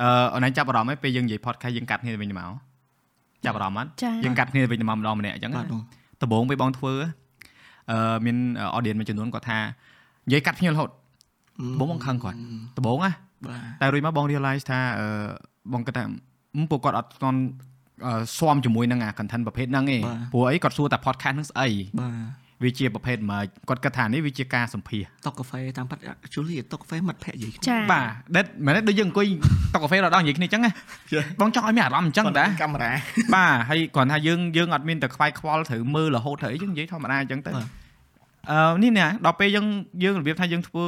អឺអូនឯងចាប់អារម្មណ៍ហើយពេលយើងនិយាយ podcast យើងកាត់គ្នាវិញមកចាប់អារម្មណ៍អត់យើងកាត់គ្នាវិញមកម្ដងម្នាក់អញ្ចឹងដំបូងពេលបងធ្វើអឺមាន audience មួយចំនួនគាត់ថានិយាយកាត់ភ្ញៀវរហូតបងបងខឹងគាត់ដំបូងណាតែរួចមកបង realize ថាអឺបងគិតថាពួកគាត់អត់ស្គាល់ស៊ាំជាមួយនឹងអា content ប្រភេទហ្នឹងឯងព្រោះអីគាត់សួរតែ podcast ហ្នឹងស្អីបាទ វាជាប្រភេទ merge គាត់គិតថានេះវាជាការសម្ភាសតុកកាហ្វេតាមពិត actually តុកកាហ្វេមិត្តភ័ក្តិនិយាយគ្នាបាទដិតមែនទេដូចយើងអង្គុយតុកកាហ្វេដល់និយាយគ្នាអញ្ចឹងណាបងចង់ឲ្យមានអារម្មណ៍អញ្ចឹងតាកាមេរ៉ាបាទហើយគ្រាន់ថាយើងយើងអត់មានតែខ្វាយខ្វល់ត្រូវមើលរហូតត្រូវអីយើងនិយាយធម្មតាអញ្ចឹងទៅអឺនេះណាដល់ពេលយើងយើងរបៀបថាយើងធ្វើ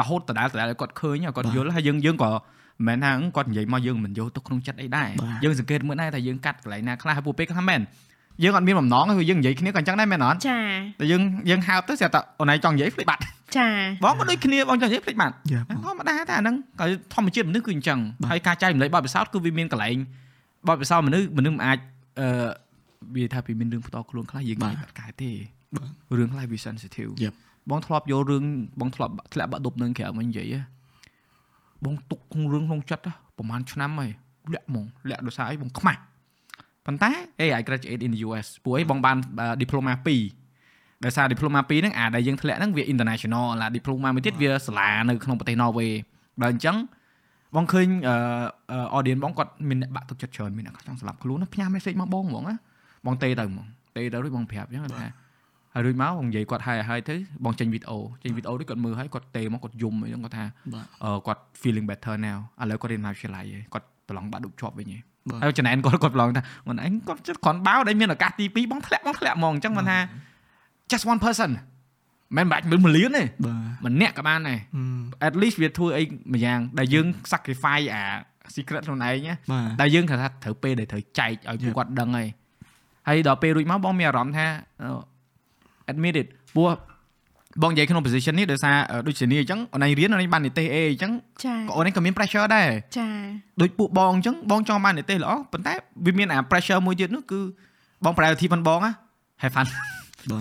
រហូតដដែលដដែលគាត់ឃើញគាត់យល់ហើយយើងយើងក៏មិនមែនថាគាត់និយាយមកយើងមិនយកទុកក្នុងចិត្តអីដែរយើងសង្កេតមើលដែរថាយើងកាត់កន្លែងណាខ្លះហើយពួកពេលគាត់ថាមែន យើងអត់មានបំណងគឺយើងនិយាយគ្នាក៏អញ្ចឹងដែរមែនអត់ចាតែយើងយើងហៅទៅស្រាប់តែអូនឯងចង់និយាយភ្លេចបាត់ចាបងក៏ដូចគ្នាបងចង់និយាយភ្លេចបាត់ធម្មតាតែអាហ្នឹងក៏ធម្មជាតិមនុស្សគឺអញ្ចឹងហើយការចែករំលែកបទពិសោធន៍គឺវាមានកន្លែងបទពិសោធន៍មនុស្សមនុស្សមិនអាចអឺវាថាពីមានរឿងផ្ទាល់ខ្លួនខ្លះយើងនិយាយបាត់កែទេរឿងខ្លះវា sensitive បងធ្លាប់យករឿងបងធ្លាប់ធ្លាក់បាក់ដប់នឹងក្រៅមកនិយាយបងទុកក្នុងរឿងក្នុងចិត្តប្រហែលឆ្នាំហើយលាក់ហ្មងលាក់ដោយសារអីបងខ្មាស់ ប៉ុន្តែ hey I graduate in the US ពួកអីបងបាន diploma 2ដោយសារ diploma 2ហ្នឹងអាដែលយើងធ្លាក់ហ្នឹងវា international ឡា diploma មួយទៀតវាសាលានៅក្នុងប្រទេស Norway ដល់អញ្ចឹងបងឃើញ audience បងគាត់មានអ្នកបាក់ទឹកចិត្តច្រើនមានអ្នកចង់ស្លាប់ខ្លួនផ្ញើ message មកបងហ្មងណាបងទេទៅហ្មងទេទៅរួចបងប្រាប់អញ្ចឹងថាហើយរួចមកបងនិយាយគាត់ហើយហើយទៅបងចេញវីដេអូចេញវីដេអូដូចគាត់មើលហើយគាត់ទេមកគាត់យំអីហ្នឹងគាត់ថាគាត់ feeling better now ឥឡូវគាត់រៀនមហាវិទ្យាល័យគាត់ប្រឡងបាក់ឌុបជាប់វិញឯង ហើយចំណែនគាត់គាត់ប្រឡងថាខ្លួនឯងគាត់ចិត្តគ្រាន់បោដែលមានឱកាសទី2បងធ្លាក់បងធ្លាក់ហ្មងអញ្ចឹងមិនថា just one person មិនបាច់មើលមួយលានទេម្នាក់ក៏បានដែរ at least វាធ្វើអីមួយយ៉ាងដែលយើង sacrifice អា secret ខ្លួនឯងដែលយើងគាត់ថាត្រូវពេលដែលត្រូវចែកឲ្យពួកគាត់ដឹងហើយហើយដល់ពេលរួចមកបងមានអារម្មណ៍ថា admit it ព្រោះ បងនិយាយក្នុង position នេះដោយសារដូចជានេះអញ្ចឹងអូនឯងរៀនអូនឯងបាននិទេស A អញ្ចឹងក៏អូនឯងក៏មាន pressure ដែរចាដូចពួកបងអញ្ចឹងបងចង់បាននិទេសល្អប៉ុន្តែវាមានអា pressure មួយទៀតនោះគឺបង priority ផងបងណា have fun បា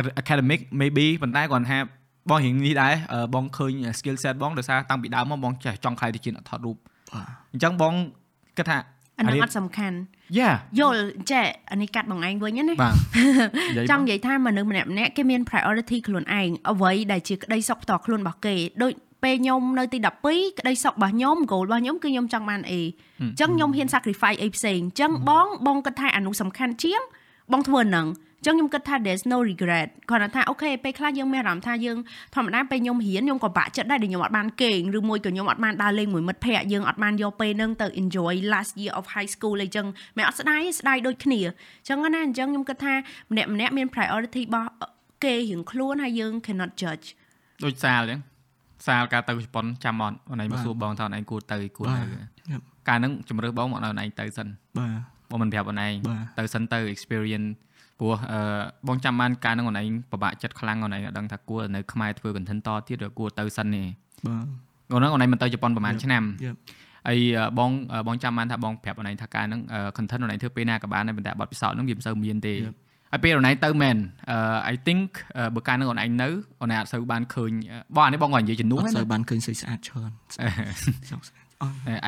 ទ academic maybe ប៉ុន្តែគាត់ថាបងរៀងនេះដែរបងឃើញ skill set បងដោយសារតាំងពីដើមមកបងចេះចង់ខ្លាយទៅជាអ្នកថតរូបអញ្ចឹងបងគិតថា អានេះអត់សំខាន់យ៉ាយល់ចេះអានេះកាត់បងឯងវិញណាបាទចង់និយាយថាមនុស្សម្នាក់ម្នាក់គេមាន priority ខ្លួនឯងអ្វីដែលជាក្តីសុខផ្ទាល់ខ្លួនរបស់គេដូចពេលខ្ញុំនៅទី12ក្តីសុខរបស់ខ្ញុំ goal របស់ខ្ញុំគឺខ្ញុំចង់បានអីអញ្ចឹងខ្ញុំហ៊ាន sacrifice អីផ្សេងអញ្ចឹងបងបងគិតថាអានោះសំខាន់ជាងបងធ្វើហ្នឹងចឹងខ្ញុំគិតថា there's no regret គាត់ថាអូខេពេលខ្លះយើងមានអារម្មណ៍ថាយើងធម្មតាពេលខ្ញុំរៀនខ្ញុំក៏បាក់ចិត្តដែរដែលខ្ញុំអត់បានគេងឬមួយក៏ខ្ញុំអត់បានដើរលេងមួយមិត្តភ័ក្តិយើងអត់បានយកពេលហ្នឹងទៅ enjoy last year of high school អីចឹងមិនអត់ស្ដាយស្ដាយដូចគ្នាចឹងណាអញ្ចឹងខ្ញុំគិតថាម្នាក់ម្នាក់មាន priority របស់គេរៀងខ្លួនហើយយើង cannot judge ដូចសាលចឹងសាលការទៅជប៉ុនចាំអត់អូនឯងមកសួរបងថាអូនឯងគួរទៅគួរទៅការហ្នឹងជំរឿបងមកអូនឯងទៅសិនបាទបងមិនប្រាប់អូនឯងទៅសិនទៅ experience ព្រោះអឺបងចាំបានការនឹងអូនឯងពិបាកចិត្តខ្លាំងអូនឯងអត់ដឹងថាគួរនៅខ្មែរធ្វើ content តទៀតឬគួរទៅសិននេះបាទអូនហ្នឹងអូនឯងមិនទៅជប៉ុនប្រហែលឆ្នាំហើយបងបងចាំបានថាបងប្រាប់អូនឯងថាការហ្នឹង content អូនឯងធ្វើពេលណាក៏បានដែរប៉ុន្តែបទពិសោធន៍ហ្នឹងវាមិនសូវមានទេហើយពេលអូនឯងទៅមែន I think បើការនឹងអូនឯងនៅអូនឯងអត់សូវបានឃើញបងអានេះបងក៏និយាយជំនួសអត់សូវបានឃើញស្អីស្អាតច្រើន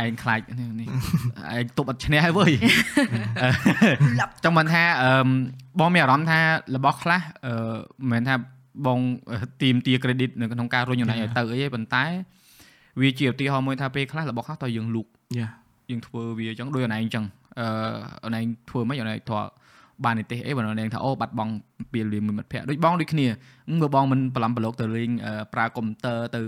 ឯងខ្លាចនេះឯងទប់អត់ឈ្នះហើយវើយចង់មិនថាបងមានអារម្មណ៍ថារបស់ខ្លះមិនមែនថាបងទីមទា credit នៅក្នុងការរុញអូនឯងឲ្យទៅអីទេប៉ុន្តែវាជាឧទាហរណ៍មួយថាពេលខ្លះរបស់ខ្លះតើយើងលូកយើងធ្វើវាអញ្ចឹងដូចអូនឯងអញ្ចឹងអឺអូនឯងធ្វើមិនអូនឯងធ្លាប់ បាននិទេសអីបើនាងថាអូបាត់បង់ពេលលេងមួយមិត្តភ័ក្តិដូចបងដូចគ្នាមើលបងមិនប្រឡំប្រឡូកទៅលេងប្រើកុំព្យូទ័រទៅ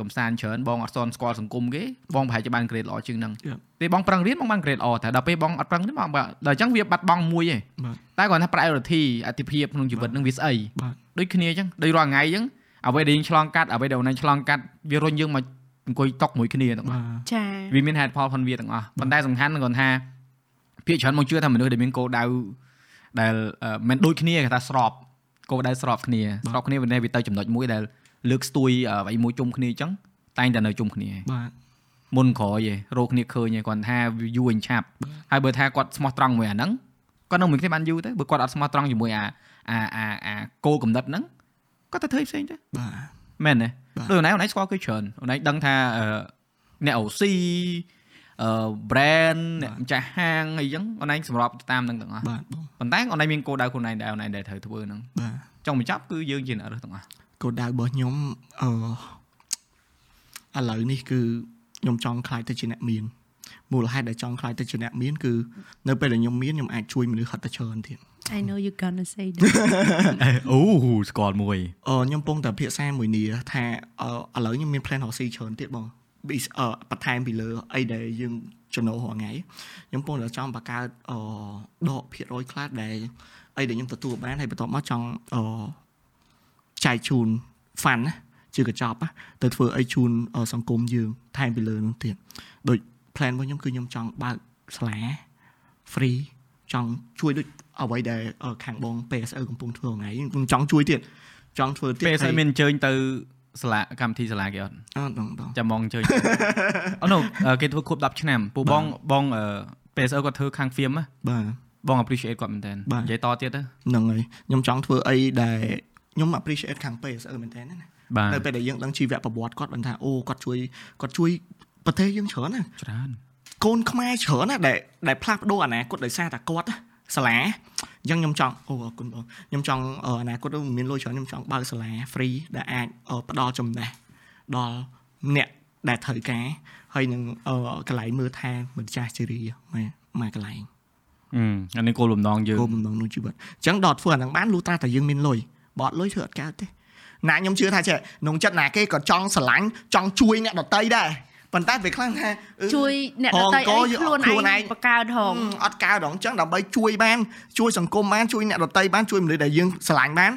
កំសាន្តច្រើនបងអត់សនស្គាល់សង្គមគេបងប្រហែលជាបាន grade ល្អជាងហ្នឹងពេលបងប្រឹងរៀនបងបាន grade ល្អតែដល់ពេលបងអត់ប្រឹងទេបងដល់អញ្ចឹងវាបាត់បង់មួយឯងតែគាត់ថា priority អតិភិបក្នុងជីវិតនឹងវាស្អីដូចគ្នាអញ្ចឹងដូចរាល់ថ្ងៃអញ្ចឹងអ្វីដែលយើងឆ្លងកាត់អ្វីដែលអូនឆ្លងកាត់វារុញយើងមកអង្គុយតុកមួយគ្នាទាំងអស់ចាវាមានហេតុផលផងវាទាំងអស់ប៉ុន្តែសំខាន់គាត់ថាភាគច្រើនមកជឿថាមនុស្សដែលមានគោលដៅ ដែលមិនដូចគ្នាគេថាស្របគោលដៅស្របគ្នាស្របគ្នាវាវាទៅចំណុចមួយដែលលើកស្ទួយអ្វីមួយជុំគ្នាអញ្ចឹងតែងតែនៅជុំគ្នាបាទមុនក្រោយឯងរកគ្នាឃើញឯងគាត់ថាយូរអញឆាប់ហើយបើថាគាត់ស្មោះត្រង់មួយអាហ្នឹងគាត់នៅមួយគ្នាបានយូរទៅបើគាត់អត់ស្មោះត្រង់ជាមួយអាអាអាអាគោលកំណត់ហ្នឹងគាត់ទៅធ្វើផ្សេងទៅបាទមែនទេដូចអូនឯងអូនឯងស្គាល់គេច្រើនអូនឯងដឹងថាអ្នកអូស៊ីអឺ brand អ្នកម្ចាស់ហាងអីចឹងអូនឯងសម្របតាមនឹងទាំងអស់បាទប៉ុន្តែអូនឯងមានគោលដៅខ្លួនឯងដែរអូនឯងដែលត្រូវធ្វើហ្នឹងបាទចង់បញ្ចប់គឺយើងជាអ្នករើសទាំងអស់គោលដៅរបស់ខ្ញុំអឺឥឡូវនេះគឺខ្ញុំចង់ខ្លាយទៅជាអ្នកមានមូលហេតុដែលចង់ខ្លាយទៅជាអ្នកមានគឺនៅពេលដែលខ្ញុំមានខ្ញុំអាចជួយមនុស្សហត់ទៅច្រើនទៀត I know you gonna say that អូស្គាល់មួយអឺខ្ញុំពងតែភាសាមួយនេះថាឥឡូវខ្ញុំមាន plan រកស៊ីច្រើនទៀតបង បន្ថែមពីលើអីដែលយើងចំណូលរាល់ថ្ងៃខ្ញុំពងតែចង់បង្កើតអដកភាគរយខ្លះដែលអីដែលខ្ញុំទទួលបានហើយបន្ទាប់មកចង់អចែកជូន fun ណាជាកញ្ចប់ទៅធ្វើអីជូនសង្គមយើងថែមពីលើនោះទៀតដូច plan របស់ខ្ញុំគឺខ្ញុំចង់បើកសាលា free ចង់ជួយដូចអ្វីដែលខាងបង PSO កំពុងធ្វើថ្ងៃខ្ញុំចង់ជួយទៀតចង់ធ្វើទៀត PSO មានអញ្ជើញទៅ សាលាកម្មវិធីសាលាគេអត់អត់បងបងចាំមកអញ្ជើញអូណូគេធ្វើខួប10ឆ្នាំពូបងបង PSO គាត់ធ្វើខាង film បាទបង appreciate គាត់មែនតើនិយាយតទៀតទៅហ្នឹងហើយខ្ញុំចង់ធ្វើអីដែលខ្ញុំ appreciate ខាង PSO មែនតើណានៅពេលដែលយើងដឹងជីវប្រវត្តិគាត់បានថាអូគាត់ជួយគាត់ជួយប្រទេសយើងច្រើនណាច្រើនកូនខ្មែរច្រើនណាដែលដែលផ្លាស់ប្ដូរអនាគតដោយសារតែគាត់ សាលាអញ្ចឹងខ្ញុំចង់អូអរគុណបងខ្ញុំចង់អនាគតមានលុយច្រើនខ្ញុំចង់បើកសាលា free ដែលអាចផ្ដល់ចំណេះដល់អ្នកដែលត្រូវការហើយនឹងកន្លែងមើលថែមិនចាស់ជរាមកមកកន្លែងអឺអានេះគោលបំណងយើងគោលបំណងក្នុងជីវិតអញ្ចឹងដល់ធ្វើអានឹងបានលុះត្រាតែយើងមានលុយបើអត់លុយធ្វើអត់កើតទេណាខ្ញុំជឿថាចេះក្នុងចិត្តណាគេក៏ចង់ស្រឡាញ់ចង់ជួយអ្នកដតីដែរ ប៉ុន្តែពេលខ្លះថាជួយអ្នកដទៃអីខ្លួនឯងបង្កើតហងអត់កើតហងអញ្ចឹងដើម្បីជួយបានជួយសង្គមបានជួយអ្នកដទៃបានជួយមនុស្សដែលយើងស្រឡាញ់បាន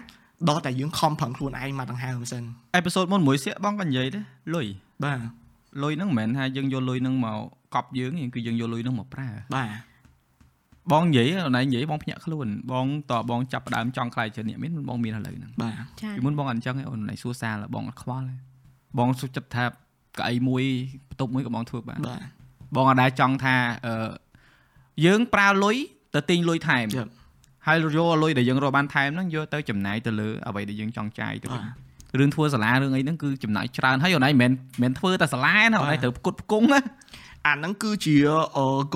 ដល់តែយើងខំប្រឹងខ្លួនឯងមកដង្ហើមសិនអេពីសូតមុនមួយសៀកបងក៏និយាយដែរលុយបាទលុយហ្នឹងមិនមែនថាយើងយកលុយហ្នឹងមកកប់យើងគឺយើងយកលុយហ្នឹងមកប្រើបាទបងនិយាយអូនឯងនិយាយបងភ្ញាក់ខ្លួនបងតបងចាប់ដើមចង់ខ្លាយជាអ្នកមានបងមានឥឡូវហ្នឹងបាទពីមុនបងអត់អញ្ចឹងអូនឯងសួរសាលបងអត់ខ្វល់បងសុខចិត្តថា កៅអីមួយបន្ទប់មួយក៏បងធ្វើបានបាទបងអត់ដែរចង់ថាអឺយើងប្រើលុយទៅទិញលុយថែមហើយយកលុយដែលយើងរកបានថែមហ្នឹងយកទៅចំណាយទៅលើអ្វីដែលយើងចង់ចាយទៅវិញរឿងធ្វើសាលារឿងអីហ្នឹងគឺចំណាយច្រើនហើយអូនឯងមិនមែនធ្វើតែសាលាណាអូនឯងត្រូវផ្គត់ផ្គង់ណាអាហ្នឹងគឺជា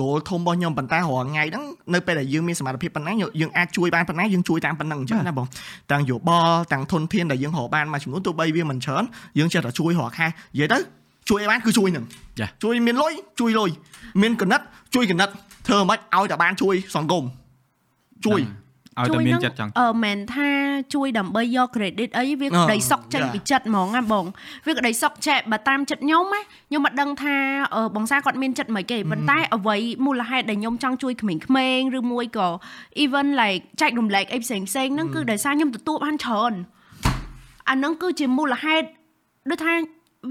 goal ធំរបស់ខ្ញុំប៉ុន្តែរាល់ថ្ងៃហ្នឹងនៅពេលដែលយើងមានសមត្ថភាពប៉ុណ្ណាយើងអាចជួយបានប៉ុណ្ណាយើងជួយតាមប៉ុណ្ណឹងអញ្ចឹងណាបងទាំងយោបល់ទាំងធនធានដែលយើងរកបានមួយចំនួនទោះបីវាមិនច្រើនយើងចេះតែជួយរាល់ខែនិយាយទៅ ជួយឲ្យបានគឺជួយនឹងជួយមានលុយជួយលុយមានកណិតជួយកណិតធ្វើមិនឲ្យតែបានជួយសង្គមជួយឲ្យតែមានចិត្តចង់អឺមិនថាជួយដើម្បីយក credit អីវាក្តីសុកចេញពីចិត្តហ្មងណាបងវាក្តីសុកចែកបើតាមចិត្តខ្ញុំណាខ្ញុំមិនដឹងថាបងសាគាត់មានចិត្តមិនគេប៉ុន្តែអ្វីមូលហេតុដែលខ្ញុំចង់ជួយក្មេងៗឬមួយក៏ even like ចែករំលែកអីផ្សេងផ្សេងហ្នឹងគឺដោយសារខ្ញុំទទួលបានច្រើនអាហ្នឹងគឺជាមូលហេតុដូចថា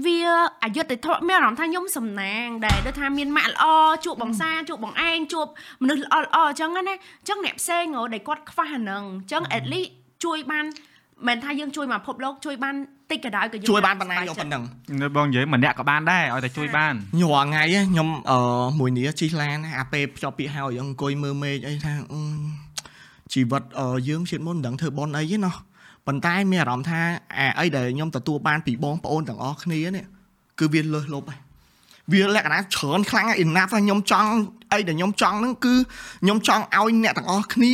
វាអយុត្តិធម៌មានអារម្មណ៍ថាខ្ញុំសំណាងដែលដូចថាមានម៉ាក់ល្អជួបបងសាជួបបងឯងជួបមនុស្សល្អល្អអញ្ចឹងណាអញ្ចឹងអ្នកផ្សេងដែលគាត់ខ្វះអាហ្នឹងអញ្ចឹង at least ជួយបានមិនថាយើងជួយមកភពលោកជួយបានតិចក៏ដោយក៏ជួយបានប៉ុណ្ណាយកប៉ុណ្ណឹងបងនិយាយម្នាក់ក៏បានដែរឲ្យតែជួយបានញ័រថ្ងៃខ្ញុំអឺមួយនេះជីឡានអាពេលភ្ជាប់ពាក្យហៅអង្គុយមើលមេឃអីថាជីវិតយើងជាតិមុនមិនដឹងធ្វើបនអីទេណោះ ប៉ុន្តែមានអារម្មណ៍ថាអាអីដែលខ្ញុំទទួលបានពីបងប្អូនទាំងអស់គ្នានេះគឺវាលើសលប់ហើយវាលក្ខណៈច្រើនខ្លាំង enough ខ្ញុំចង់អីដែលខ្ញុំចង់ហ្នឹងគឺខ្ញុំចង់ឲ្យអ្នកទាំងអស់គ្នា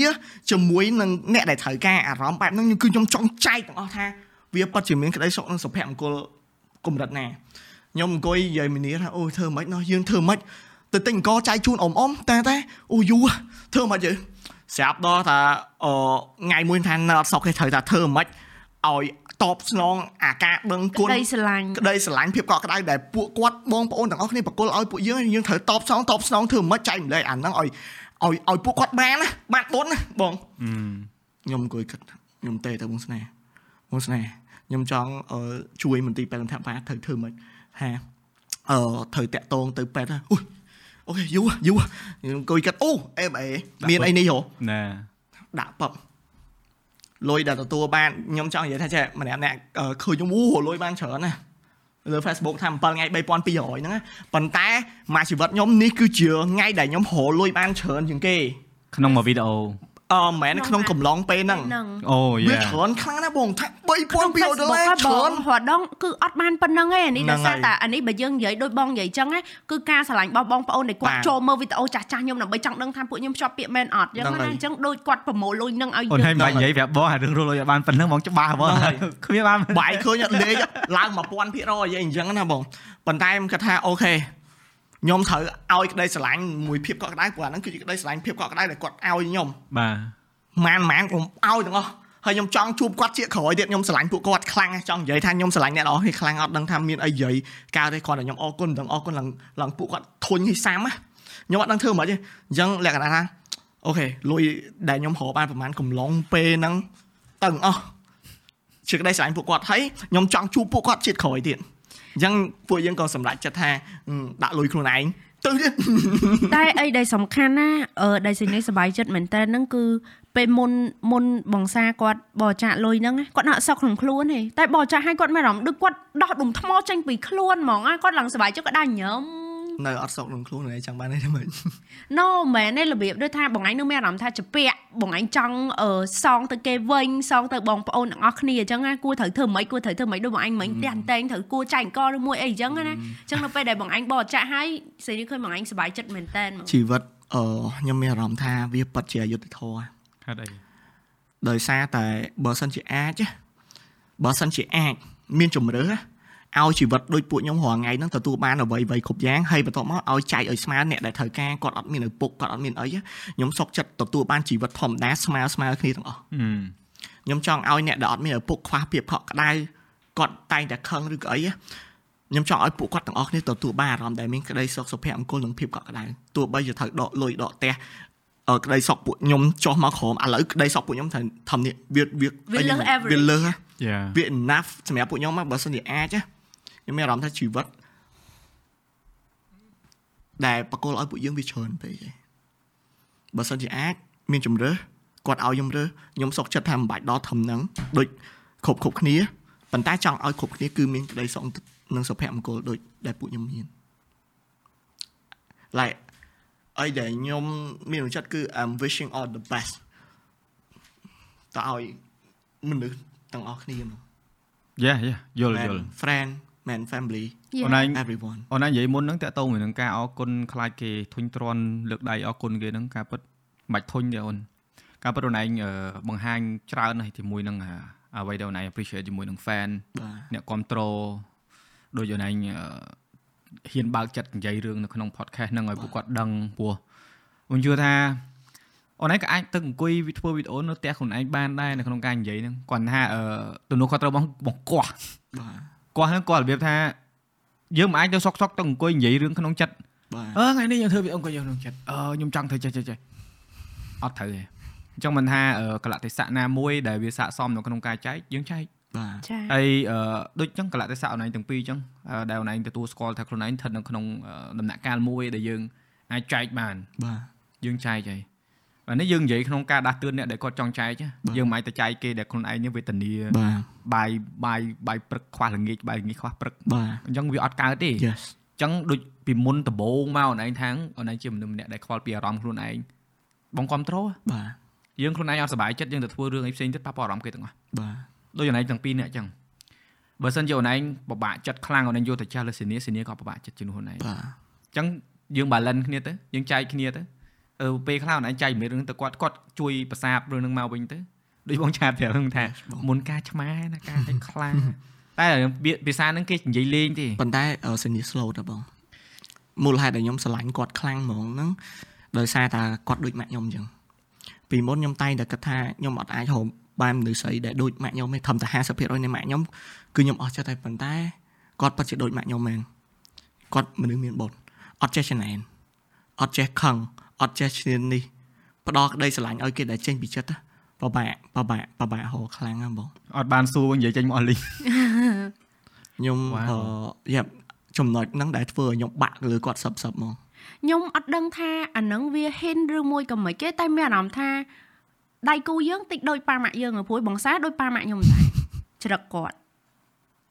ជាមួយនឹងអ្នកដែលត្រូវការអារម្មណ៍បែបហ្នឹងគឺខ្ញុំចង់ចែកទាំងអស់ថាវាពិតជាមានក្តីសុខនិងសុភមង្គលកម្រិតណាខ្ញុំអង្គុយនិយាយមីនីថាអូធ្វើម៉េចណោះយើងធ្វើម៉េចទៅទិញអង្គចែកជូនអ៊ំអ៊ំតែតែអូយូធ្វើម៉េចយើ ស្រាប់ដល់ថាអថ្ងៃមួយថានៅអត់សុខទេត្រូវថាធ្វើមិនឲ្យតបស្នងអាការដឹងគុណក្តីស្រឡាញ់ក្តីស្រឡាញ់ភាពកក់ក្ដៅដែលពួកគាត់បងប្អូនទាំងអស់គ្នាបកគលឲ្យពួកយើងយើងត្រូវតបស្នងតបស្នងធ្វើមិនចែកម្លែកអាហ្នឹងឲ្យឲ្យឲ្យពួកគាត់បានណាបានបុនណាបងខ្ញុំអង្គុយគិតខ្ញុំទេទៅបងស្នេហ៍បងស្នេហ៍ខ្ញុំចង់ជួយមន្ទីរពេទ្យរដ្ឋបាលត្រូវធ្វើមិនហាអឺត្រូវតាក់តងទៅពេទ្យអូយ អូខេយូយូអង្គុយកាត់អូអេបអេមានអីនេះហ៎ណាដាក់ប៉បលុយដែលទទួលបានខ្ញុំចង់និយាយថាចេះម្នាក់ម្នាក់ឃើញខ្ញុំអូលុយបានច្រើនណាលើ Facebook ថា7ថ្ងៃ3200ហ្នឹងប៉ុន្តែមួយជីវិតខ្ញុំនេះគឺជាថ្ងៃដែលខ្ញុំរលុយបានច្រើនជាងគេក្នុងមួយវីដេអូ អឺមិនមែនក្នុងកំឡុងពេលហ្នឹងអូយ៉ាវាច្រើនខ្លាំងណាស់បងថា3200ដុល្លារច្រើនរដងគឺអត់បានប៉ុណ្្នឹងឯងអានេះដោយសារតែអានេះបើយើងនិយាយដូចបងនិយាយចឹងគឺការឆ្លាញ់របស់បងប្អូនដែលគាត់ចូលមើលវីដេអូចាស់ចាស់ខ្ញុំដើម្បីចង់ដឹងថាពួកខ្ញុំជាប់ពាក្យមែនអត់ចឹងណាអញ្ចឹងដូចគាត់ប្រមូលលុយនឹងឲ្យយើងអូនហើយមិននិយាយប្រាប់បងអារឿងរលុយឲ្យបានប៉ុណ្្នឹងបងច្បាស់បងគ្មានបានបាយឃើញអត់លេងឡើង1000%អញ្ចឹងណាបងប៉ុន្តែខ្ញុំគិតថាអូខេ ខ្ញុំត្រូវឲ្យក្តីស្រឡាញ់មួយភាពកក់ក្ដៅព្រោះអាហ្នឹងគឺជាក្តីស្រឡាញ់ភាពកក់ក្ដៅដែលគាត់ឲ្យខ្ញុំបាទម៉ានម៉ានខ្ញុំឲ្យទាំងអស់ហើយខ្ញុំចង់ជួបគាត់ជាក្រោយទៀតខ្ញុំស្រឡាញ់ពួកគាត់ខ្លាំងចង់និយាយថាខ្ញុំស្រឡាញ់អ្នកនរនេះខ្លាំងអត់ដឹងថាមានអីនិយាយកើតទេគាត់តែខ្ញុំអរគុណទាំងអរគុណឡើងឡើងពួកគាត់ធុញឲ្យសាមខ្ញុំអត់ដឹងធ្វើមិនទេអញ្ចឹងលក្ខណៈថាអូខេលុយដែលខ្ញុំរកបានប្រហែលកំឡុងពេលហ្នឹងទៅអស់ជាក្តីស្រឡាញ់ពួកគាត់ហើយខ្ញុំចង់ជួបពួកគាត់ជាតិក្រោយទៀត អញ្ចឹងពួកយើងក៏សម្រេចចិត្តថាដាក់លុយខ្លួនឯងទៅទៀតតែអីដែលសំខាន់ណាអឺដែលសេចក្តីសប្បាយចិត្តមែនតើហ្នឹងគឺពេលមុនមុនបងសាគាត់បោចាក់លុយហ្នឹងគាត់ដាក់សក់ក្នុងខ្លួនទេតែបោចាក់ឲ្យគាត់មានអារម្មណ៍ដូចគាត់ដោះដុំថ្មចេញពីខ្លួនហ្មងគាត់ឡើងសប្បាយចិត្តគាត់ដាក់ញ៉ាំនៅអត់សុកក្នុងខ្លួនឯងចង់បានទេមិន No មែនទេរបៀបដូចថាបងឯងនឹងមានអារម្មណ៍ថាជពាក់ បងឯងចង់សងទៅគេវិញសងទៅបងប្អូនទាំងអស់គ្នាអញ្ចឹងណាគួរត្រូវធ្វើម៉េចគួរត្រូវធ្វើម៉េចដូចបងឯងមិញផ្ទះតែងត្រូវគួរចែកអង្គឬមួយអីអញ្ចឹងណាអញ្ចឹងនៅពេលដែលបងឯងបោចាក់ឲ្យសេរីឃើញបងឯងសប្បាយចិត្តមែនតើជីវិតអឺខ្ញុំមានអារម្មណ៍ថាវាពិតជាអយុត្តិធម៌ហេតុអីដោយសារតែបើសិនជាអាចបើសិនជាអាចមានជំរឿ ឲ្យជីវិតដូចពួកខ្ញុំរាល់ថ្ងៃហ្នឹងទទួលបានអ្វីអ្វីគ្រប់យ៉ាងហើយបន្ទាប់មកឲ្យចែកឲ្យស្មើអ្នកដែលត្រូវការគាត់អត់មានឪពុកគាត់អត់មានអីខ្ញុំសុកចិត្តទទួលបានជីវិតធម្មតាស្មើស្មើគ្នាទាំងអស់ខ្ញុំចង់ឲ្យអ្នកដែលអត់មានឪពុកខ្វះភាពខកក្តៅគាត់តែងតែខឹងឬក៏អីខ្ញុំចង់ឲ្យពួកគាត់ទាំងអស់គ្នាទទួលបានអារម្មណ៍ដែលមានក្តីសុខសុភមង្គលនិងភាពកក់ក្ដៅទោះបីជាត្រូវដកលុយដកផ្ទះក្តីសុខពួកខ្ញុំចុះមកក្រោមឥឡូវក្តីសុខពួកខ្ញុំត្រូវធំនេះវាវាវាលើសវាលើសវា enough សម្រាប់ពួកខ្ញុំបើសិនជាអាច ខ្ញុំមានអារម្មណ៍ថាជីវិតដែលបកគលឲ្យពួកយើងវាច្រើនពេកឯងបើសិនជាអាចមានជំរឿគាត់ឲ្យខ្ញុំរើខ្ញុំសុខចិត្តថាមិនបាច់ដល់ធំហ្នឹងដូចគ្រប់គ្រប់គ្នាប៉ុន្តែចង់ឲ្យគ្រប់គ្នាគឺមានក្តីសុខនិងសុភមង្គលដូចដែលពួកខ្ញុំមាន like អីដែលខ្ញុំមានចិត្តគឺ I'm wishing all the best ទៅឲ្យមនុស្សទាំងអស់គ្នាមក Yeah yeah យល់យល់ friend man family អូនឯង everyone អូនឯងនិយាយមុនហ្នឹងតាក់ទងមួយនឹងការអរគុណខ្លាចគេធុញទ្រាន់លើកដៃអរគុណគេហ្នឹងការពិតមិនបាច់ធុញទេអូនការពិតអូនឯងបង្ហាញច្រើនណាស់ជាមួយនឹងអ្វីដែលអូនឯង appreciate ជាមួយនឹង fan អ្នកគ្រប់ត្រូលដូចអូនឯងហ៊ានបើកចិត្តនិយាយរឿងនៅក្នុង podcast ហ្នឹងឲ្យពួកគាត់ដឹងព្រោះខ្ញុំជឿថាអូនឯងក៏អាចទៅអង្គុយធ្វើវីដេអូនៅផ្ទះខ្លួនឯងបានដែរនៅក្នុងការនិយាយហ្នឹងគាត់ថាអឺទំនួលខុសត្រូវរបស់បង្កោះបាទ គាត់ហ្នឹងគាត់របៀបថាយើងមិនអាចទៅសុកសុកទៅអង្គុយនិយាយរឿងក្នុងចិត្តបាទអឺថ្ងៃនេះយើងធ្វើវីដេអូអង្គុយក្នុងចិត្តអឺខ្ញុំចង់ធ្វើចេះចេះចេះអត់ត្រូវទេអញ្ចឹងមិនថាកលៈទេសៈណាមួយដែលវាស័កសមនៅក្នុងការចែកយើងចែកបាទចា៎ហើយដូចចឹងកលៈទេសៈអនឡាញទាំងពីរចឹងដែលអនឡាញទទួលស្គាល់ថាខ្លួនឯងស្ថិតនៅក្នុងដំណាក់កាលមួយដែលយើងអាចចែកបានបាទយើងចែកហើយ បាទនេះយើងនិយាយក្នុងការដាស់តឿនអ្នកដែលគាត់ចង់ចែកយើងមិនអាចទៅចែកគេដែលខ្លួនឯងនេះវេទនាបាយបាយបាយព្រឹកខ្វះល្ងាចបាយល្ងាចខ្វះព្រឹកបាទអញ្ចឹងវាអត់កើតទេអញ្ចឹងដូចពីមុនដំបូងមកអូនឯងថាងអូនឯងជាមនុស្សម្នាក់ដែលខ្វល់ពីអារម្មណ៍ខ្លួនឯងបងគ្រប់ត្រូលបាទយើងខ្លួនឯងអត់សុបាយចិត្តយើងទៅធ្វើរឿងអីផ្សេងទៀតប៉ះពាល់អារម្មណ៍គេទាំងអស់បាទដូចអូនឯងទាំងពីរនាក់អញ្ចឹងបើសិនជាអូនឯងពិបាកចិត្តខ្លាំងអូនឯងយកទៅចាស់លើសេនីសេនីក៏ពិបាកចិត្តជំនួសអូនឯងបាទអញ្ចឹងយើង balance គ្នាទៅយើងចែកគ្នាទៅអឺ ពេលខ្លះអូនឯងចែកមានរឿងទៅគាត់គាត់ជួយប្រសាបរឿងនឹងមកវិញទៅដូចបងឆាតប្រាប់ហ្នឹងថាមុនការឆ្មាណាការតែខ្លាំងតែភាសាហ្នឹងគេនិយាយលេងទេប៉ុន្តែសេនី slow ទៅបងមូលហេតុដែលខ្ញុំស្រឡាញ់គាត់ខ្លាំងហ្មងហ្នឹងដោយសារតែគាត់ដូចម៉ាក់ខ្ញុំអញ្ចឹងពីមុនខ្ញុំតែងតែគិតថាខ្ញុំអត់អាចហៅបានមនុស្សស្អីដែលដូចម៉ាក់ខ្ញុំទេត្រឹមតែ50%នៃម៉ាក់ខ្ញុំគឺខ្ញុំអស់ចិត្តតែប៉ុន្តែគាត់ពិតជាដូចម៉ាក់ខ្ញុំមែនគាត់មនុស្សមានបុណ្យអត់ចេះច្នៃអត់ចេះខឹង អត់ចេះឈ្នាននេះផ្ដោក្តីស្រឡាញ់ឲ្យគេដែលចេញពីចិត្តបបាក់បបាក់បបាក់ហោខ្លាំងហ្នឹងបងអត់បានសួរនិយាយចេញមកអស់លីខ្ញុំអឺយ៉ាចំណុចហ្នឹងដែលធ្វើឲ្យខ្ញុំបាក់លើគាត់សឹបសឹបមកខ្ញុំអត់ដឹងថាអានឹងវាហិនឬមួយក៏មិនគេតែមានអារម្មណ៍ថាដៃគូយើងតិចដូចប៉ាម៉ាក់យើងព្រោះបងសាដូចប៉ាម៉ាក់ខ្ញុំដែរច្រឹកគាត់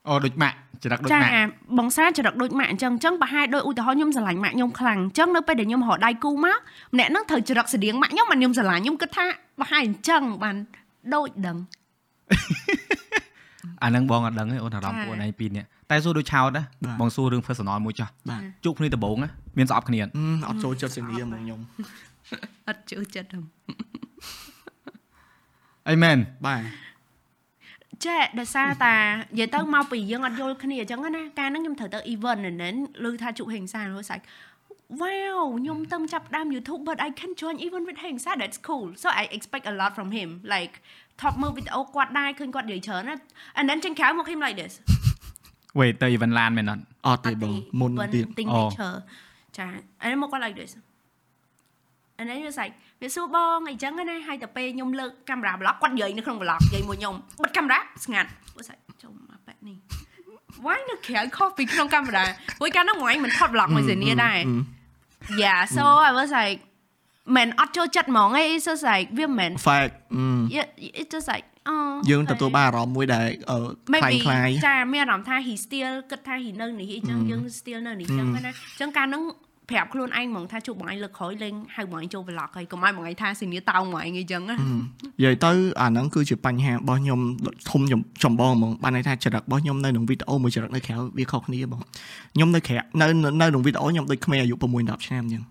អូដូចម៉ាក់ច្រឹកដូចម៉ាក់ចាបងសាច្រឹកដូចម៉ាក់អញ្ចឹងអញ្ចឹងប្រហែលដូចឧទាហរណ៍ខ្ញុំស្រឡាញ់ម៉ាក់ខ្ញុំខ្លាំងអញ្ចឹងនៅពេលដែលខ្ញុំរកដៃគូមកម្នាក់ហ្នឹងត្រូវច្រឹកស្តៀងម៉ាក់ខ្ញុំមិនខ្ញុំស្រឡាញ់ខ្ញុំគិតថាប្រហែលអញ្ចឹងបានដូចដឹងអាហ្នឹងបងអត់ដឹងទេអូនអារម្មណ៍ពួកឯងពីរនាក់តែសួរដូចឆោតណាបងសួររឿង personal មួយចាស់ជួបគ្នាដំបូងមានស្អប់គ្នាអត់ចូលចិត្តសេនីហ្មងខ្ញុំអត់ចូលចិត្តហ្មងអីមែនបាទ ចេះដោយសារតានិយាយទៅមកពីយើងអត់យល់គ្នាអញ្ចឹងណាកាលហ្នឹងខ្ញុំត្រូវទៅ event ហ្នឹងឮថាជក់ហេងសារួចសាច់ wow ខ្ញុំទៅចាប់ដើម YouTube but I can join even with him so that's cool so I expect a lot from him like top មើលវីដេអូគាត់ដែរឃើញគាត់និយាយច្រើនណា and then ចេញក្រៅមកខ្ញុំ like this wait ទៅ event ឡានមែនអត់អត់ទេបងមុនទៀត nature ចា and then មកគាត់ like this and then he was like វាសួរបងអីចឹងណាហើយតែពេលខ្ញុំលើកកាមេរ៉ា vlog គាត់និយាយនៅក្នុង vlog និយាយមួយខ្ញុំបិទកាមេរ៉ាស្ងាត់គាត់ស្អាតចុំអាប៉ែនេះ why នៅក្រៅខុសពីក្នុងកាមេរ៉ាព្រោះកាលនោះមួយមិនថត vlog មួយសេនីដែរ yeah so i was like មិនអត់ចូលចិត្តហ្មងឯង it's just like វាមិន fact yeah it's just like អយើងទទួលបានអារម្មណ៍មួយដែលខ្លាំងខ្លាយចាមានអារម្មណ៍ថា he still គិតថា he នៅនេះអញ្ចឹងយើង still នៅនេះអញ្ចឹងណាអញ្ចឹងការនឹង ប្រាប់ខ្លួនឯងហ្មងថាជួបបងឯងលើកក្រោយលេងហៅបងឯងចូល vlog ហើយកុំឲ្យបងឯងថាសញ្ញាតោងបងឯងអីចឹងណានិយាយទៅអាហ្នឹងគឺជាបញ្ហារបស់ខ្ញុំធំចម្បងហ្មងបានន័យថាចរិតរបស់ខ្ញុំនៅក្នុងវីដេអូមួយចរិតនៅក្រៅវាខុសគ្នាបងខ្ញុំនៅក្រៅនៅនៅក្នុងវីដេអូខ្ញុំដូចក្មេងអាយុ6 10ឆ្នាំអញ្ចឹង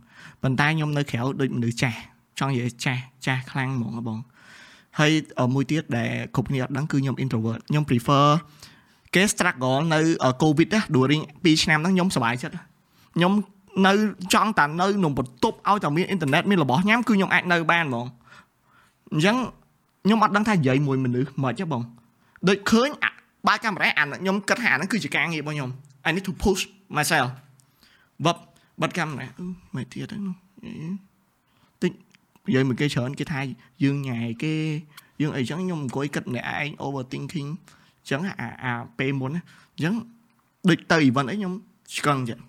ប៉ុន្តែខ្ញុំនៅក្រៅដូចមនុស្សចាស់ចង់និយាយចាស់ចាស់ខ្លាំងហ្មងបងហើយមួយទៀតដែលគ្រប់គ្នាអត់ដឹងគឺខ្ញុំ introvert ខ្ញុំ prefer គេ struggle នៅ covid ណា during 2ឆ្នាំហ្នឹងខ្ញុំសប្បាយចិត្តខ្ញុំ នៅចង់តែនៅក្នុងបន្ទប់ឲ្យតែមានអ៊ីនធឺណិតមានរបស់ញ៉ាំគឺខ្ញុំអាចនៅបានហ្មងអញ្ចឹងខ្ញុំអត់ដឹងថានិយាយមួយមនុស្សមិនទេបងដូចឃើញបើកាមេរ៉ាអាខ្ញុំគិតថាហ្នឹងគឺជាការងាររបស់ខ្ញុំ I need to push myself បបបិទកាមេរ៉ាមិនទៀតហ្នឹងតិចនិយាយមួយគេច្រើនគេថាយើងញ៉ែគេយើងអីចឹងខ្ញុំអង្គុយគិតម្នាក់ឯង overthinking អញ្ចឹងអាអាពេលមុនអញ្ចឹងដូចទៅ event អីខ្ញុំឆ្កឹងចឹង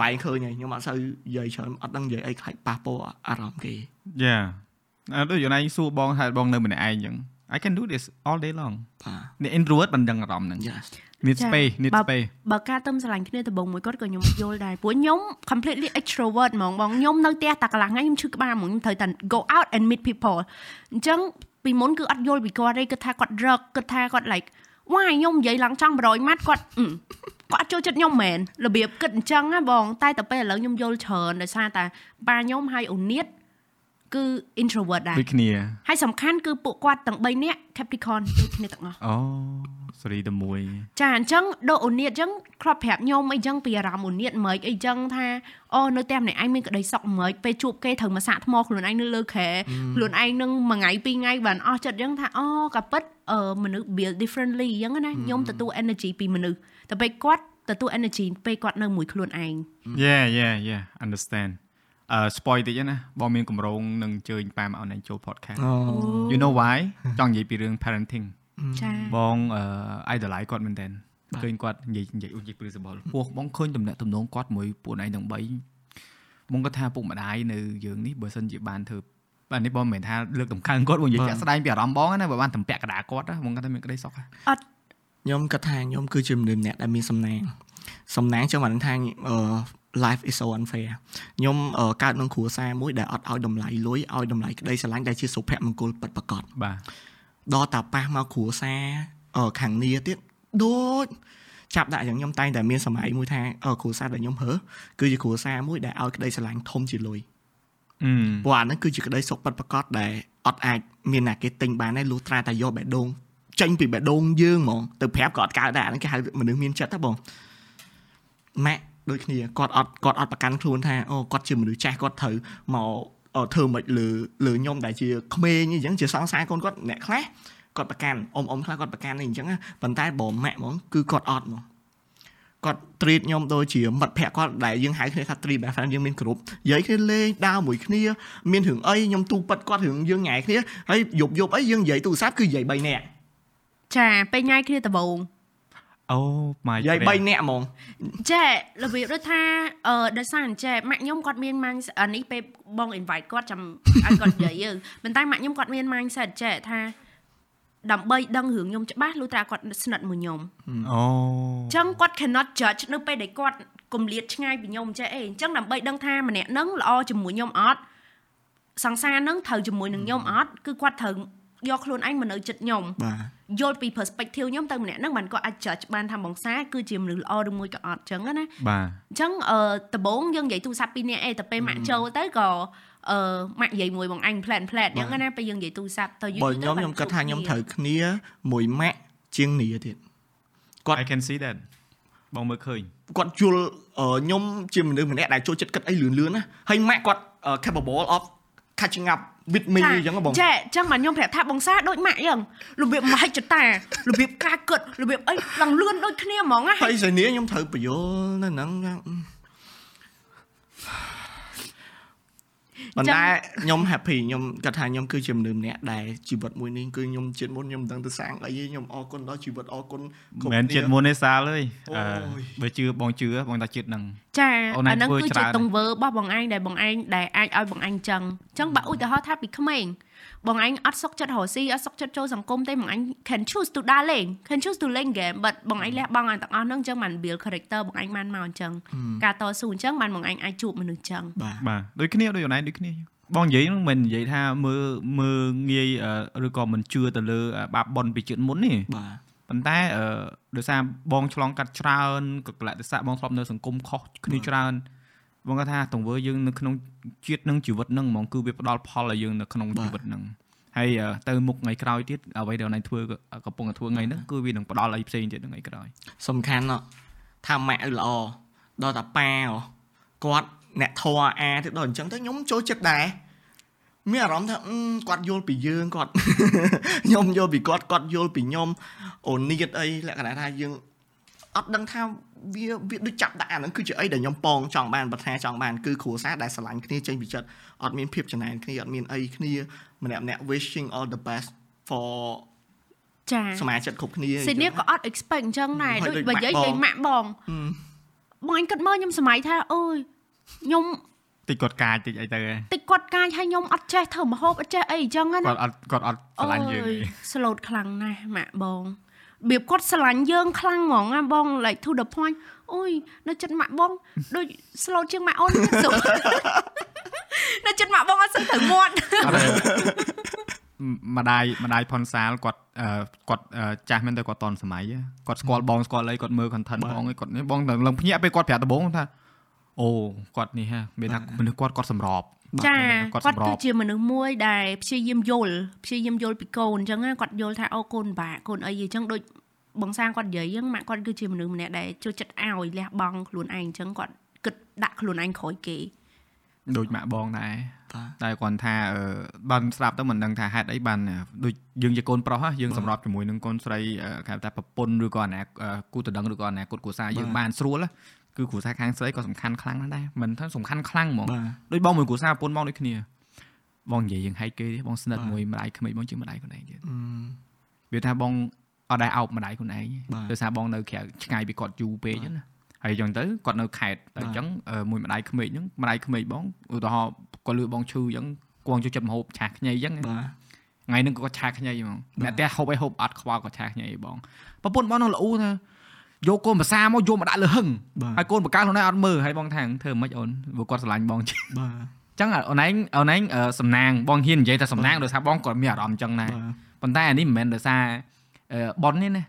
បែងឃើញហើយខ្ញុំអត់សូវនិយាយច្រើនអត់ដឹងនិយាយអីខ្លាចប៉ះពាល់អារម្មណ៍គេយ៉ាអត់ដូចយូរណៃសួរបងថាបងនៅម្នាក់ឯងអញ្ចឹង I can do this all day long បាទ introvert មិនដឹងអារម្មណ៍ហ្នឹង Yes need space need space បើការទៅស្រឡាញ់គ្នាដំបូងមួយគាត់ក៏ខ្ញុំយល់ដែរព្រោះខ្ញុំ completely extrovert ហ្មងបងខ្ញុំនៅផ្ទះតែកន្លះថ្ងៃខ្ញុំឈឺក្បាលហ្មងខ្ញុំត្រូវតែ go out and meet people អញ្ចឹងពីមុនគឺអត់យល់ពីគាត់ទេគិតថាគាត់រកគិតថាគាត់ like វ៉ាខ្ញុំនិយាយឡើងចង់100ម៉ាត់គាត់ គាត់ចូលចិត្តខ្ញុំមែនរបៀបគិតអញ្ចឹងណាបង តែទៅពេលឥឡូវខ្ញុំយល់ច្រើនដោយសារតែប៉ាខ្ញុំហើយអូនៀត គឺ introvert ដែរដូចគ្នាហើយសំខាន់គឺពួកគាត់ទាំង3នាក់ Capricorn ដូចគ្នាទាំងអស់អូសេរីតែមួយចាអញ្ចឹងដូចអូនៀតអញ្ចឹងគ្រាប់ប្រាប់ខ្ញុំអីចឹងពីអារម្មណ៍អូនៀតមិនអីចឹងថាអូនៅតែម្នាក់ឯងមានក្តីសុខមិនពេលជួបគេត្រូវមកសាក់ថ្មខ្លួនឯងនៅលើខែខ្លួនឯងនឹងមួយថ្ងៃពីរថ្ងៃបានអស់ចិត្តចឹងថាអូក៏ពិតអឺមនុស្ស build differently ចឹងណាខ្ញុំទទួល energy ពីមនុស្សតែពេលគាត់ទទួល energy ពេលគាត់នៅមួយខ្លួនឯង Yeah yeah yeah understand អឺ spoil តិចណាបងមានកម្រងនឹងអញ្ជើញប៉ាមកអនឡាញចូល podcast you know why ចង់និយាយពីរឿង parenting ចាបងអឺ idolize គាត់មែនតើឃើញគាត់និយាយនិយាយនិយាយ principle ពោះបងឃើញតំណែងតំណងគាត់មួយពួកឯងទាំង3បងគាត់ថាពុកម្ដាយនៅយើងនេះបើសិនជាបានធ្វើបាទនេះបងមិនមែនថាលើកតម្កើងគាត់បងនិយាយចាក់ស្ដែងពីអារម្មណ៍បងណាបើបានតម្ពាក់កដាគាត់បងគាត់ថាមានក្តីសុខអត់ខ្ញុំគាត់ថាខ្ញុំគឺជាមនុស្សម្នាក់ដែលមានសំណាងសំណាងចឹងបានថាអឺ life is so unfair ខ្ញុំកើតក្នុងគ្រួសារមួយដែលអត់ឲ្យតម្លៃលុយឲ្យតម្លៃក្តីស្រឡាញ់ដែលជាសុភមង្គលពិតប្រាកដបាទដល់តាប៉ះមកគ្រួសារខាងនីទៀតដូចចាប់ដាក់យ៉ាងខ្ញុំតែងតែមានសម័យមួយថាគ្រួសារដែលខ្ញុំហើគឺជាគ្រួសារមួយដែលឲ្យក្តីស្រឡាញ់ធំជាលុយព្រោះអាហ្នឹងគឺជាក្តីសុខពិតប្រាកដដែលអត់អាចមានណាគេទិញបានទេលុះត្រាតែយកបេះដូងចេញពីបេះដូងយើងហ្មងទៅប្រាប់ក៏អត់កើតដែរអាហ្នឹងគេហៅមនុស្សមានចិត្តហ្នឹងបងម៉ាក់ ដូចគ្នាគាត់អត់គាត់អត់ប្រកាន់ខ្លួនថាអូគាត់ជាមនុស្សចាស់គាត់ត្រូវមកធ្វើមិនលើលើខ្ញុំដែលជាក្មេងអញ្ចឹងជាសង្សារកូនគាត់អ្នកខ្លះគាត់ប្រកាន់អ៊ំអ៊ំខ្លះគាត់ប្រកាន់អីអញ្ចឹងប៉ុន្តែបងម៉ាក់ហ្មងគឺគាត់អត់ហ្មងគាត់ treat ខ្ញុំដូចជាមិត្តភក្តិគាត់ដែលយើងហៅគ្នាថា treat best friend យើងមានគ្រប់និយាយគ្នាលេងដើរមួយគ្នាមានរឿងអីខ្ញុំទូប៉ិតគាត់រឿងយើងញ៉ែគ្នាហើយយប់យប់អីយើងនិយាយទូរស័ព្ទគឺនិយាយ3នាក់ចាពេលញ៉ៃគ្នាដំបូង អូម៉ាយយាយ3នាក់ហ្មងចេះរបៀបដូចថាអឺដោយសារអញ្ចេះម៉ាក់ខ្ញុំគាត់មាន mindset នេះពេលបង invite គាត់ចាំឲ្យគាត់និយាយប៉ុន្តែម៉ាក់ខ្ញុំគាត់មាន mindset ចេះថាដើម្បីដឹងរឿងខ្ញុំច្បាស់លុះត្រាគាត់ស្និទ្ធមួយខ្ញុំអូអញ្ចឹងគាត់ cannot judge នៅពេលដែលគាត់គម្លាតឆ្ងាយពីខ្ញុំចេះអីអញ្ចឹងដើម្បីដឹងថាម្នាក់នឹងល្អជាមួយខ្ញុំអត់សង្សារនឹងត្រូវជាមួយនឹងខ្ញុំអត់គឺគាត់ត្រូវ យកខ្លួនឯងមកនៅចិត្តខ្ញុំបាទយល់ពី perspective ខ្ញុំទៅម្នាក់ហ្នឹងបានគាត់អាច judge បានថាបងសាគឺជាមនុស្សល្អឬមួយក៏អត់ចឹងណាបាទអញ្ចឹងអឺដំបូងយើងនិយាយទូរស័ព្ទពីរនាក់អីតែពេលម៉ាក់ចូលទៅក៏អឺម៉ាក់និយាយមួយបងអញ plan plan អញ្ចឹងណាពេលយើងនិយាយទូរស័ព្ទទៅយូរទៅខ្ញុំខ្ញុំគិតថាខ្ញុំត្រូវគ្នាមួយម៉ាក់ជាងនីទៀតគាត់ I can see that បងមើលឃើញគាត់យល់ខ្ញុំជាមនុស្សម្នាក់ដែលចូលចិត្តគិតអីលឿនលឿនណាហើយម៉ាក់គាត់ capable of catching up with me អញ្ចឹងបងចាអញ្ចឹងបាទខ្ញុំប្រាប់ថាបងសាដូចម៉ាក់អញ្ចឹងរបៀបមហិច្ឆតារបៀបការគិតរបៀបអីឡើងលឿនដូចគ្នាហ្មងណាហើយសេនីខ្ញុំត្រូវបញ្យល់នៅហ្នឹង ប៉ុន្តែខ្ញុំ happy ខ្ញុំគាត់ថាខ្ញុំគឺជាមនុស្សម្នាក់ដែលជីវិតមួយនេះគឺខ្ញុំជាតិមុនខ្ញុំមិនដឹងទៅសាងអីទេខ្ញុំអរគុណដល់ជីវិតអរគុណគ្រប់មិនជាតិមុនទេសាលអើយបើជឿបងជឿបងថាជាតិនឹងចាអាហ្នឹងគឺជាទង្វើរបស់បងឯងដែលបងឯងដែលអាចឲ្យបងឯងចឹងចឹងបើឧទាហរណ៍ថាពីក្មេង បងឯងអត់សុកចិត្តរស់ស៊ីអត់សុកចិត្តចូលសង្គមទេបងឯង can choose to ដើរលេង can choose to លេង game but បងឯងលះបង់ឲ្យទាំងអស់ហ្នឹងអញ្ចឹងបាន build character បងឯងបានមកអញ្ចឹងការតស៊ូអញ្ចឹងបានបងឯងអាចជួបមនុស្សអញ្ចឹងបាទដូចគ្នាដូចអូនឯងដូចគ្នាបងនិយាយហ្នឹងមិននិយាយថាមើលមើលងាយឬក៏មិនជឿទៅលើបាបប៉ុនពីជាតិមុនទេបាទប៉ុន្តែអឺដោយសារបងឆ្លងកាត់ច្រើនក៏កលៈទេសៈបងធ្លាប់នៅសង្គមខុសគ្នាច្រើន បងគាត់ថាទង្វើយើងនៅក្នុងជាតិនឹងជីវិតនឹងហ្មងគឺវាផ្ដល់ផលឲ្យយើងនៅក្នុងជីវិតនឹងហើយទៅមុខថ្ងៃក្រោយទៀតអ្វីដែលណៃធ្វើកំពុងតែធ្វើថ្ងៃហ្នឹងគឺវានឹងផ្ដល់អីផ្សេងទៀតថ្ងៃក្រោយសំខាន់ថាម៉ាក់ល្អដល់តាប៉ាគាត់អ្នកធរអាទៅដល់អញ្ចឹងទៅខ្ញុំចូលចិត្តដែរមានអារម្មណ៍ថាគាត់យល់ពីយើងគាត់ខ្ញុំយល់ពីគាត់គាត់យល់ពីខ្ញុំអូនៀតអីលក្ខណៈថាយើង អត់ដឹងថាវាវាដូចចាប់ដាក់អាហ្នឹងគឺជាអីដែលខ្ញុំប៉ងចង់បានប្រាថ្នាចង់បានគឺគ្រួសារដែលស្រឡាញ់គ្នាចេញពីចិត្តអត់មានភាពចំណែនគ្នាអត់មានអីគ្នាម្នាក់ម្នាក់ wishing all the best for ចាសមាជិកគ្រប់គ្នាសេនេះក៏អត់ expect អញ្ចឹងដែរដូចបើនិយាយនិយាយម៉ាក់បងបងអញគិតមើលខ្ញុំសម័យថាអើយខ្ញុំតិចគាត់កាចតិចអីទៅតិចគាត់កាចហើយខ្ញុំអត់ចេះធ្វើម្ហូបអត់ចេះអីអញ្ចឹងណាគាត់អត់គាត់អត់ស្រឡាញ់យើងទេ slot ខ្លាំងណាស់ម៉ាក់បង របៀបគាត់ស្រឡាញ់យើងខ្លាំងហ្មងណាបង like to the point អូយនៅចិត្តម៉ាក់បងដូច slot ជាងម៉ាក់អូនសុំនៅចិត្តម៉ាក់បងអត់សឹងទៅមាត់ម្ដាយម្ដាយផុនសាលគាត់គាត់ចាស់មែនតែគាត់តនសម័យគាត់ស្គាល់បងស្គាល់អីគាត់មើល content បងអីគាត់បងឡើងភ្ញាក់ពេលគាត់ប្រាប់ដំបងថាអូគាត់នេះហ่าមានថាមនុស្សគាត់គាត់សម្រប ចាគាត់គឺជាមនុស្សមួយដែលព្យាយាមយល់ព្យាយាមយល់ពីកូនអញ្ចឹងគាត់យល់ថាអូកូនបាក់កូនអីអញ្ចឹងដូចបងសាងគាត់និយាយអញ្ចឹងម៉ាក់គាត់គឺជាមនុស្សម្នាក់ដែលចូលចិត្តឲ្យលះបង់ខ្លួនឯងអញ្ចឹងគាត់គិតដាក់ខ្លួនឯងក្រោយគេដូចម៉ាក់បងដែរតែគាត់ថាបានស្ដាប់ទៅមិនដឹងថាហេតុអីបានដូចយើងជាកូនប្រុសយើងសម្របជាមួយនឹងកូនស្រីគេថាប្រពន្ធឬក៏អនាគូតដឹងឬក៏អនាគតគ្រួសារយើងបានស្រួល គឺគ្រួសារខាងស្រីក៏សំខាន់ខ្លាំងណាស់ដែរមិនថាសំខាន់ខ្លាំងហ្មងដូចបងមួយគ្រួសារប្រពន្ធបងដូចគ្នាបងនិយាយយើងហែកគេបងស្និទ្ធមួយម្ដាយក្មេកបងជាម្ដាយខ្លួនឯងទៀតវាថាបងអត់ដែរអោបម្ដាយខ្លួនឯងដោយសារបងនៅក្រៅឆ្ងាយពីគាត់យូរពេកណាហើយអញ្ចឹងទៅគាត់នៅខេតតែអញ្ចឹងមួយម្ដាយក្មេកហ្នឹងម្ដាយក្មេកបងឧទាហរណ៍គាត់លឺបងឈឺអញ្ចឹងគួងចូលចិត្តមហូបឆាខ្ញីអញ្ចឹងបាទថ្ងៃហ្នឹងគាត់ឆាខ្ញីហ្មងអ្នកផ្ទះហូបអីហូបអត់ខ្វល់គាត់ឆាខ្ញីបងប្រពន្ធបងនឹងល្អថា យកកូនភាសាមកយកមកដាក់លើហឹងហើយកូនបកាខ្លួនឯងអត់មើលហើយបងថាធ្វើមិនអូនព្រោះគាត់ស្រឡាញ់បងបាទចឹងអូនឯងអូនឯងសំណាងបងហ៊ាននិយាយថាសំណាងដោយសារបងគាត់មានអារម្មណ៍ចឹងដែរប៉ុន្តែអានេះមិនមែនដោយសារបននេះណា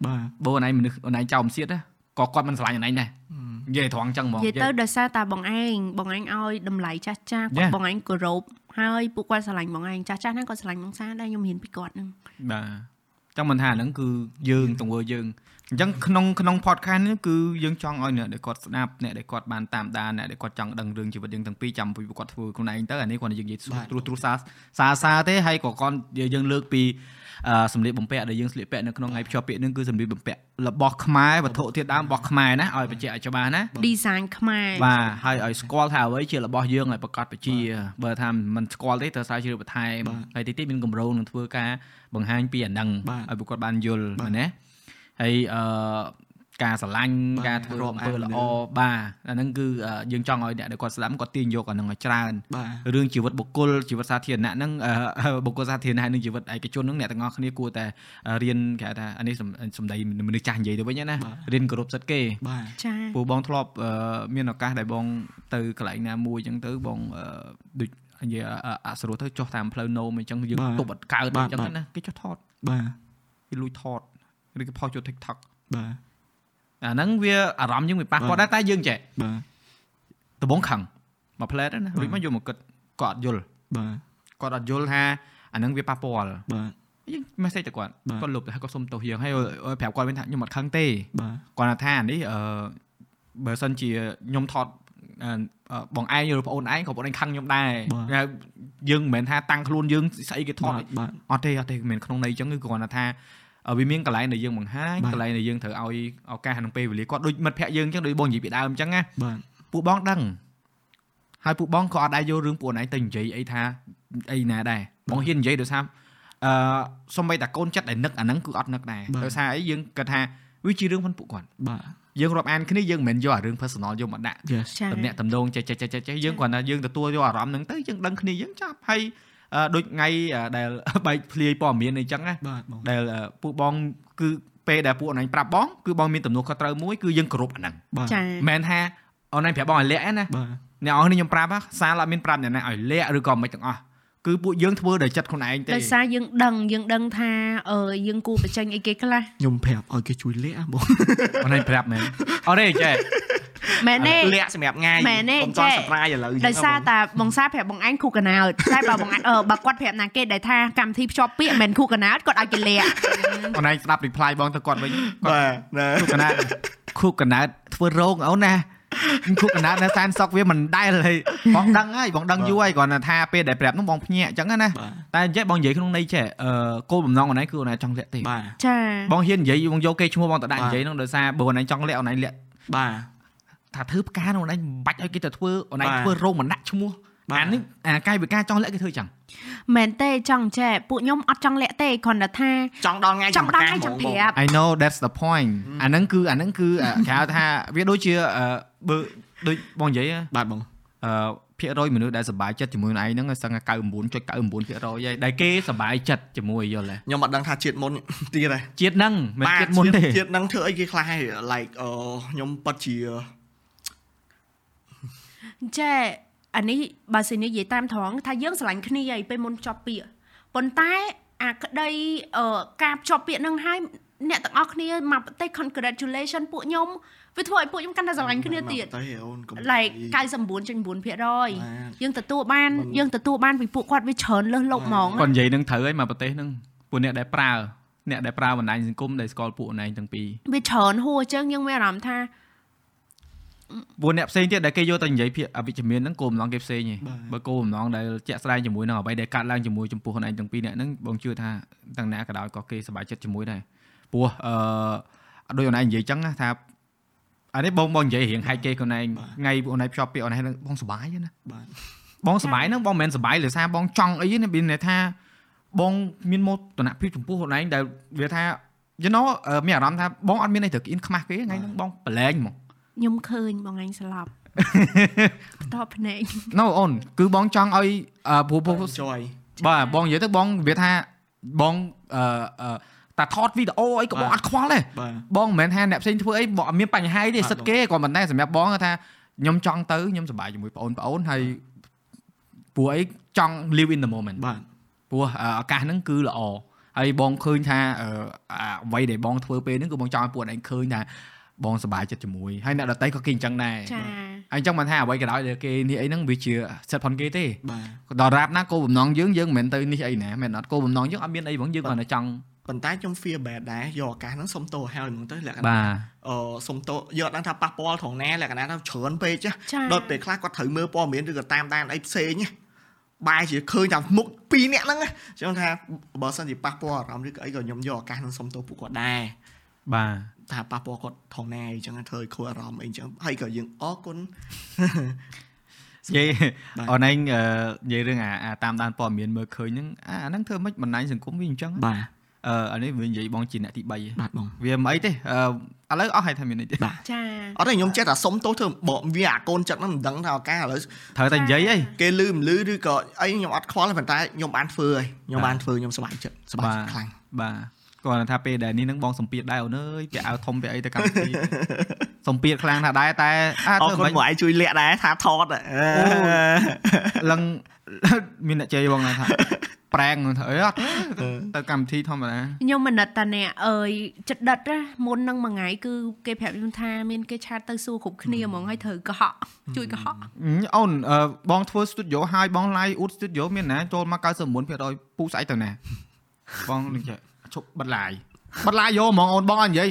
បើអូនឯងមនុស្សអូនឯងចោលមសៀតក៏គាត់មិនស្រឡាញ់អូនឯងដែរនិយាយត្រង់ចឹងហ្មងនិយាយទៅដោយសារតាបងឯងបងឯងឲ្យតម្លៃចាស់ចាស់គាត់បងឯងគោរពហើយពួកគាត់ស្រឡាញ់បងឯងចាស់ចាស់ហ្នឹងគាត់ស្រឡាញ់បងសាដែរខ្ញុំហ៊ានពីគាត់ហ្នឹងបាទចឹងមិនថាហ្នឹងគឺយើងទង្វើយើង អញ្ចឹងក្នុងក្នុង podcast នេះគឺយើងចង់ឲ្យអ្នកដែលគាត់ស្ដាប់អ្នកដែលគាត់បានតាមដានអ្នកដែលគាត់ចង់ដឹងរឿងជីវិតយើងទាំងពីរចាំពីគាត់ធ្វើខ្លួនឯងទៅអានេះគាត់យើងនិយាយត្រួសត្រួសសារសារសារទេហើយក៏គាត់យើងលើកពីសម្លៀកបំពាក់ដែលយើងស្លៀកពាក់នៅក្នុងថ្ងៃភ្ជាប់ពាក្យនឹងគឺសម្លៀកបំពាក់របស់ខ្មែរវត្ថុធាតុដើមរបស់ខ្មែរណាឲ្យបញ្ជាក់ឲ្យច្បាស់ណា design ខ្មែរបាទហើយឲ្យស្គាល់ថាអ្វីជារបស់យើងឲ្យប្រកាសបជា បើថាមិនស្គាល់ទេត្រូវស្រាវជ្រាវបន្ថែមហើយតិចតិចមានកម្រងនឹងធ្វើការបង្ហាញពីអានឹងឲ្យពួកគាត់បានយល់ណា ហើយអឺការស្រឡាញ់ការធ្វើអំពើល្អបាទអាហ្នឹងគឺយើងចង់ឲ្យអ្នកដែលគាត់ស្ដាប់គាត់ទាញយកអាហ្នឹងឲ្យច្រើនរឿងជីវិតបុគ្គលជីវិតសាធារណៈហ្នឹងបុគ្គលសាធារណៈនិងជីវិតឯកជនហ្នឹងអ្នកទាំងអស់គ្នាគួរតែរៀនគេថាអានេះសម្ដីមនុស្សចាស់និយាយទៅវិញណារៀនគោរពសិទ្ធិគេបាទចា៎ពូបងធ្លាប់មានឱកាសដែលបងទៅកន្លែងណាមួយអញ្ចឹងទៅបងដូចនិយាយអសរោះទៅចុះតាមផ្លូវណូមអញ្ចឹងយើងទប់អត់កើតអញ្ចឹងណាគេចុះថតបាទគេលួចថត ឬក៏ផុសចូល TikTok បាទអាហ្នឹងវាអារម្មណ៍យើងវាប៉ះពាល់ដែរតែយើងចេះបាទដំបងខឹងមកផ្លែតណារួចមកយកមកគិតគាត់អត់យល់បាទគាត់អត់យល់ថាអាហ្នឹងវាប៉ះពាល់បាទយើង message ទៅគាត់គាត់លុបទៅហើយគាត់សុំទោសយើងហើយប្រាប់គាត់វិញថាខ្ញុំអត់ខឹងទេបាទគាត់ថានេះអឺបើសិនជាខ្ញុំថតបងឯងឬប្អូនឯងក៏បងឯងខឹងខ្ញុំដែរយើងមិនមែនថាតាំងខ្លួនយើងស្អីគេថតអត់ទេអត់ទេមិនមែនក្នុងន័យអញ្ចឹងគឺគ្រាន់តែថា វាមានកន្លែងដែលយើងបង្ហាញកន្លែងដែលយើងត្រូវឲ្យឱកាសក្នុងពេលវេលាគាត់ដូចមិត្តភ័ក្ដិយើងអញ្ចឹងដូចបងនិយាយពីដើមអញ្ចឹងណាបាទពួកបងដឹងហើយពួកបងក៏អត់ដែរយករឿងពួកឯងទៅនិយាយអីថាអីណាដែរបងហ៊ាននិយាយដោយសារអឺសំបីតាកូនចិត្តដែលនឹកអាហ្នឹងគឺអត់នឹកដែរដោយសារអីយើងគាត់ថាវាជារឿងផងពួកគាត់បាទយើងរាប់អានគ្នាយើងមិនមែនយកអារឿង personal យកមកដាក់តំណាក់តំណងចេះចេះចេះចេះយើងគ្រាន់តែយើងទទួលយកអារម្មណ៍ហ្នឹងទៅយើងដឹងគ្នាយើងចាប់ហើយ ដូចថ្ងៃដែលបែកភ្លាយព័ត៌មានអីចឹងណាដែលពួកបងគឺពេលដែលពួកអនឡាញប្រាប់បងគឺបងមានទំនួលខុសត្រូវមួយគឺយើងគោរពអាហ្នឹងចា៎មិនថាអនឡាញប្រាប់បងឲ្យលាក់ណាអ្នកនរគ្នាខ្ញុំប្រាប់សារអត់មានប្រាប់អ្នកណាឲ្យលាក់ឬក៏មិនទាំងអស់គឺពួកយើងធ្វើដោយចិត្តខ្លួនឯងទេដោយសារយើងដឹងយើងដឹងថាអឺយើងគូបញ្ចេញអីគេខ្លះខ្ញុំប្រាប់ឲ្យគេជួយលាក់បងអនឡាញប្រាប់មែនអត់ទេចេះ មែនទេលាក់សម្រាប់ងាយមែនទេខ្ញុំចង់ surprise ឥឡូវដោយសារតែបងសាប្រាប់បងឯងគូកណើតតែបើបងឯងអឺបើគាត់ប្រាប់ណាគេដែលថាកម្មវិធីភ្ជាប់ពាក្យមិនមែនគូកណើតគាត់ឲ្យគេលាក់អូនឯងស្ដាប់ reply បងទៅគាត់វិញបាទគូកណើតគូកណើតធ្វើរោងអូនណាគូកណាត់នៅសានសុកវាមិនដែលហើយបងដឹងហើយបងដឹងយូរហើយគ្រាន់តែថាពេលដែលប្រាប់នោះបងភ្ញាក់អញ្ចឹងណាតែអញ្ចឹងបងនិយាយក្នុងន័យចេះអឺគោលបំណងអូនឯងគឺអូនឯងចង់លាក់ទេចាបងហ៊ាននិយាយបងយកគេឈ្មោះបងទៅដាក់និយាយនោះដោយសារបើអូនឯងចង់លាក់អូនឯងលាក់បាទ ថាធ្វើផ្កាអូនឯងមិនបាច់ឲ្យគេទៅធ្វើអូនឯងធ្វើរោងមិនដាក់ឈ្មោះអានេះអាកាយវិការចង់លាក់គេធ្វើចឹងមែនទេចង់ចែពួកខ្ញុំអត់ចង់លាក់ទេគ្រាន់តែថាចង់ដល់ថ្ងៃចង់ដល់ថ្ងៃចាំប្រាប់ I know that's the point អាហ្នឹងគឺអាហ្នឹងគឺគេហៅថាវាដូចជាបើដូចបងនិយាយបាទបងអឺភាគរយមនុស្សដែលសប្បាយចិត្តជាមួយនឹងឯងហ្នឹងសឹងតែ99.99%ហើយដែលគេសប្បាយចិត្តជាមួយយល់ទេខ្ញុំអត់ដឹងថាជាតិមុនទៀតទេជាតិហ្នឹងមិនជាតិមុនទេជាតិហ្នឹងធ្វើអីគេខ្លះហើយ like អឺខ្ញុំប៉ັດជា ចេអានេះបើសិននិយាយតាមត្រង់ថាយើងស្រឡាញ់គ្នាហើយពេលមុនចប់ពាក្យប៉ុន្តែអាក្តីការភ្ជាប់ពាក្យនឹងហើយអ្នកទាំងអស់គ្នាមកប្រទេស congratulation ពួកខ្ញុំវាធ្វើឲ្យពួកខ្ញុំកាន់តែស្រឡាញ់គ្នាទៀត like 99.9%យើងទទួលបានយើងទទួលបានពីពួកគាត់វាច្រើនលើសលប់ហ្មងគាត់និយាយនឹងត្រូវហើយមកប្រទេសហ្នឹងពួកអ្នកដែលប្រើអ្នកដែលប្រើបណ្ដាញសង្គមដែលស្គាល់ពួកអូនឯងទាំងពីរវាច្រើនហួរអញ្ចឹងយើងមានអារម្មណ៍ថា ពួកអ្នកផ្សេងទៀតដែលគេយកទៅនិយាយភាគអវិជ្ជមានហ្នឹងគោលបំណងគេផ្សេងឯងបើគោលបំណងដែលជាក់ស្ដែងជាមួយនឹងអ្វីដែលកាត់ឡើងជាមួយចំពោះខ្លួនឯងទាំងពីរអ្នកហ្នឹងបងជឿថាទាំងណាក៏ដោយក៏គេសប្បាយចិត្តជាមួយដែរព្រោះអឺដោយអូនឯងនិយាយចឹងថាអានេះបងបងនិយាយរៀងហែកគេខ្លួនឯងថ្ងៃពួកអូនឯងភ្ជាប់ពាក្យអូនឯងបងសប្បាយណាបាទបងសប្បាយហ្នឹងបងមិនមែនសប្បាយលើសារបងចង់អីទេមានន័យថាបងមានមោទនភាពចំពោះខ្លួនឯងដែលវាថា you know មានអារម្មណ៍ថាបងអត់មានអីត្រូវគៀនខ្មាស់គេថ្ងៃហ្នឹងបងប្រឡែងហ្មង ខ្ញុំឃើញបងអញស្លាប់តបភ្នែក No អូនគឺបងចង់ឲ្យព្រោះព្រោះបាទបងនិយាយទៅបងវាថាបងអឺតែថតវីដេអូអីក៏បងអត់ខ្វល់ដែរបងមិនមែនថាអ្នកផ្សេងធ្វើអីបងអត់មានបញ្ហាទេសិតគេក៏ប៉ុន្តែសម្រាប់បងថាខ្ញុំចង់ទៅខ្ញុំសប្បាយជាមួយបងប្អូនហើយព្រោះអីចង់ live in the moment បាទព្រោះឱកាសហ្នឹងគឺល្អហើយបងឃើញថាអ្វីដែលបងធ្វើពេលហ្នឹងគឺបងចង់ឲ្យពួកឯងឃើញថា បងសប្បាយចិត្តជាមួយហើយអ្នកដតីក៏គេអញ្ចឹងដែរចាហើយអញ្ចឹងមិនថាអ្វីក៏ដោយដែលគេនេះអីហ្នឹងវាជាសិទ្ធិផងគេទេបាទដល់រាបណាគោលបំណងយើងយើងមិនមែនទៅនេះអីណាមិនអត់គោលបំណងយើងអត់មានអីហ្មងយើងគ្រាន់តែចង់ប៉ុន្តែខ្ញុំ feel bad ដែរយកឱកាសហ្នឹងសុំទោសហើយហ្មងទៅលក្ខណៈអឺសុំទោសយកអត់ដឹងថាប៉ះពាល់ត្រង់ណាលក្ខណៈថាច្រើនពេកចាដល់ពេលខ្លះគាត់ត្រូវមើលព័ត៌មានឬក៏តាមដានអីផ្សេងបែរជាឃើញតែមុខពីរនាក់ហ្នឹងអញ្ចឹងថាបើសិនជាប៉ះពាល់អារម្មណ៍ឬក៏អីក៏ខ្ញុំយកឱកាសហ្នឹងសុំទោសពួកគាត់ដែរបាទ ថាប៉ះពាល់គាត់ថងណែអញ្ចឹងធ្វើឲ្យខូចអារម្មណ៍អីអញ្ចឹងហើយក៏យើងអរគុណនិយាយអូនឯងនិយាយរឿងអាតាមដានព័ត៌មានមើលឃើញហ្នឹងអាហ្នឹងធ្វើមិនបណ្ដាញសង្គមវាអញ្ចឹងបាទអឺអានេះវានិយាយបងជាអ្នកទី3បាទបងវាមិនអីទេអឺឥឡូវអស់ហើយថាមានអីទេបាទចាអត់ទេខ្ញុំចេះតែសុំទោសធ្វើបើវាអាកូនចិត្តហ្នឹងមិនដឹងថាឱកាសឥឡូវត្រូវតែនិយាយអីគេលឺមិនលឺឬក៏អីខ្ញុំអត់ខ្វល់ប៉ុន្តែខ្ញុំបានធ្វើហើយខ្ញុំបានធ្វើខ្ញុំសប្បាយចិត្តសប្បាយចិត្តខ្លាំងបាទ គាត់ថាពេលដែលនេះនឹងបងសំពីតដែរអូនអើយពាក់អាវធំពាក់អីទៅកម្មវិធីសំពីតខ្លាំងណាស់ដែរតែអរគុណមកឯងជួយលាក់ដែរថាថតលឹងមានអ្នកជ័យបងថាប្រែងទៅអីអត់ទៅកម្មវិធីធម្មតាខ្ញុំមិនណិតតាអ្នកអើយចិត្តដិតមុននឹងមួយថ្ងៃគឺគេប្រាប់ខ្ញុំថាមានគេឆាតទៅសួរគ្រប់គ្នាហ្មងហើយត្រូវកុហកជួយកុហកអូនបងធ្វើ studio ហើយបង live អ៊ូត studio មានណាចូលមក99%ពូស្អែកទៅណាបងនឹងចេះ ឈប់បិទ live បិទ live យកហ្មងអូនបងអត់និយាយ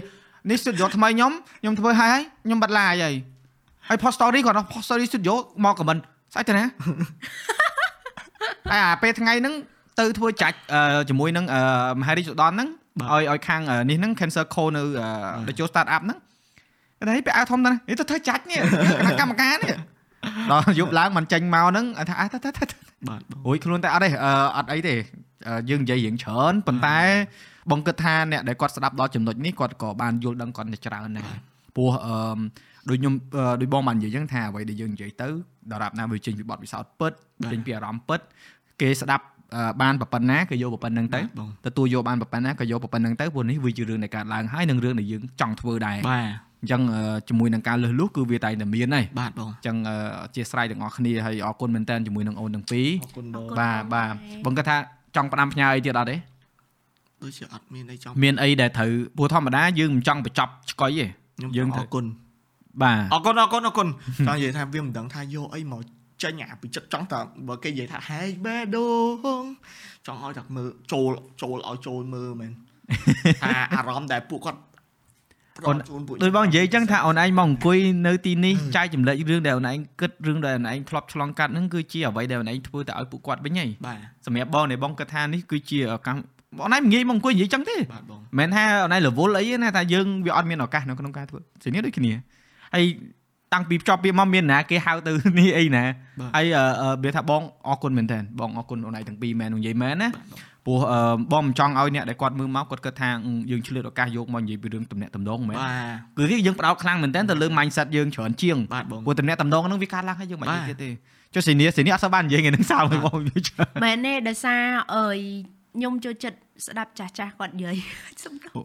នេះ studio ថ្មីខ្ញុំខ្ញុំធ្វើហើយខ្ញុំបិទ live ហើយហើយ post story គាត់ post story studio មក comment ស្អែកទៅណាហើយអាពេលថ្ងៃហ្នឹងទៅធ្វើចាច់ជាមួយនឹងមហារីសុដនហ្នឹងឲ្យឲ្យខាងនេះហ្នឹង cancer co នៅទៅចូល start up ហ្នឹងតែពេលអើធំណាស់នេះទៅធ្វើចាច់នេះកម្មការនេះដល់យប់ឡើងមិនចេញមកហ្នឹងថាអើទៅទៅបាទអូយខ្លួនតែអត់ទេអត់អីទេយើងនិយាយរៀងច្រើនប៉ុន្តែ បងគិតថាអ្នកដែលគាត់ស្ដាប់ដល់ចំណុចនេះគាត់ក៏បានយល់ដឹងគាត់ច្រើនដែរព្រោះអឺដូចខ្ញុំដូចបងបាននិយាយចឹងថាអ្វីដែលយើងនិយាយទៅដល់រាប់ណាវាចេញពីបទពិសោធន៍ពិតចេញពីអារម្មណ៍ពិតគេស្ដាប់បានប៉ុណ្ណាក៏យកប៉ុណ្្នឹងទៅទទួលយកបានប៉ុណ្ណាក៏យកប៉ុណ្្នឹងទៅព្រោះនេះវាជារឿងនៃការឡើងហើយនឹងរឿងដែលយើងចង់ធ្វើដែរបាទអញ្ចឹងជាមួយនឹងការលឺលុះគឺវាតែតែមានហើយបាទបងអញ្ចឹងអធិស្ឋានទាំងអស់គ្នាហើយអរគុណមែនតើជាមួយនឹងអូនទាំងពីរអរគុណបងបាទបាទបងគាត់ថាចង់ផ្ដាំផ្ញើអីទៀតអត់ទេ ដូចជាអត់មានអីចង់មានអីដែលត្រូវព្រោះធម្មតាយើងមិនចង់បញ្ចប់ឆ្កុយទេយើងអរគុណបាទអរគុណអរគុណអរគុណចង់និយាយថាវាមិនដឹងថាយកអីមកចេញអាពីចិត្តចង់តែបើគេនិយាយថាហេបេដូងចង់ឲ្យតែមើលចូលចូលឲ្យចូលមើលមែនថាអារម្មណ៍ដែលពួកគាត់អូនដូចបងនិយាយចឹងថាអូនឯងមកអង្គុយនៅទីនេះចែកចម្លែករឿងដែលអូនឯងគិតរឿងដែលអូនឯងធ្លាប់ឆ្លងកាត់ហ្នឹងគឺជាអ្វីដែលអូនឯងធ្វើទៅឲ្យពួកគាត់វិញហីបាទសម្រាប់បងនៃបងគិតថានេះគឺជាឱកាស បងឯងងាយមកអង្គុយនិយាយចឹងទេបាទបងមិនថាអូនឯងរវល់អីណាថាយើងវាអត់មានឱកាសនៅក្នុងការធ្វើជានេះដូចគ្នាហើយតាំងពីភ្ជាប់ពីមកមានណាគេហៅទៅនេះអីណាហើយវាថាបងអរគុណមែនតើបងអរគុណអូនឯងទាំងពីរមែននិយាយមែនណាព្រោះបងមិនចង់ឲ្យអ្នកដែលគាត់មើលមកគាត់គិតថាយើងឆ្លៀតឱកាសយកមកនិយាយពីរឿងតំណែងតំណងមែនគឺវាយើងផ្ដោតខ្លាំងមែនតើទៅលើ mindset យើងច្រើនជាងព្រោះតំណែងតំណងហ្នឹងវាកើតឡើងហើយយើងមិននិយាយទៀតទេចុះសេនីសេនីអត់សូវបាននិយាយថ្ងៃហ្នឹងសើបងមែនទេដោយសារអើយ ខ្ញុំចូលចិត្តស្ដាប់ចាស់ចាស់គាត់និយាយ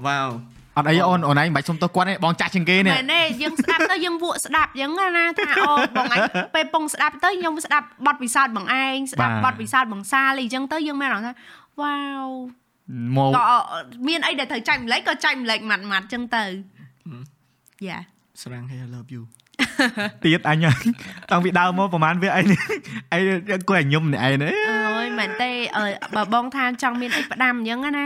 វ៉ាវអត់អីអូនអូនឯងមិនបាច់សុំទោសគាត់ទេបងចាស់ជាងគេនេះមែនទេយើងស្ដាប់ទៅយើងវក់ស្ដាប់អញ្ចឹងណាថាអូបងឯងពេលពងស្ដាប់ទៅខ្ញុំស្ដាប់បទពិសោធន៍បងឯងស្ដាប់បទពិសោធន៍បងសាលអីអញ្ចឹងទៅយើងមានអារម្មណ៍ថាវ៉ាវមកក៏មានអីដែលត្រូវចែកម្លែកក៏ចែកម្លែកម៉ាត់ម៉ាត់ចឹងទៅយ៉ាស្រង hey I love you ទៀតអញតាំងពីដើមមកប្រហែលវាអីអីគួរឲ្យញុំនេះឯងអើយ មែនទេបើបងថាចង់មានអីផ្ដាំអញ្ចឹងណា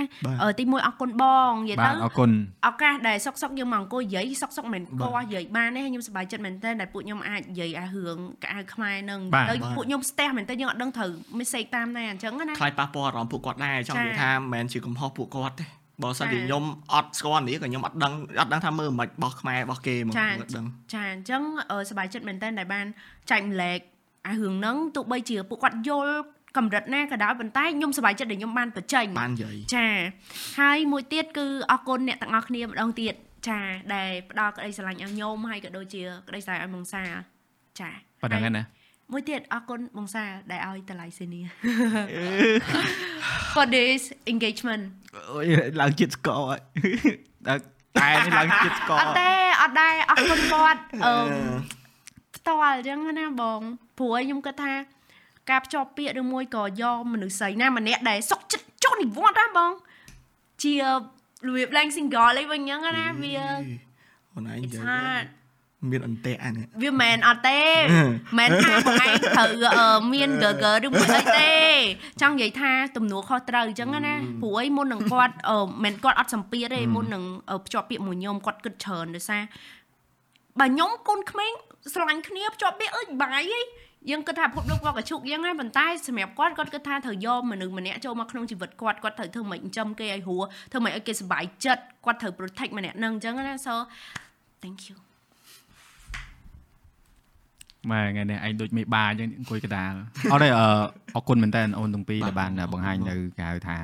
ទីមួយអរគុណបងនិយាយទៅអរគុណឱកាសដែលសុកសុកយើងមកអង្គុយនិយាយសុកសុកមិនគាស់និយាយបានទេខ្ញុំសប្បាយចិត្តមែនទែនដែលពួកខ្ញុំអាចនិយាយអារឿងកៅខ្មែរនឹងទៅពួកខ្ញុំស្ទះមែនទែនយើងអត់ដឹងត្រូវ message តាមណាអញ្ចឹងណាខ្លាចប៉ះពាល់អារម្មណ៍ពួកគាត់ដែរចង់និយាយថាមិនមែនជាកំហុសពួកគាត់ទេបើសិនជាខ្ញុំអត់ស្គាល់នេះក៏ខ្ញុំអត់ដឹងអត់ដឹងថាមើលមិនបោះខ្មែរបោះគេមកអត់ដឹងចាអញ្ចឹងសប្បាយចិត្តមែនតើដែលបានចែកម្លែកអារឿងហ្នឹងទោះបីជាពួកគាត់យល់ កម្រិតណាក៏ដោយប៉ុន្តែខ្ញុំសប្បាយចិត្តដែលខ្ញុំបានបញ្ចេញបាននិយាយចាហើយមួយទៀតគឺអរគុណអ្នកទាំងអស់គ្នាម្ដងទៀតចាដែលផ្ដល់ក្តីស្រឡាញ់ឲ្យខ្ញុំហើយក៏ដូចជាក្តីស្រឡាញ់ឲ្យមងសាចាប៉ុណ្ណឹងណាមួយទៀតអរគុណបងសាដែលឲ្យតម្លៃសេនី for this engagement អូយឡើងចិត្តស្កហើយតែតែនេះឡើងចិត្តស្កអត់ទេអត់ដែរអរគុណគាត់អឺផ្ទាល់អញ្ចឹងណាបងព្រោះខ្ញុំគិតថា ការភ្ជាប់ពាក្យឬមួយក៏យកមនុស្សស្រីណាម្នាក់ដែលសុកចិត្តចុះនិវត្តណាបង ជារបៀបឡើង single អីវិញអញ្ចឹងណាវាអូនឯងនិយាយមានអន្ទាក់អានេះវាមិនអត់ទេមិនថាបងឯងត្រូវមានកើកើឬមួយអីទេ ចង់និយាយថាទំនួលខុសត្រូវអញ្ចឹងណាព្រោះអីមុននឹងគាត់មិនគាត់អត់សម្ពាធទេមុននឹងភ្ជាប់ពាក្យមួយខ្ញុំគាត់គិតច្រើនដោយសារបើខ្ញុំកូនក្មេងស្រឡាញ់គ្នាភ្ជាប់ពាក្យអើយបាយអី យើងគិតថាភពលោកគាត់ក៏ជុកយ៉ាងណាប៉ុន្តែសម្រាប់គាត់គាត់គិតថាត្រូវយកមនុស្សម្នាក់ចូលមកក្នុងជីវិតគាត់គាត់ត្រូវធ្វើមិនចិញ្ចឹមគេឲ្យហួរធ្វើមិនឲ្យគេសុបាយចិត្តគាត់ត្រូវ protect ម្នាក់នឹងអញ្ចឹងណា so thank you ម៉ែថ្ងៃនេះឯងដូចមេបាអញ្ចឹងអង្គុយកដាលអត់ទេអរគុណមែនតើអូនទាំងពីរដែលបានបង្ហាញនៅគេហៅថា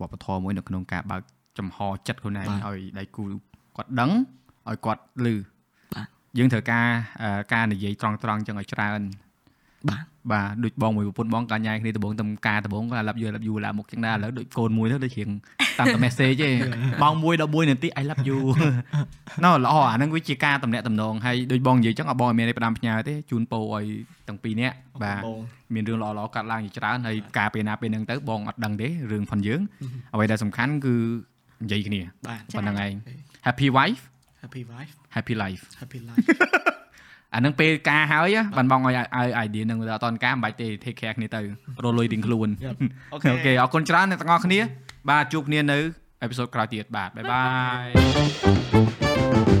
វប្បធម៌មួយនៅក្នុងការបើកចំហចិត្តខ្លួនឯងឲ្យដៃគូគាត់ដឹងឲ្យគាត់ឮយើងត្រូវការការនិយាយត្រង់ត្រង់ចឹងឲ្យច្រើន បាទបាទដូចបងមួយប្រពន្ធបងកាញ៉ែគ្នាដំបងតំការដំបងគាត់ love you love you ឡាមុខចឹងដែរឥឡូវដូចកូនមួយទៅដូចរៀងតាមតែ message ទេបងមួយ11នាទី I love you ណ៎ល្អអាហ្នឹងវាជាការតំណាក់តំណងហើយដូចបងនិយាយចឹងអបងមានផ្ដាំផ្ញើទេជូនពោឲ្យទាំងពីរនាក់បាទមានរឿងល្អល្អកាត់ឡើងជាច្រើនហើយការពេលណាពេលហ្នឹងទៅបងអត់ដឹងទេរឿងផងយើងអ្វីដែលសំខាន់គឺនិយាយគ្នាប៉ុណ្ណឹងឯង Happy wife Happy wife Happy life Happy life អានឹងពេលការហើយបានបងឲ្យឲ្យ idea នឹងអត់តនការមិនបាច់ទេ take care គ្នាទៅរលុយរៀងខ្លួន OK OK អរគុណច្រើនអ្នកទាំងអស់គ្នា បាទជួបគ្នានៅ episode ក្រោយទៀតបាទ bye byeយ